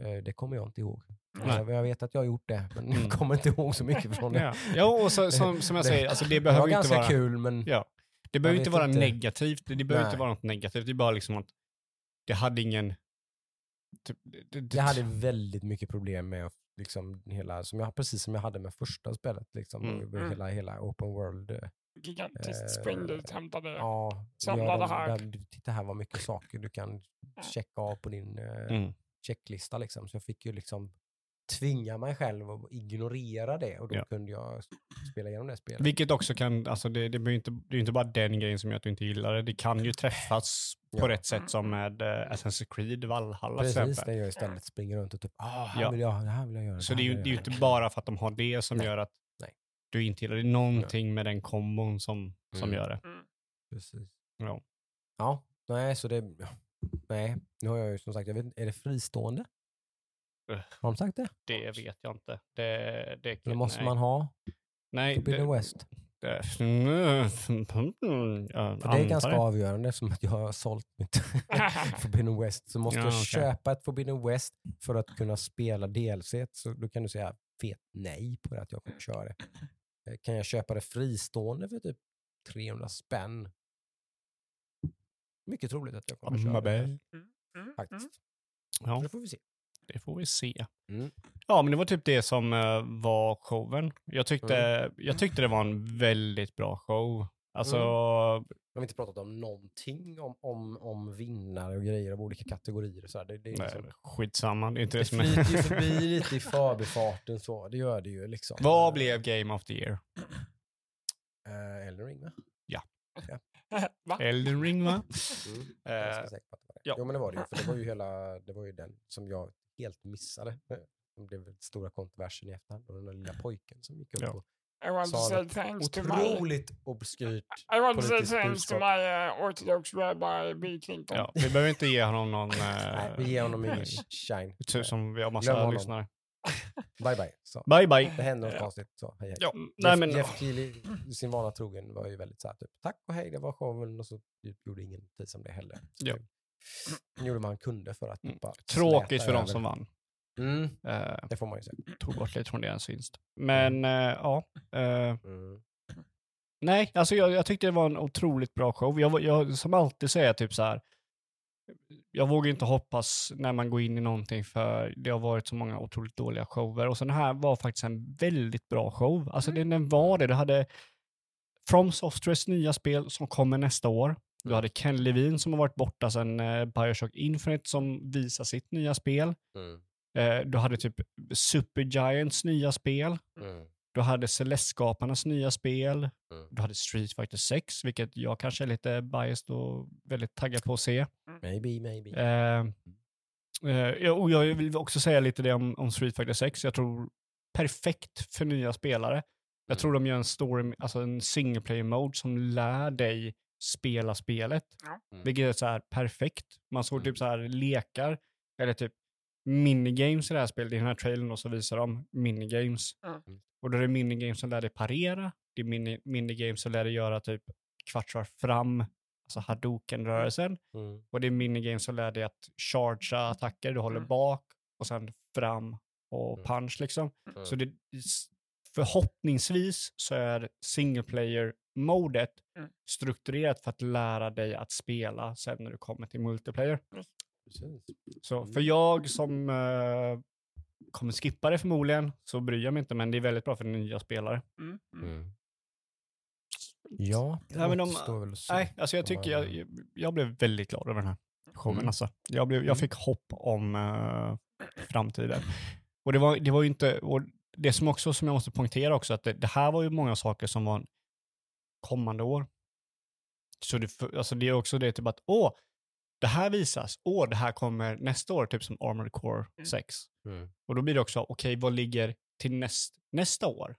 Eh, det kommer jag inte ihåg. Nej. Jag, vet att jag har gjort det, men Mm. jag kommer inte ihåg så mycket från det. Ja, ja och så, som, som jag Det- säger, alltså det Det behöver var ju inte vara... kul, men Ja. Det behöver inte vara inte. negativt. Det, det behöver inte Nej. vara något negativt. Det är bara liksom att det hade ingen... Typ, det, det, jag hade väldigt mycket problem med liksom hela, som jag, precis som jag hade med första spelet, liksom, Mm. hela, hela open world. eh, Gigantiskt Eh, spring dit, hämta det. Ja, Samla gör det de- här. där- Titta här vad mycket saker du kan checka av på din eh, Mm. checklista. Liksom. Så jag fick ju liksom tvinga mig själv att ignorera det och då Ja. kunde jag spela igenom det spelet. Vilket också kan, alltså det, det, inte, det är inte bara den grejen som gör att du inte gillar det. Det kan ju träffas på Ja. rätt sätt som med uh, Assassin's Creed Valhalla till Precis, exempel. där jag istället springer runt och typ, ah, här Ja. vill jag, det här vill jag göra. Så här det är ju det är inte göra." bara för att de har det som Nej. gör att Nej. du inte gillar det. Det är någonting med den kombon som, som Mm. gör det. Mm. Precis. Ja. Ja, nej, så det, nej, nu har jag ju som sagt, jag vet, är det fristående? Har de sagt det? Det vet jag inte. Det, det, Eller måste nej. man ha Nej, Forbidden det, West? det, För det är ganska avgörande som att jag har sålt mitt Forbidden West. Så måste Ja, jag okej. köpa ett Forbidden West för att kunna spela DLC. Så då kan du säga fet nej på det att jag kommer köra det. Eh, Kan jag köpa det fristående för typ 300 spänn? Mycket troligt att jag kommer köra det. Mm, mm. Faktiskt. Ja, Så det får vi se. Det får vi se. Mm. Ja, men det var typ det som eh, var showen. Jag tyckte, Mm. jag tyckte det var en väldigt bra show. Alltså, Vi har inte pratat om någonting om, om, om vinnare och grejer av olika kategorier. Och så här. Det, det, är nej, liksom, skitsamma. Det är inte det, det som är... ju förbi lite i förbifarten så. Det gör det ju liksom. Vad blev Game of the Year? Uh, Elden Ring va? Va? Elden Ring, va? Mm. Jag är Eh, ganska säker på att det var det. ja. Jo men det var det ju. För det var ju hela, det var ju den som jag helt missade. Det blev stora kontroversen i efterhand. Och den där lilla pojken som gick upp Ja. och I want to Sa thanks to my... otroligt obskyrt. I want to say thanks to my uh, orthodox rabbi Bill Clinton. Ja, vi behöver inte ge honom någon... eh, Nej, vi ger honom ingen shine. Som vi har Glöm massa honom. lyssnare. Bye bye. Så. Bye, bye. Det hände något Ja. konstigt. Så, hej, hej. Ja, Mm. nej Jeff, men... Jeff Keely, sin vana trogen, var ju väldigt så här, typ, tack och hej, det var showen och så typ, gjorde ingen notis om det heller. Så Ja. gjorde vad han kunde för att Mm. bara Tråkigt för de som vann. Mm, Eh, det får man ju säga. tog bort lite från deras vinst. Men eh, ja. eh, Mm. nej, alltså jag, jag tyckte det var en otroligt bra show. Jag, jag som alltid säger typ så här. Jag vågar inte hoppas när man går in i någonting för det har varit så många otroligt dåliga shower. Och så den här var faktiskt en väldigt bra show. Alltså den, den var det. Du hade From Softwares nya spel som kommer nästa år. Du Mm. hade Ken Levine som har varit borta sedan eh, Bioshock Infinite som visar sitt nya spel. Mm. Eh, du hade typ Supergiants nya spel. Mm. Du hade Celeste-skaparnas nya spel. Mm. Du hade Street Fighter 6, vilket jag kanske är lite biased och väldigt taggad på att se. Maybe, maybe. Eh, eh, ja, och jag vill också säga lite det om, om Street Fighter 6. Jag tror perfekt för nya spelare. Jag Mm. tror de gör en story, alltså en single player mode som lär dig spela spelet. Mm. Vilket är så här perfekt. Man såg Mm. typ så här lekar, eller typ minigames i det här spelet. I den här trailern då så visar de minigames. Mm. Och då är det minigames som lär dig parera. Det är mini, minigames som lär dig göra typ kvartsvar fram, alltså hadouken-rörelsen. Mm. Och det är minigames som lär dig att chargea attacker, du håller Mm. bak och sen fram och Mm. punch liksom. Mm. Så det, förhoppningsvis så är single player-modet Mm. strukturerat för att lära dig att spela sen när du kommer till multiplayer. Precis. Så Mm. för jag som eh, kommer skippa det förmodligen så bryr jag mig inte, men det är väldigt bra för nya spelare. Mm. Mm. Mm. Ja, det Ja, men de- väl att se. Nej, alltså jag tycker jag, jag blev väldigt glad över den här showen. Mm. Alltså. Jag, blev, Mm. jag fick hopp om eh, framtiden. Och det var, det var ju inte, och det som också som jag måste poängtera också, att det, det här var ju många saker som var kommande år. Så det, alltså det är också det typ att, åh, det här visas, åh, det här kommer nästa år, typ som Armored Core Mm. 6. Mm. Och då blir det också, okej, vad ligger till näst, nästa år?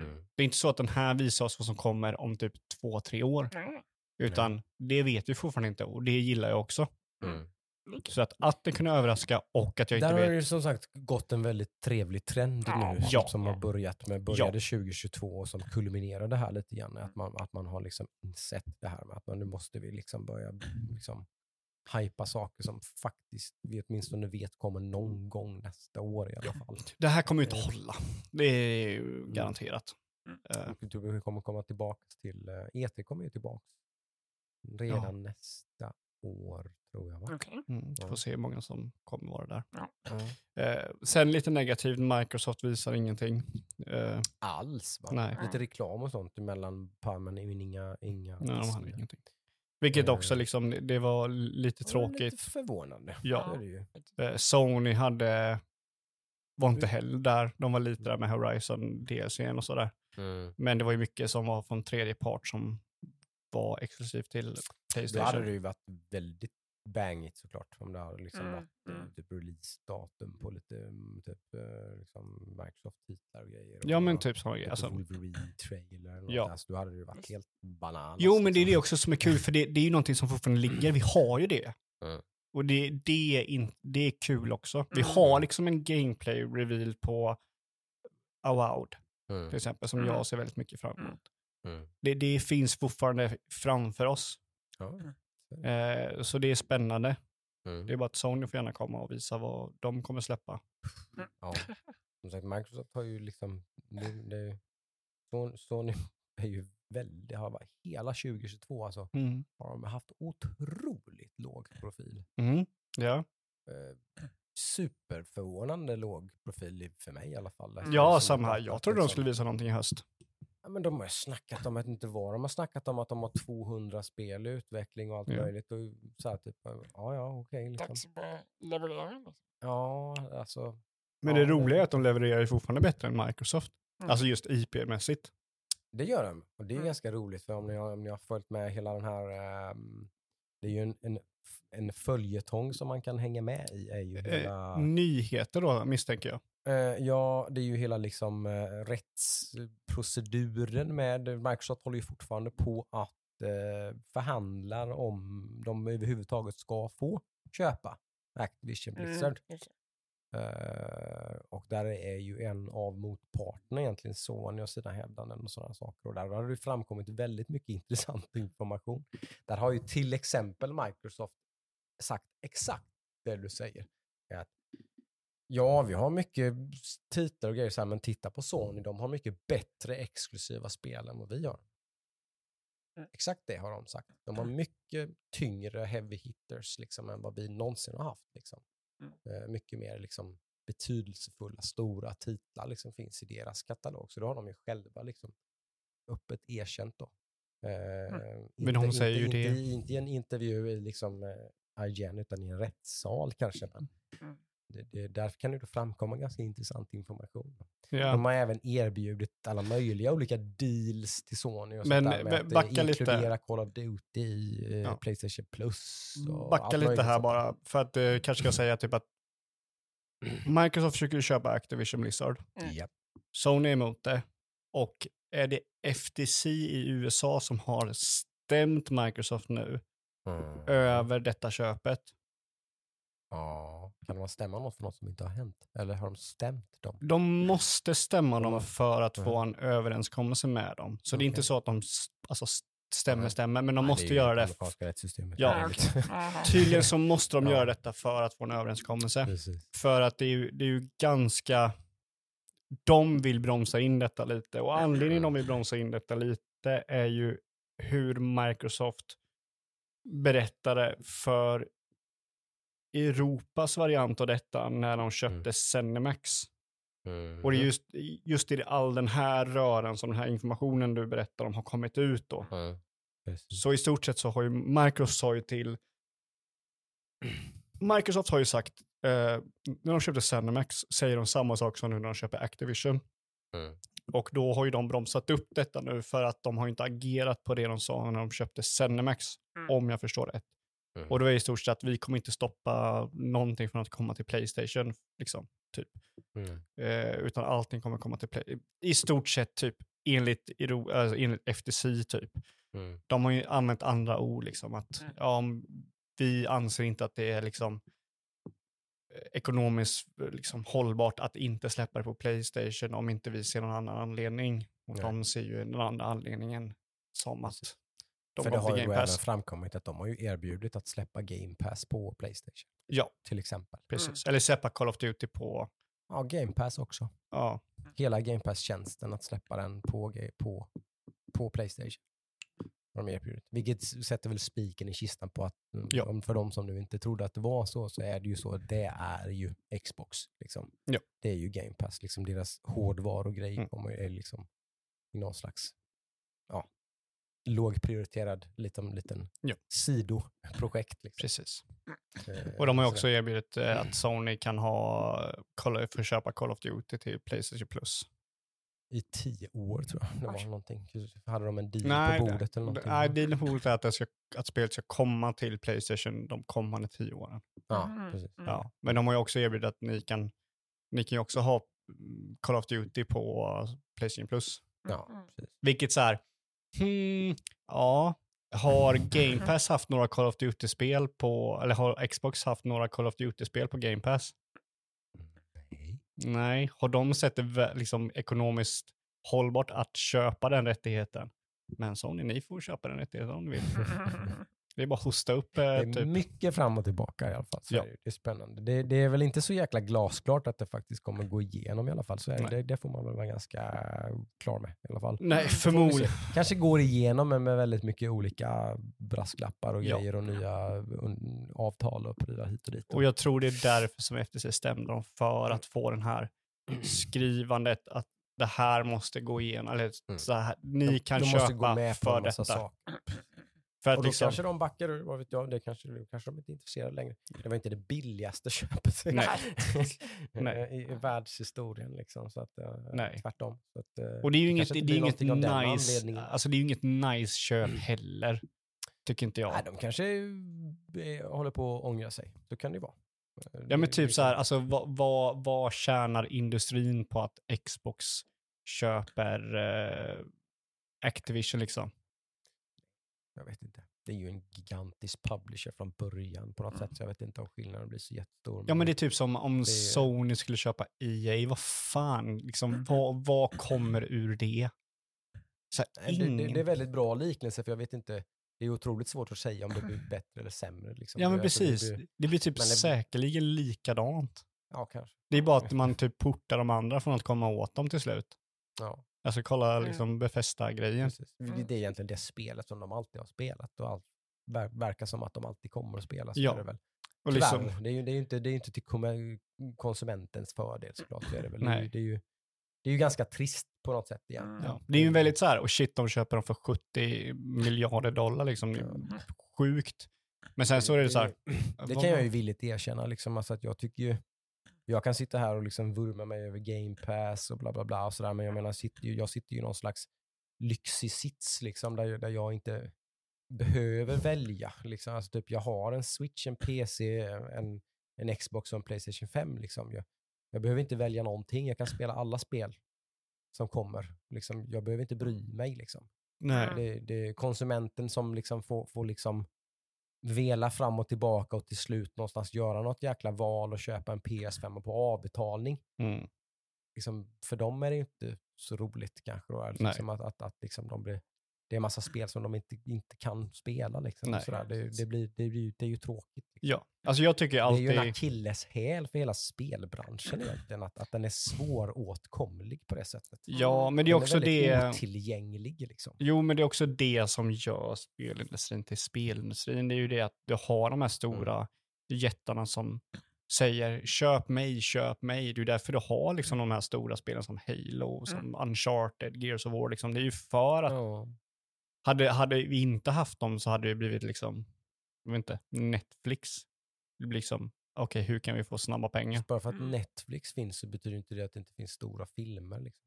Mm. Det är inte så att den här visar oss vad som kommer om typ två, tre år. Nej. Utan det vet vi fortfarande inte och det gillar jag också. Mm. Så att, att det kunde överraska och att jag Där inte har vet. det ju som sagt gått en väldigt trevlig trend Ja. nu Ja. som har börjat med, började 2022 och som kulminerade här lite grann. Att man, att man har liksom insett det här med att man, nu måste vi liksom börja liksom hypa saker som faktiskt vi åtminstone vet kommer någon gång nästa år i alla fall. Det här kommer ju inte Eh. hålla. Det är ju garanterat. Mm. Eh, Och Vi kommer komma tillbaka till, uh, ET kommer ju tillbaka redan nästa år tror jag. Va? Okej. mm, får se hur många som kommer vara där. Ja. Eh, sen lite negativt, Microsoft visar ingenting. Eh, Alls va? Nej. Lite reklam och sånt emellan par, men inga, inga nej, de hade ingenting. Vilket Eh. också liksom, det- var lite var tråkigt. Lite förvånande. Ja. Det är det ju. Eh, Sony hade, var inte Mm. heller där. De var lite där med Horizon DLCn och sådär. Men det var ju mycket som var från tredje part som var exklusivt till Då hade Playstation. det ju varit väldigt bangigt såklart. Om det hade liksom Mm, varit eh, mm. typ release-datum på lite mm, typ, eh, liksom Microsoft-titlar och grejer. Ja men och typ samma grej. lite Alltså, Wolverine-trailer. Ja. Ja. Alltså, då hade det ju varit helt bananas. jo men det är det liksom. också som är kul för det, det är ju någonting som fortfarande ligger. Vi har ju det. Mm. Och det, det, är in, det är kul också. Vi Mm. har liksom en gameplay-reveal på Avowed Mm. till exempel som Mm. jag ser väldigt mycket fram emot. Mm. Det, det finns fortfarande framför oss. Ja. Eh, så det är spännande. Mm. Det är bara att Sony får gärna komma och visa vad de kommer släppa. Ja. Som sagt, Microsoft har ju liksom, det, det, Son- Sony är ju väldigt, har varit hela 2022 alltså, Mm. har de haft otroligt låg profil. Mm. Ja. Eh, superförvånande låg profil för mig i alla fall. Ja, samma här. att Jag trodde de liksom- skulle visa någonting i höst. Ja, men de har snackat om, jag inte vad, de har snackat om att de har 200 spel i utveckling och allt Ja. möjligt. Och så här, typ, ja, ja, okej. liksom. Dags att börja leverera. liksom. Ja, alltså. Men Ja, det roliga är att de levererar ju fortfarande bättre än Microsoft. Mm. Alltså just IP-mässigt. Det gör de. Och det är Mm. ganska roligt för om ni, har, om ni har följt med hela den här, ehm, det är ju en, en, en följetong som man kan hänga med i. Är ju hela, Eh, nyheter då misstänker jag. Eh, ja, det är ju hela liksom eh, rättsproceduren med, Microsoft håller ju fortfarande på att eh, förhandla om de överhuvudtaget ska få köpa Activision Blizzard. Mm, just det. Eh, och där är ju en av motparterna egentligen Sony och sina hävdanden och sådana saker. Och där har det framkommit väldigt mycket intressant information. Där har ju till exempel Microsoft sagt exakt det du säger. Att, ja, vi har mycket titlar och grejer, så här, men titta på Sony, de har mycket bättre exklusiva spel än vad vi har. Mm. Exakt det har de sagt. De har mycket tyngre heavy hitters liksom, än vad vi någonsin har haft. Liksom. Mm. Eh, mycket mer liksom, betydelsefulla, stora titlar liksom, finns i deras katalog. Så då har de ju själva liksom, öppet erkänt. Då. Eh, Men hon säger ju inte, det. Inte i en intervju i liksom, eh, IGN, utan i en rättssal kanske. Men Mm. Det, det, därför kan det då framkomma ganska intressant information. Ja. De har även erbjudit alla möjliga olika deals till Sony och Men, sånt där med eh, att eh, backa lite. inkludera Call of Duty i eh, Ja. Playstation Plus. Och Backa lite här sånt. bara, för att du kanske ska säga typ att Microsoft försöker köpa Activision Blizzard. Ja. Sony är emot det. Och är det FTC i USA som har stämt Microsoft nu Mm. över detta köpet? Ja, kan man stämma något för något som inte har hänt? Eller har de stämt dem? De måste stämma dem Ja. för att få Ja. en överenskommelse med dem. Så det är inte så att de alltså, stämmer, stämmer, men de Nej, måste ju göra det. rättssystemet. Ja. Det. Tydligen så måste de Ja. göra detta för att få en överenskommelse. Precis. För att det är, ju, det är ju ganska... De vill bromsa in detta lite och anledningen de vill bromsa in detta lite är ju hur Microsoft berättade för Europas variant av detta när de köpte Mm. Zenimax. Mm. Och det är just, just i all den här röran som den här informationen du berättar om har kommit ut då. Mm. Så i stort sett så har ju Microsoft sa ju till... Microsoft har ju sagt, eh, när de köpte Zenimax säger de samma sak som nu när de köper Activision. Mm. Och då har ju de bromsat upp detta nu för att de har inte agerat på det de sa när de köpte Zenimax, Mm. om jag förstår rätt. Mm. Och då är det i stort sett att vi kommer inte stoppa någonting från att komma till Playstation, liksom, typ. Mm. Eh, utan allting kommer komma till Play. I stort sett typ enligt, alltså, enligt FTC typ. Mm. De har ju använt andra ord, liksom att Mm. ja, om vi anser inte att det är liksom ekonomiskt liksom, hållbart att inte släppa det på Playstation om inte vi ser någon annan anledning. Och Nej. de ser ju den andra anledningen som att de För det har ju Game även Pass. framkommit att de har ju erbjudit att släppa Game Pass på Playstation. Ja, Till exempel. precis. Eller släppa Call of Duty på, Ja, Game Pass också. ja, Hela Game Pass-tjänsten att släppa den på, ge- på, på Playstation. Har de erbjudit. Vilket s- sätter väl spiken i kistan på att mm, Ja. om för de som nu inte trodde att det var så, så är det ju så. Det är ju Xbox. Liksom. Ja. Det är ju Game Pass. Liksom deras hårdvarugrej Mm. kommer är liksom i någon slags ja, lågprioriterad liten, liten Ja. sidoprojekt. Liksom. precis. Eh, Och de har ju sådär. också erbjudit eh, att Sony kan ha, få köpa Call of Duty till Playstation Plus. I tio år tror jag det var någonting. Hade de en deal Nej, på bordet eller någonting? Nej, dealen på bordet är att, det ska, att spelet ska komma till Playstation de kommande tio åren. Ja, Mm. precis. Mm. Ja. Men de har ju också erbjudit att ni kan, ni kan ju också ha mm, Call of Duty på Playstation Plus. Ja, Mm. precis. Vilket så här, hmm, ja, har Game Pass haft några Call of Duty-spel på, eller har Xbox haft några Call of Duty-spel på Game Pass? Nej. Nej, har de sett det liksom ekonomiskt hållbart att köpa den rättigheten? Men Sony, ni får köpa den rättigheten om ni vill. Det är bara att hosta upp Det eh, är typ. mycket fram och tillbaka i alla fall. Ja. det, det är spännande. Det, det är väl inte så jäkla glasklart att det faktiskt kommer gå igenom i alla fall. Så det, det, det får man väl vara ganska klar med i alla fall. Nej, förmodligen. Kanske går igenom men med väldigt mycket olika brasklappar och Ja. grejer och nya avtal och prylar hit och dit. Och jag tror det är därför som FTC stämde dem för att få den här skrivandet att det här måste gå igenom. Eller Mm. så här, ni de, kan de måste gå köpa för detta. saker. För att Och då liksom, kanske de backar ur, vad vet jag, det kanske, kanske de inte är intresserade längre. Det var inte det billigaste köpet i, i världshistorien. Liksom, så att, eh, Nej. Tvärtom. Så att, eh, och det är ju inget, det är inget nice, alltså det är inget nice köp heller. Tycker inte jag. Nej, de kanske eh, håller på att ångra sig. Så kan det ju vara. Ja men typ så här, alltså vad, vad, vad tjänar industrin på att Xbox köper eh, Activision liksom? Jag vet inte. Det är ju en gigantisk publisher från början på något sätt. Så jag vet inte om skillnaden blir så jättestor. Ja men det är typ som om Det- Sony skulle köpa EA, vad fan, liksom, vad, vad kommer ur det? Så här, Nej, det, det, ingen... det är väldigt bra liknelse för jag vet inte. Det är otroligt svårt att säga om det blir bättre eller sämre. Liksom. Ja men Det- alltså, det precis, blir- det blir typ det- säkerligen likadant. Ja, kanske. Det är bara att man typ portar de andra från att komma åt dem till slut. Ja, Alltså kolla Mm. liksom Befästa-grejen. Det, det är egentligen det spelet som de alltid har spelat och allt ver, verkar som att de alltid kommer att spela. Ja, det väl. Och Tyvärr, liksom, det, är ju, det, är inte, det är inte till konsumentens fördel såklart. Så är det, väl. Det, är Nej. ju, det, är ju, det är ju ganska trist på något sätt igen. Mm. ja. Det är ju väldigt så här, och shit de köper dem för 70 miljarder dollar liksom. Det Sjukt. Men sen så är det så här. Det kan jag ju villigt erkänna. Liksom, alltså att jag tycker ju, Jag kan sitta här och liksom vurma mig över game pass och bla bla bla och sådär, men jag menar, sitter ju, jag sitter ju i någon slags lyxig sits liksom, där, där jag inte behöver välja. Liksom. Alltså, typ, jag har en switch, en PC, en, en Xbox och en Playstation 5. Liksom. Jag, jag behöver inte välja någonting, jag kan spela alla spel som kommer. Liksom, jag behöver inte bry mig. Liksom. Nej. Det, det är konsumenten som liksom får, får liksom vela fram och tillbaka och till slut någonstans göra något jäkla val och köpa en PS5 på avbetalning. Mm. Liksom, för dem är det inte så roligt kanske. Då, liksom, att, att, att liksom de blir, det är en massa spel som de inte, inte kan spela. Liksom, sådär. Det, det, blir, det, blir, det är ju tråkigt. Liksom. Ja, alltså jag tycker Det är ju en alltid... akilleshäl för hela spelbranschen egentligen, att, att den är svåråtkomlig på det sättet. Ja, men det är Den också väldigt det... otillgänglig. Liksom. Jo, men det är också det som gör spelindustrin till spelindustrin. Det är ju det att du har de här stora jättarna som säger köp mig, köp mig. Det är därför du har liksom de här stora spelen som Halo, som Uncharted, Gears of War. Liksom. Det är ju för att Ja. Hade, hade vi inte haft dem så hade det blivit liksom, jag vet inte, Netflix. Det blir liksom, okej, hur kan vi få snabba pengar? Bara för att Mm. Netflix finns så betyder inte det att det inte finns stora filmer. Liksom.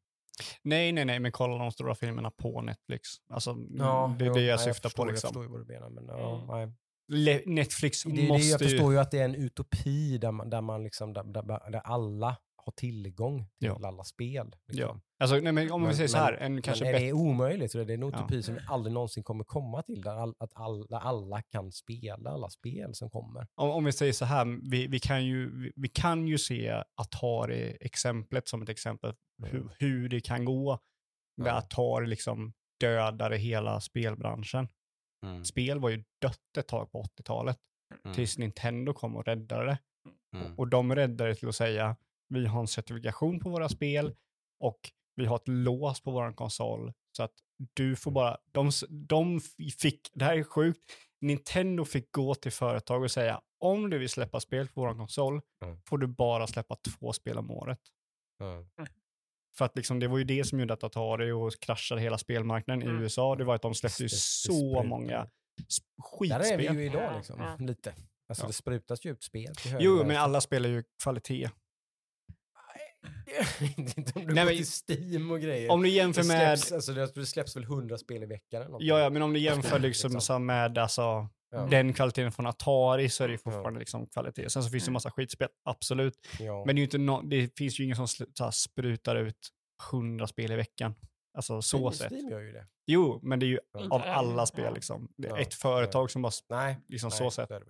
Nej, nej, nej, men kolla de stora filmerna på Netflix. Alltså, det är det jag nej, syftar förstår, på Jag liksom. förstår ju vad du menar. Men, ja, Mm. nej. Le- Netflix Det, är det, måste jag ju... förstår ju att det är en utopi där, man, där, man liksom, där, där, där alla har tillgång till Ja. alla spel. Ja. Liksom. Alltså, nej, men om vi Men- säger så men- här, en kanske men är det omöjligt? Så det är en Ja. utopi som vi aldrig någonsin kommer komma till, där, all, att all, där alla kan spela alla spel som kommer. Om, om vi säger så här, vi, vi, kan ju, vi, vi kan ju se Atari-exemplet som ett exempel hur, hur det kan gå med Ja. Atari liksom dödade hela spelbranschen. Spel var ju dött ett tag på 80-talet tills Nintendo kom och räddade det. Mm. Och de räddade det till att säga vi har en certifikation på våra spel och vi har ett lås på vår konsol så att du får bara, de, de fick, det här är sjukt, Nintendo fick gå till företag och säga om du vill släppa spel på vår konsol Mm. får du bara släppa två spel om året. Ja. För att liksom, det var ju det som gjorde att Atari och kraschade hela spelmarknaden i Mm. USA. Det var att de släppte ju så sprutar. många sp- Där är vi skitspel. ju idag liksom, ja. lite. Alltså Ja. det sprutas ju ut spel Jo, men alla spelar ju kvalitet. Inte om du Nej, går men- till Steam och grejer. Om du jämför det, med... släpps, alltså, det, släpps väl hundra spel i veckan eller någonting. Ja, ja, men om du jämför liksom, Liksom. med alltså, Ja. den kvaliteten från Atari så är det ju fortfarande liksom kvalitet. Sen så finns det en Mm. massa skitspel, absolut. Ja. Men det, är inte no det finns ju ingen som här, sprutar ut hundra spel i veckan. Alltså så Steam- sett. Steam gör ju det. Jo, men det är ju av alla spel ja. liksom. Det är Ja, ett företag som bara, Nej, liksom nej så sett. det.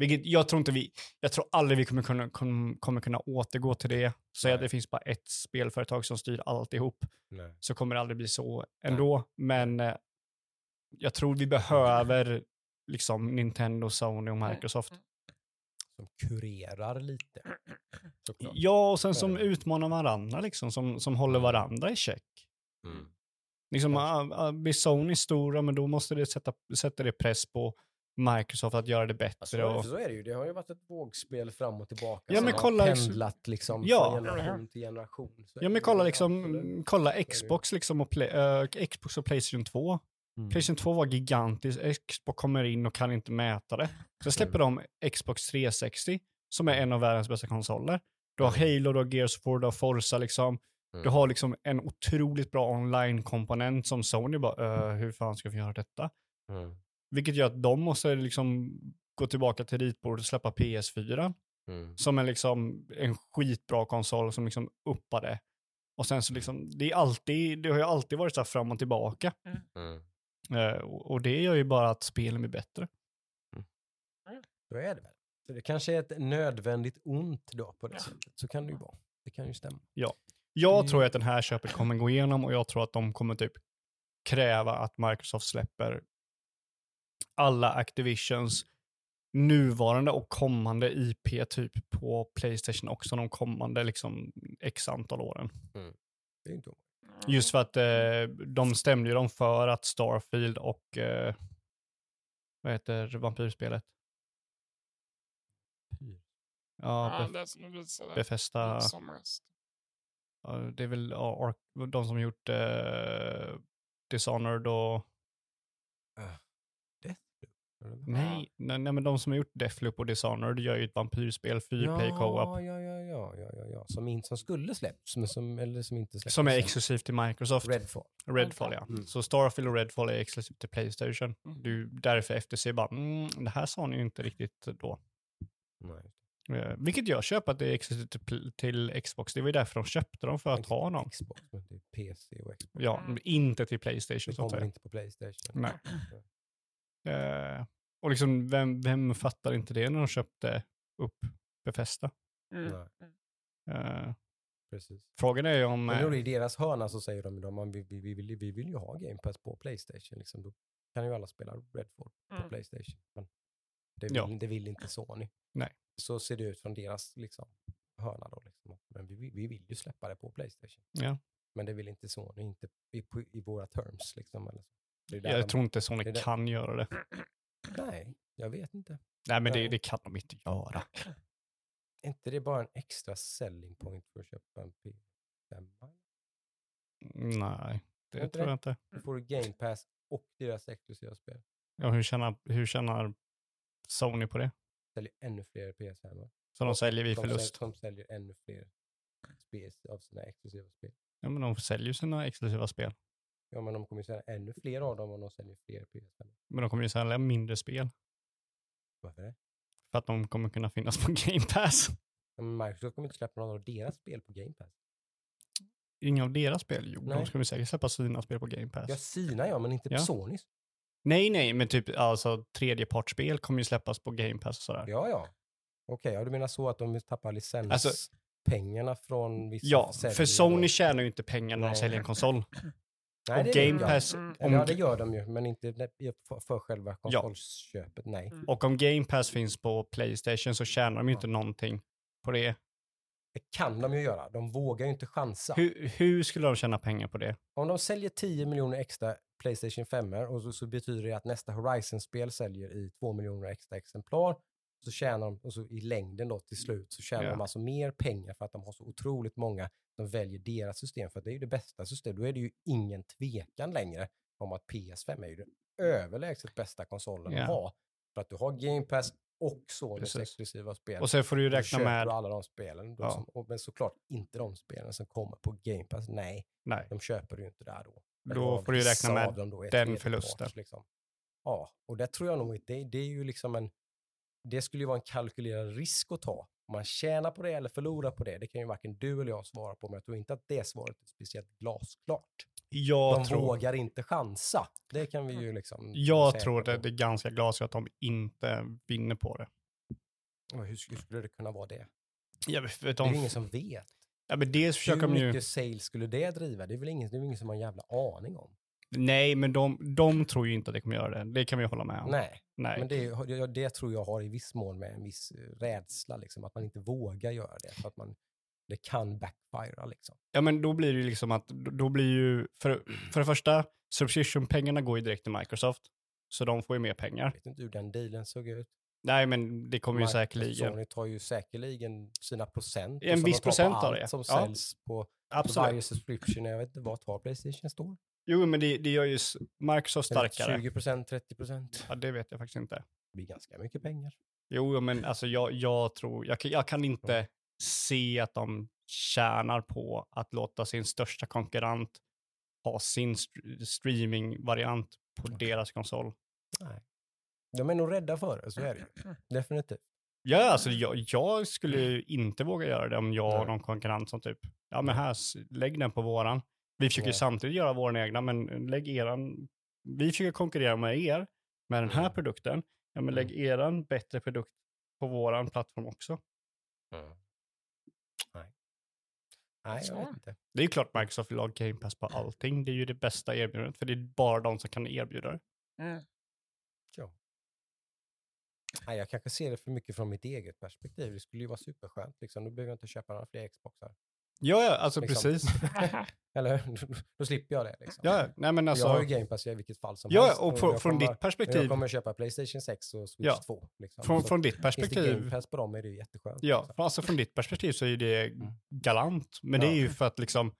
Vilket jag tror inte vi, jag tror aldrig vi kommer kunna, kom, kommer kunna återgå till det. Säga att Nej. det finns bara ett spelföretag som styr alltihop. Nej. så kommer det aldrig bli så ändå. Men eh, jag tror vi behöver liksom Nintendo, Sony och Microsoft. Som kurerar lite. Såklart. Ja, och sen som Ja. utmanar varandra, liksom, som, som håller varandra i check. Mm. Liksom, ah, ah, blir Sony stora, men då måste det sätta, sätta det press på Microsoft att göra det bättre. Alltså, så, och, så är det ju. Det har ju varit ett vågspel fram och tillbaka. Ja, men har kolla ex- pendlat liksom Ja. från generation till generation. Så ja, men kolla, liksom, absolut. kolla. Xbox, liksom, och play, eh, Xbox och Playstation 2. Mm. Playstation 2 var gigantisk, Xbox kommer in och kan inte mäta det. Så släpper de Xbox 360, som är en av världens bästa konsoler. Du har Halo, du har Gears of War, du har Forza liksom. Mm. Du har liksom en otroligt bra online-komponent som Sony bara, "Eh, hur fan ska vi göra detta? Mm. Vilket gör att de måste liksom gå tillbaka till ritbordet och släppa PS4, Mm. som är liksom en skitbra konsol som liksom uppade. Och sen så liksom, det är alltid, det har ju alltid varit så här fram och tillbaka. Mm. Eh, och det gör ju bara att spelen blir bättre. Så är det väl. Så det kanske är ett nödvändigt ont då på det Ja. sättet. Så kan det ju vara. Det kan ju stämma. Jag Mm. tror att den här köpet kommer gå igenom och jag tror att de kommer typ kräva att Microsoft släpper alla Activisions nuvarande och kommande IP typ på Playstation också de kommande liksom x antal åren. Det är inte Just för att eh, de stämde ju dem för att Starfield och eh, vad heter vampyrspelet? Ja, Ja, Bef- Befästa. Ja, det är väl ja, de som gjort eh, Dishonored och... Nej, nej, nej, men de som har gjort Deathloop och Dishonored gör ju ett vampyrspel, fyrplay co-op. Ja, ja, ja, ja. Ja, ja, ja, ja. Som, in, som skulle släppts, men som, eller som inte släppts. Som är exklusivt till Microsoft. Redfall. Redfall, ja. Mm. Så Starfield och Redfall är exklusivt till Playstation. Mm. Du, därför FTC bara, mm, det här sa ni ju inte riktigt då. Nej. Eh, vilket jag köper att det är exklusivt till, till Xbox. Det var ju därför de köpte dem, för att ha dem. Xbox, men det är PC och Xbox. Ja, inte till Det Playstation att kommer inte på Playstation. Nej. Eh, och liksom, vem, vem fattar inte det när de köpte upp Befesta? Mm. Eh, precis. frågan är ju om... Men eh, då i deras hörna så säger de, man, vi, vi, vi, vill, vi vill ju ha Game Pass på Playstation. Liksom. Då kan ju alla spela Redfall på Mm. Playstation. Men det vill, Ja. det vill inte Sony. Nej. Så ser det ut från deras liksom, hörna då. Liksom. Men vi, vi- vi vill ju släppa det på Playstation. Ja. Men det vill inte Sony, inte i, på- i våra terms. Liksom, eller så. Jag de, tror inte Sony kan göra det. Nej, jag vet inte. Nej, men det, Nej. det kan de inte göra. Är inte det bara en extra selling point för att köpa en P5? Nej, det tror jag inte. Då får du Game Pass och deras exklusiva spel. Ja, hur, tjänar, hur tjänar Sony på det? Säljer ännu fler PS5. Så de säljer vid de, förlust. Säljer, de säljer ännu fler spel av sina exklusiva spel. Ja, men de säljer sina exklusiva spel. Ja, men de kommer ju sälja ännu fler av dem om de säljer fler PS5. Men de kommer ju sälja mindre spel. Varför det? För att de kommer kunna finnas på Game Pass. Ja, men Microsoft kommer inte släppa några av deras spel på Game Pass. Inga av deras spel. Jo, de Nej. ska säkert släppa sina spel på Game Pass. Ja, sina ja, men inte på Ja. Sonys. Nej, nej, men typ alltså tredjepartsspel kommer ju släppas på Game Pass och sådär. Ja, ja. Okej, ja, du menar så att de tappar licenspengarna Alltså- från vissa Ja, för? Sony tjänar ju inte pengar när de säljer en konsol. Nej, och Game. Pass, Mm. om, Ja, det gör de ju, men inte för, för själva Ja. konsolköpet, nej. och om Game Pass finns på Playstation så tjänar de ju inte någonting på det. Det kan de ju göra. De vågar ju inte chansa. Hur, hur skulle de tjäna pengar på det? Om de säljer 10 miljoner extra Playstation 5 och så, så betyder det att nästa Horizon-spel säljer i 2 miljoner extra exemplar. Så tjänar de, och så i längden då till slut, så tjänar Ja. de alltså mer pengar för att de har så otroligt många som väljer deras system. För att det är ju det bästa systemet. Då är det ju ingen tvekan längre om att PS5 är ju den överlägset bästa konsolen Ja. att ha. För att du har Game Pass och Sonys exklusiva spel. Och sen får du ju räkna köper med... du alla de spelen. Ja. som, och, men såklart inte de spelen som kommer på Game Pass. Nej, Nej, de köper du ju inte där då. Men då får du ju räkna med den förlusten. Liksom. Ja, och det tror jag nog inte. Det, det är ju liksom en... Det skulle ju vara en kalkylerad risk att ta. Om man tjänar på det eller förlorar på det, det kan ju varken du eller jag svara på, men jag tror inte att det svaret är speciellt glasklart. Jag De tror, vågar inte chansa. Det kan vi ju liksom... jag tror det, på. det är ganska glasklart att de inte vinner på det. Och Hur, skulle det kunna vara det? Ja, för Det de, är ju ingen som vet. ja, men dels försöker Hur de ju... mycket sales skulle det driva? Det är väl ingen, det är ingen som har en jävla aning om. Nej, men de, de tror ju inte att det kommer göra det. Det kan vi hålla med om. Nej, Nej. men det, det, tror jag har i viss mån med en viss eh, rädsla, liksom, att man inte vågar göra det. För att man, det kan backfira liksom. Ja, men då blir det ju liksom att, då blir ju, för, för det första, subscription-pengarna går ju direkt till Microsoft. Så de får ju mer pengar. Jag vet inte hur den dealen såg ut. Nej, men det kommer ju Microsoft säkerligen. Sony tar ju säkerligen sina procent. En viss på procent av det. som Ja. säljs på Absolut. varje subscription. Jag vet inte vad tar Playstation står. Jo, men det, det gör ju Microsoft starkare. 20 procent, 30 procent. Ja, det vet jag faktiskt inte. Det blir ganska mycket pengar. Jo, men alltså jag, jag tror, jag, kan- jag kan inte se att de tjänar på att låta sin största konkurrent ha sin st- streaming-variant på deras konsol. Nej. De är nog rädda för det, så är det ju. Definitivt. Ja, alltså jag, jag skulle ju inte våga göra det om jag har någon konkurrent som typ, ja men här, lägg den på våran. Vi försöker Nej. samtidigt göra våran egna, men lägg eran, vi försöker konkurrera med er med den här Mm. produkten. Ja, men lägg eran bättre produkt på våran plattform också. Nej. Nej, jag vet inte. Det är ju klart Microsoft vill ha Game Pass på allting. Det är ju det bästa erbjudandet, för det är bara de som kan erbjuda det. Mm. Nej, jag kanske ser det för mycket från mitt eget perspektiv. Det skulle ju vara superskönt. Liksom. Då behöver jag inte köpa några fler Xboxar. Ja, ja, alltså Liksom. precis. Eller? Då slipper jag det. Liksom. Ja, nej men alltså. jag har ju Game Pass i vilket fall som Ja, helst. och jag från kommer, ditt perspektiv, Jag kommer köpa Playstation 6 och Switch Ja. 2. Liksom. från, från ditt Finns det Game perspektiv, Pass på dem är det ju jätteskönt. ja, liksom. alltså från ditt perspektiv så är det Mm. galant. Men det är Ja. ju för att liksom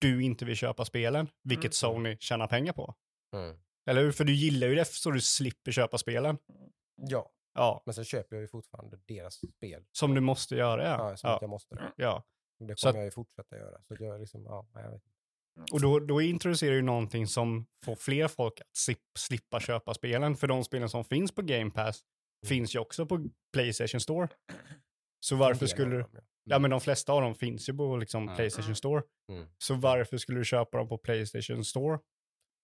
du inte vill köpa spelen, vilket Mm. Sony tjänar pengar på. Mm. Eller hur? För du gillar ju det så du slipper köpa spelen. Ja, Ja, Men sen köper jag ju fortfarande deras spel. som du måste göra Ja, ja. som Ja, jag måste det. ja. Och Det Så kommer att- jag ju fortsätta göra. Så jag liksom, ja, jag vet. inte. Och då, då introducerar du någonting som får fler folk att slip, slippa köpa spelen. För de spelen som finns på Game Pass Mm. finns ju också på Playstation Store. Så varför skulle du... ja. Men de flesta av dem finns ju på liksom Ja. Playstation Store. Mm. Så varför skulle du köpa dem på Playstation Store?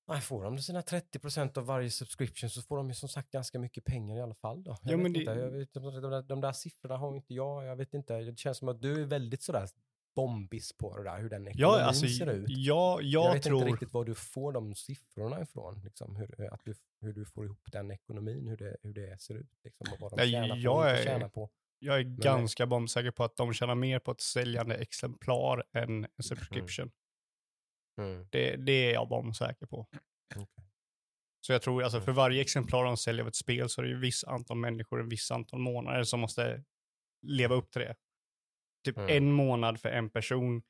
Nej, får de sina 30% av varje subscription så får de ju som sagt ganska mycket pengar i alla fall då. Jag Ja, vet men det- inte, jag vet, de, där, de där siffrorna har inte jag, jag vet inte. Det känns som att du är väldigt sådär bombis på det där, hur den ekonomin Ja, alltså, ser ut. ja, jag, jag vet tror... inte riktigt var du får de siffrorna ifrån, liksom, hur, att du, hur du får ihop den ekonomin, hur det, hur det ser ut. Liksom, och vad de Nej, tjänar på jag inte är- tjänar på. Jag är ganska bombsäker på att de tjänar mer på ett säljande exemplar än en subscription. Mm. Det, det är jag bombsäker på. Okej. Så jag tror, alltså Mm. för varje exemplar de säljer av ett spel så är det ju viss antal människor, en viss antal månader som måste leva upp till det. Typ Mm. en månad för en person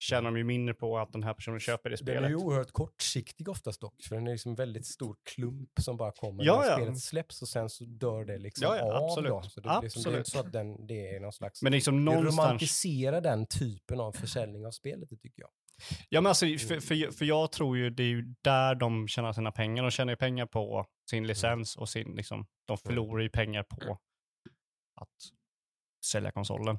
tjänar de ju mindre på att den här personen köper det Den är spelet. ju oerhört kortsiktig oftast dock, för den är liksom väldigt stor klump som bara kommer Ja, när ja. spelet släpps och sen så dör det liksom Ja, ja, av absolut. då. Så det, är liksom, det är Absolut. så att den, det är någon slags... Men liksom någonstans... romantiserar den typen av försäljning av spelet, det tycker jag. Ja, men alltså, Mm. för, för, för jag tror ju det är ju där de tjänar sina pengar. De tjänar ju pengar på Mm. sin licens och sin, liksom, de förlorar ju pengar på att sälja konsolen.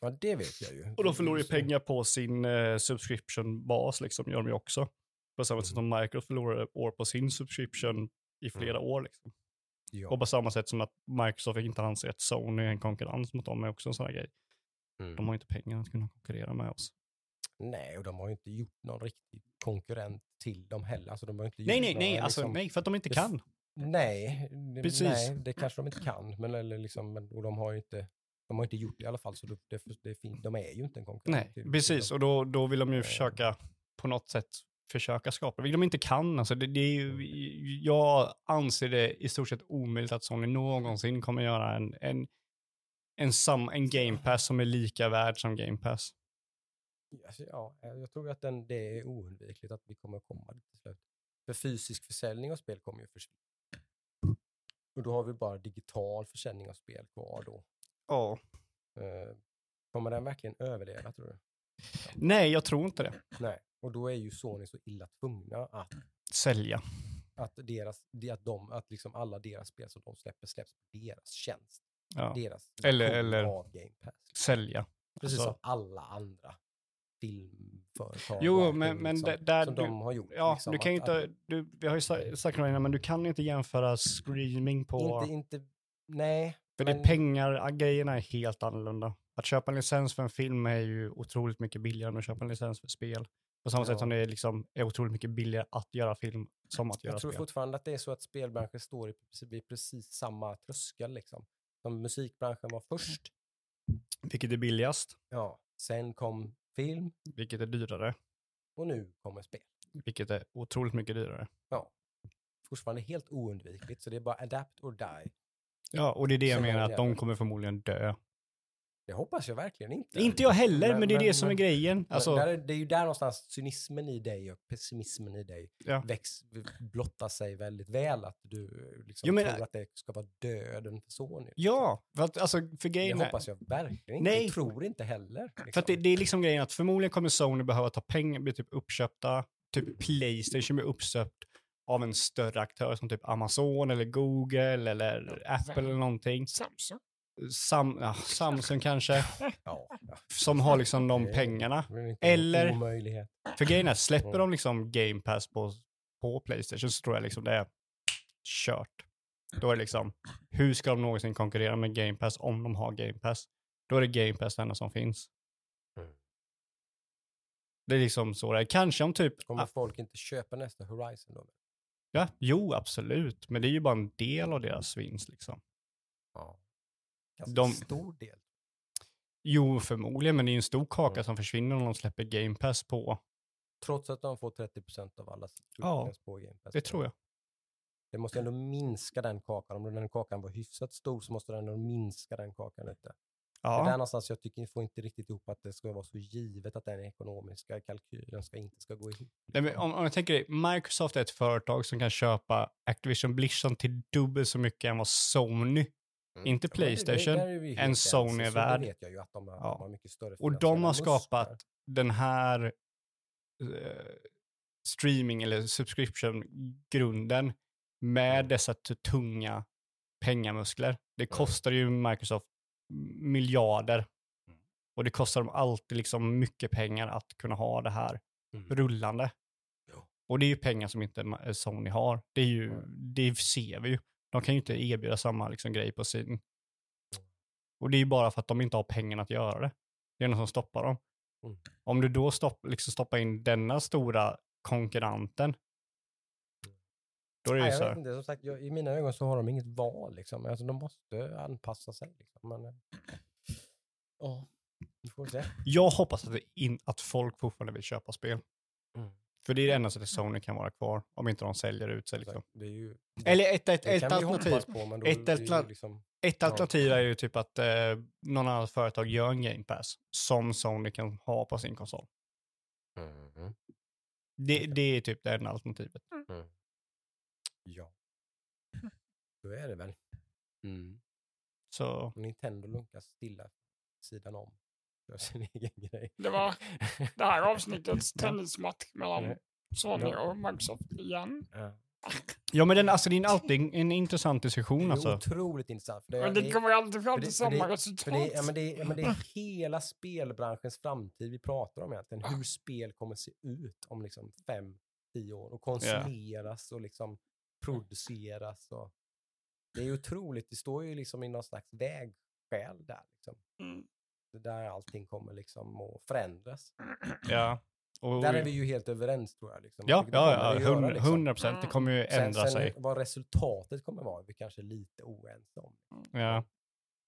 Ja, det vet jag ju. Och de förlorar ju pengar på sin eh, subscription-bas, liksom, gör de ju också. På samma sätt som Microsoft förlorar år på sin subscription i flera Mm. år. Liksom. Ja. Och på samma sätt som att Microsoft inte anser att Sony är en konkurrens mot dem är också en sån här grej. Mm. De har ju inte pengar att kunna konkurrera med oss. Nej, och de har ju inte gjort någon riktig konkurrent till dem heller. Alltså, de har inte Nej, nej, nej, alltså, liksom- nej, för att de inte kan. Nej, Precis. nej, det kanske de inte kan. Men, eller liksom, och de har ju inte, de har inte gjort det i alla fall, så det, det, det är fint. de är ju inte en konkurrent. Nej, precis. Och då, då vill de ju Eh. försöka på något sätt försöka skapa, vilket de inte kan. Alltså det, det är ju, jag anser det i stort sett omöjligt att Sony någonsin kommer göra en, en, en, sam, en Game Pass som är lika värd som Game Pass. Alltså, ja, jag tror att den, det är oundvikligt att vi kommer komma dit till slut. För fysisk försäljning av spel kommer ju försvinna. Och då har vi bara digital försäljning av spel kvar då. Ja. Eh, kommer den verkligen överleva tror du? Nej, jag tror inte det. Nej. Och då är ju Sony så illa tvungna att, Sälja. att, deras, att, de, att liksom alla deras spel som de släpper släpps på deras tjänst. Ja. Deras Eller- eller- av Game Pass. Sälja. Precis Alltså- som alla andra filmföretag Jo, men- men liksom, där som du- de har gjort. Ja, liksom, du kan att- inte, du, vi har ju sa- sagt det innan, men du kan inte jämföra streaming på, Inte, inte, nej. För det är pengar, grejerna är helt annorlunda. Att köpa en licens för en film är ju otroligt mycket billigare än att köpa en licens för spel. På samma Ja. sätt som det är, liksom, är otroligt mycket billigare att göra film som att göra Jag tror spel. fortfarande att det är så att spelbranschen står i precis, vid precis samma tröskel. Liksom. Som musikbranschen var först, Vilket är billigast, ja. sen kom film vilket är dyrare, och nu kommer spel. vilket är otroligt mycket dyrare. Ja. Fortfarande helt oundvikligt, så det är bara adapt or die. Ja, och det är det jag menar, att de kommer förmodligen dö. Det hoppas jag verkligen inte. Inte jag heller, men, Men- det är det men- som är grejen. Alltså, där är, det är ju där någonstans cynismen i dig och pessimismen i dig Ja. väx, blottar sig väldigt väl. Att du liksom Jo, men- tror att det ska vara döden för Sony. liksom. ja, för att, alltså, för Det grejen är, hoppas jag verkligen inte. Nej. Jag tror inte heller. Liksom. För att det, det är liksom grejen att förmodligen kommer Sony behöva ta pengar, bli typ uppköpta, typ Playstation blir uppköpt av en större aktör som typ Amazon eller Google eller Apple eller någonting. Samsung. Sam, ja, Samsung kanske, ja, ja. som har liksom de pengarna. Eller- omöjlighet. För grejen är, släpper de liksom Game Pass på, på Playstation så tror jag liksom det är kört. Då är det liksom, hur ska de någonsin konkurrera med Game Pass om de har Game Pass? Då är det Game Pass det enda som finns. Mm. Det är liksom så det är. Kanske om typ, Kommer folk inte köpa nästa Horizon då? Ja, jo absolut, men det är ju bara en del av deras vinst liksom. Ja. Ganska De- stor del. Jo, förmodligen, men det är ju en stor kaka Mm. som försvinner om de släpper Game Pass på. Trots att de får 30% av alla Ja, på Game Pass. Det tror jag. Det måste ändå minska den kakan. Om den kakan var hyfsat stor så måste den ändå minska den kakan lite. Det är där Ja, någonstans jag tycker, får inte riktigt ihop att det ska vara så givet att den ekonomiska kalkylen ska, inte ska gå ihop. Nej, men om, om jag tänker dig, Microsoft är ett företag som kan köpa Activision Blizzard till dubbelt så mycket än vad Sony Inte Ja, men det- det- Playstation, en ense, Sony så värld. Det vet jag ju att de har, Ja. de har mycket större Och de har skapat muskler. den här eh, streaming eller subscription-grunden med Mm. dessa tunga pengamuskler. Det kostar ju Microsoft miljarder. Mm. Och det kostar dem alltid liksom mycket pengar att kunna ha det här Mm. rullande. Ja. Och det är ju pengar som inte Ma- Sony har. Det, är ju, det ser vi ju. De kan ju inte erbjuda samma liksom, grej på sin. Och det är ju bara för att de inte har pengarna att göra det. Det är något som stoppar dem. Mm. Om du då stopp, liksom stoppar in denna stora konkurrenten. Då är det Nej, ju jag så vet här. inte, som sagt, jag, i mina ögon så har de inget val. Liksom. Alltså, de måste anpassa sig. Liksom. Men, eh, ja, vi får se. Jag hoppas att, det in, att folk fortfarande vill köpa spel. Mm. För det är det enda sättet Sony kan vara kvar. Om inte de säljer ut sig. Liksom. Det är ju, Eller ett, ett, ett alternativ. På, men då, ett altern- liksom, Ett alternativ är ju typ att eh, någon annan företag gör en Game Pass som Sony kan ha på sin konsol. Mhm. Det, det är typ det enda alternativet. Ja. Så är det väl. Mm. Så Nintendo lunkar stilla sidan om. Gör sin egen grej. Det var det här avsnittets tennismatch mellan. Sony och Microsoft igen. Ja. Ja men den, alltså, det är alltid en intressant Det diskussion är alltså. otroligt intressant. För det, Men det det- kommer alltid fram till det- samma det- resultat. Det, ja, men det, ja, men det är hela spelbranschens framtid vi pratar om egentligen. Hur spel kommer se ut om liksom fem, tio år och konsumeras och liksom produceras. Och... Det är otroligt, det står ju liksom i någon slags vägskäl där. Liksom. Mm. Det Där allting kommer liksom att förändras. Ja. Och, Där är vi ju helt överens tror jag. Liksom. ja, ja, kommer ja, det göra, hundra- liksom. hundra procent. Det kommer ju Sen, ändra sen sig. vad resultatet kommer vara är vi kanske lite oense om. Ja,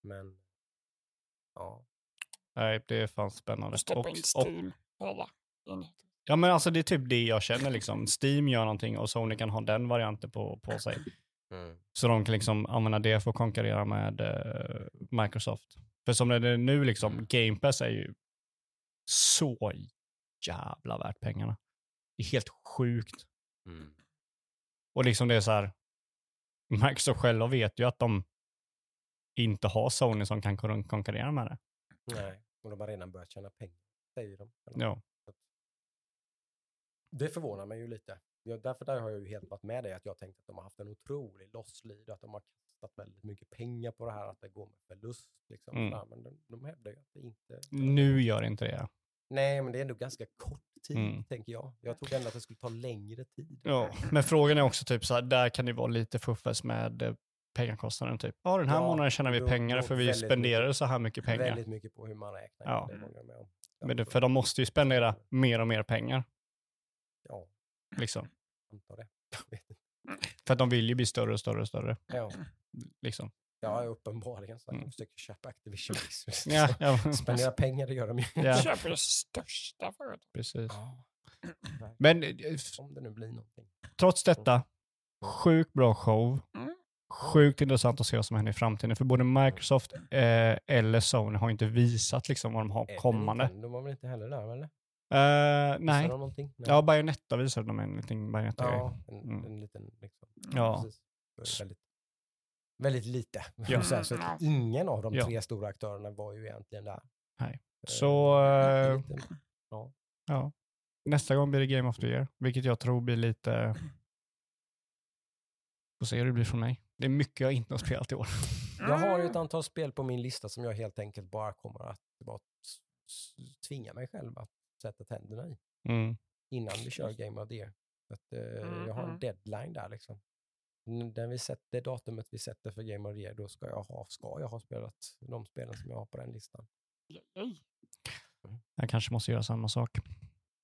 Men ja, nej, det är fan spännande. Och stoppa Och, in och, Steam. Hela enheten. Ja men alltså det är typ det jag känner liksom. Steam gör någonting och Sony kan ha den varianten på, på sig. Så de kan liksom använda det för att konkurrera med eh, Microsoft. För som det är nu liksom, Game Pass är ju så jävla värt pengarna. Det är helt sjukt. Mm. Och liksom det är så här, Microsoft själva vet ju att de inte har Sony som kan kon- konkurrera med det. Nej, och de har redan börjat tjäna pengar, säger de. Ja, Det förvånar mig ju lite. Jag, därför där har jag ju helt varit med dig, att jag tänkt att de har haft en otrolig losslead, att de har kastat väldigt mycket pengar på det här, att det går med förlust. Liksom. Mm. Men de, de hävdar ju att det inte... nu gör inte det. Nej, men det är ändå ganska kort tid, Mm. tänker jag. Jag trodde ändå att det skulle ta längre tid. Ja, men frågan är också typ så här, där kan det vara lite fuffes med eh, pengakostnaden typ. Ja, den här Ja, månaden tjänar vi då- pengar för vi spenderade mycket- så här mycket pengar. Väldigt mycket på hur man räknar. Ja. Det om. Men det, för de måste ju spendera mer och mer pengar. Liksom. antar det. För att de vill ju bli större och större och större. Ja, Liksom. ja uppenbarligen. Så att Mm. de försöker köpa Activision. Ja, ja, Spendera pengar, det gör de ju. Ja. Köper det största företaget. precis. Ja. Men eh, f- Om det nu blir någonting. trots detta, sjukt bra show. Mm. Sjukt intressant att se vad som händer i framtiden. För både Microsoft eh, eller Sony har inte visat liksom vad de har kommande. Nintendo var väl inte heller där, eller? Visade nej. Nej. Ja, Bayonetta visade de en liten bayonetta Ja, en, Mm. en liten liksom. Ja. Precis. Väldigt, väldigt lite. Ja. Så, här, så att ingen av de Ja. tre stora aktörerna var ju egentligen där. Nej. Eh, Så liten- ja. ja. nästa gång blir det Game of the Year, vilket jag tror blir lite... Får se hur det blir från mig. Det är mycket jag inte har spelat i år. Jag har Mm. ju ett antal spel på min lista som jag helt enkelt bara kommer att bara tvinga mig själv att sätta tänderna i Mm. innan vi kör Game of the Year. Att, eh, jag har en Mhm. deadline där liksom. N- När vi sätter, det datumet vi sätter för Game of the Year, då ska jag ha, ska jag ha spelat de spelen som jag har på den listan. Yay. Jag kanske måste göra samma sak.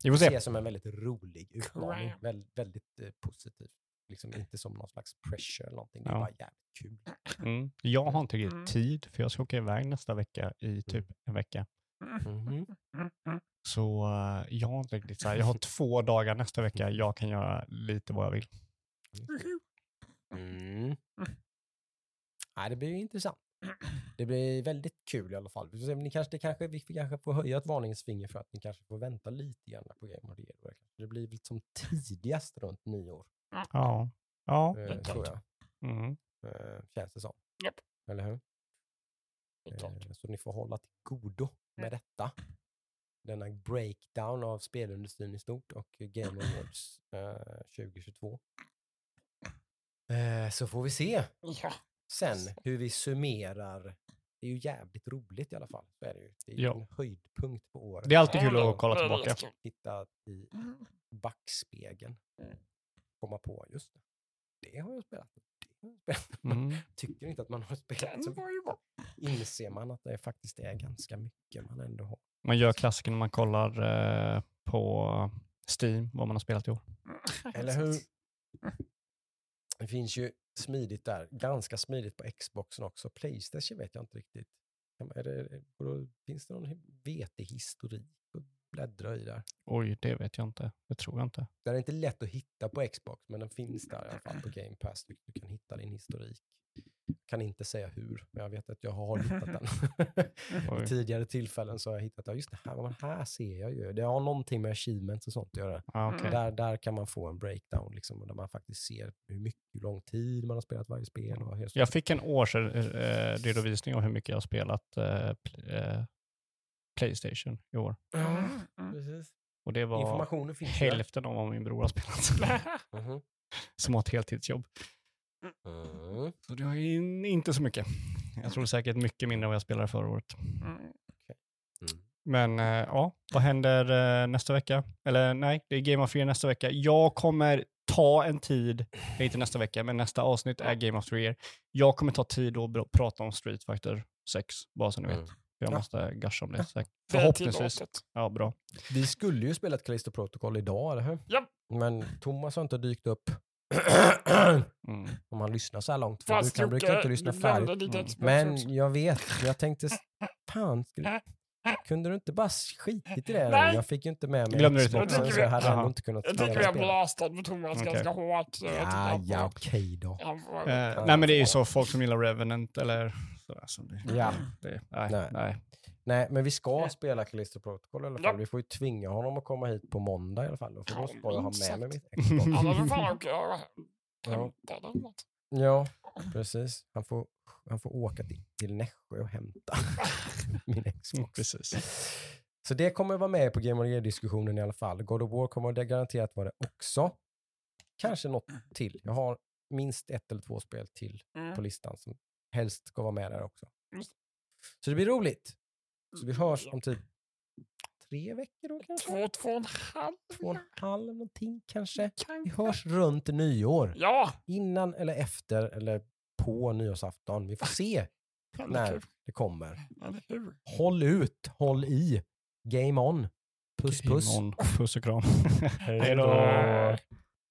Vi får Det se. ses som en väldigt rolig utmaning. Väl, väldigt eh, positiv. Liksom inte som någon slags pressure eller någonting. Det är Ja. bara jävligt kul. Mm. Jag har inte riktigt Mm. tid, för jag ska åka iväg nästa vecka i typ en vecka. Mhm. Så eh, jag har inte riktigt så här, jag har två dagar nästa vecka jag kan göra lite vad jag vill. Mm. Nej, det blir ju intressant. Det blir väldigt kul i alla fall. Ni kanske, det kanske, vi kanske får höja ett varningens finger för att ni kanske får vänta lite grann på Game of the Year. Det blir väl som tidigast runt nyår, Ja. Ja. eh, tror jag. Mm. Eh, känns det som. Japp. Eller hur? Eh, Så ni får hålla till godo med detta. Denna breakdown av spelindustrin i stort och Game Awards eh, 2022. Eh, så får vi se Ja, sen hur vi summerar. Det är ju jävligt roligt i alla fall. Så är det, ju. det är ju Ja. en höjdpunkt på året. Det är alltid kul att kolla det tillbaka. Titta i Mm. backspegeln. Mm. Komma på, just det. Det har jag spelat. Mm. Tycker inte att man har spelat så inser man att det faktiskt är ganska mycket man ändå har. Man gör klassiken när man kollar eh, på Steam vad man har spelat i år. Eller hur? Det finns ju smidigt där, ganska smidigt på Xboxen också. Playstation vet jag inte riktigt. Är det, finns det någon VT-historik att bläddra i där? Oj, det vet jag inte. Det tror jag inte. Den är inte lätt att hitta på Xbox, men den finns där i alla fall på Game Pass. Du, du kan hitta din historik. Kan inte säga hur, men jag vet att jag har hittat den. Vid tidigare tillfällen så har jag hittat, ja just det här, men här ser jag ju. Det har någonting med achievements och sånt att göra. Ah, okej. Där, där kan man få en breakdown, liksom, där man faktiskt ser hur mycket, hur lång tid man har spelat varje spel. Och Jag fick en årsredovisning av hur mycket jag har spelat eh, eh, Playstation i år. Ja, Mm. precis. Och det var Informationen finns där. hälften av vad min bror har spelat. Mhm. som har ett heltidsjobb. Mm. Så det har in, inte så mycket. Jag tror säkert mycket mindre än vad jag spelade förra året. Mm. Mm. Men eh, ja, vad händer eh, nästa vecka? Eller nej, det är Game of the Year nästa vecka. Jag kommer ta en tid, inte nästa vecka, men nästa avsnitt är Game of the Year. Jag kommer ta tid och prata om Street Fighter 6, bara så ni vet. Jag Ja. måste gasha om det. Så förhoppningsvis. Ja, bra. Vi skulle ju spela ett Callisto Protocol idag, eller hur? Ja. Men Thomas har inte dykt upp. Mm. Om han lyssnar så här långt. För Fast du kan, brukar inte lyssna färdigt. Mm. Men jag vet, jag tänkte, fan, skulle, kunde du inte bara skitit i det? Nej. Jag fick ju inte med mig Glömde du Xboxen, det? så jag hade ändå inte kunnat Jag spela tycker jag spelet. blastade med Thomas Okej. ganska hårt. Ja, ja, okej då. får- Eh, Ja, nej, men det är ju så folk som gillar Revenant eller sådär. Så det, Ja. det, nej, Nej. nej. Nej, men vi ska spela Callisto Protocol i alla fall. Ja. Vi får ju tvinga honom att komma hit på måndag i alla fall. Då, för då Ja, jag ha med mig mitt Xbox. Får fan Ja. Ja, precis. Han får, han får åka till, till Nässjö och hämta min Xbox. Precis. Så det kommer att vara med på Game of the Year-diskussionen i alla fall. God of War kommer det garanterat vara det också. Kanske något till. Jag har minst ett eller två spel till på Mm. listan som helst ska vara med där också. Så det blir roligt. Så vi hörs om typ tre veckor då kanske? Två, två och en halv. Två och en halv någonting kanske. Vi kanske. hörs runt nyår. Ja, Innan eller efter eller på nyårsafton. Vi får se när det kommer. Håll ut, håll i. Game on. Puss puss. Imorgon. Puss och kram. Hej då.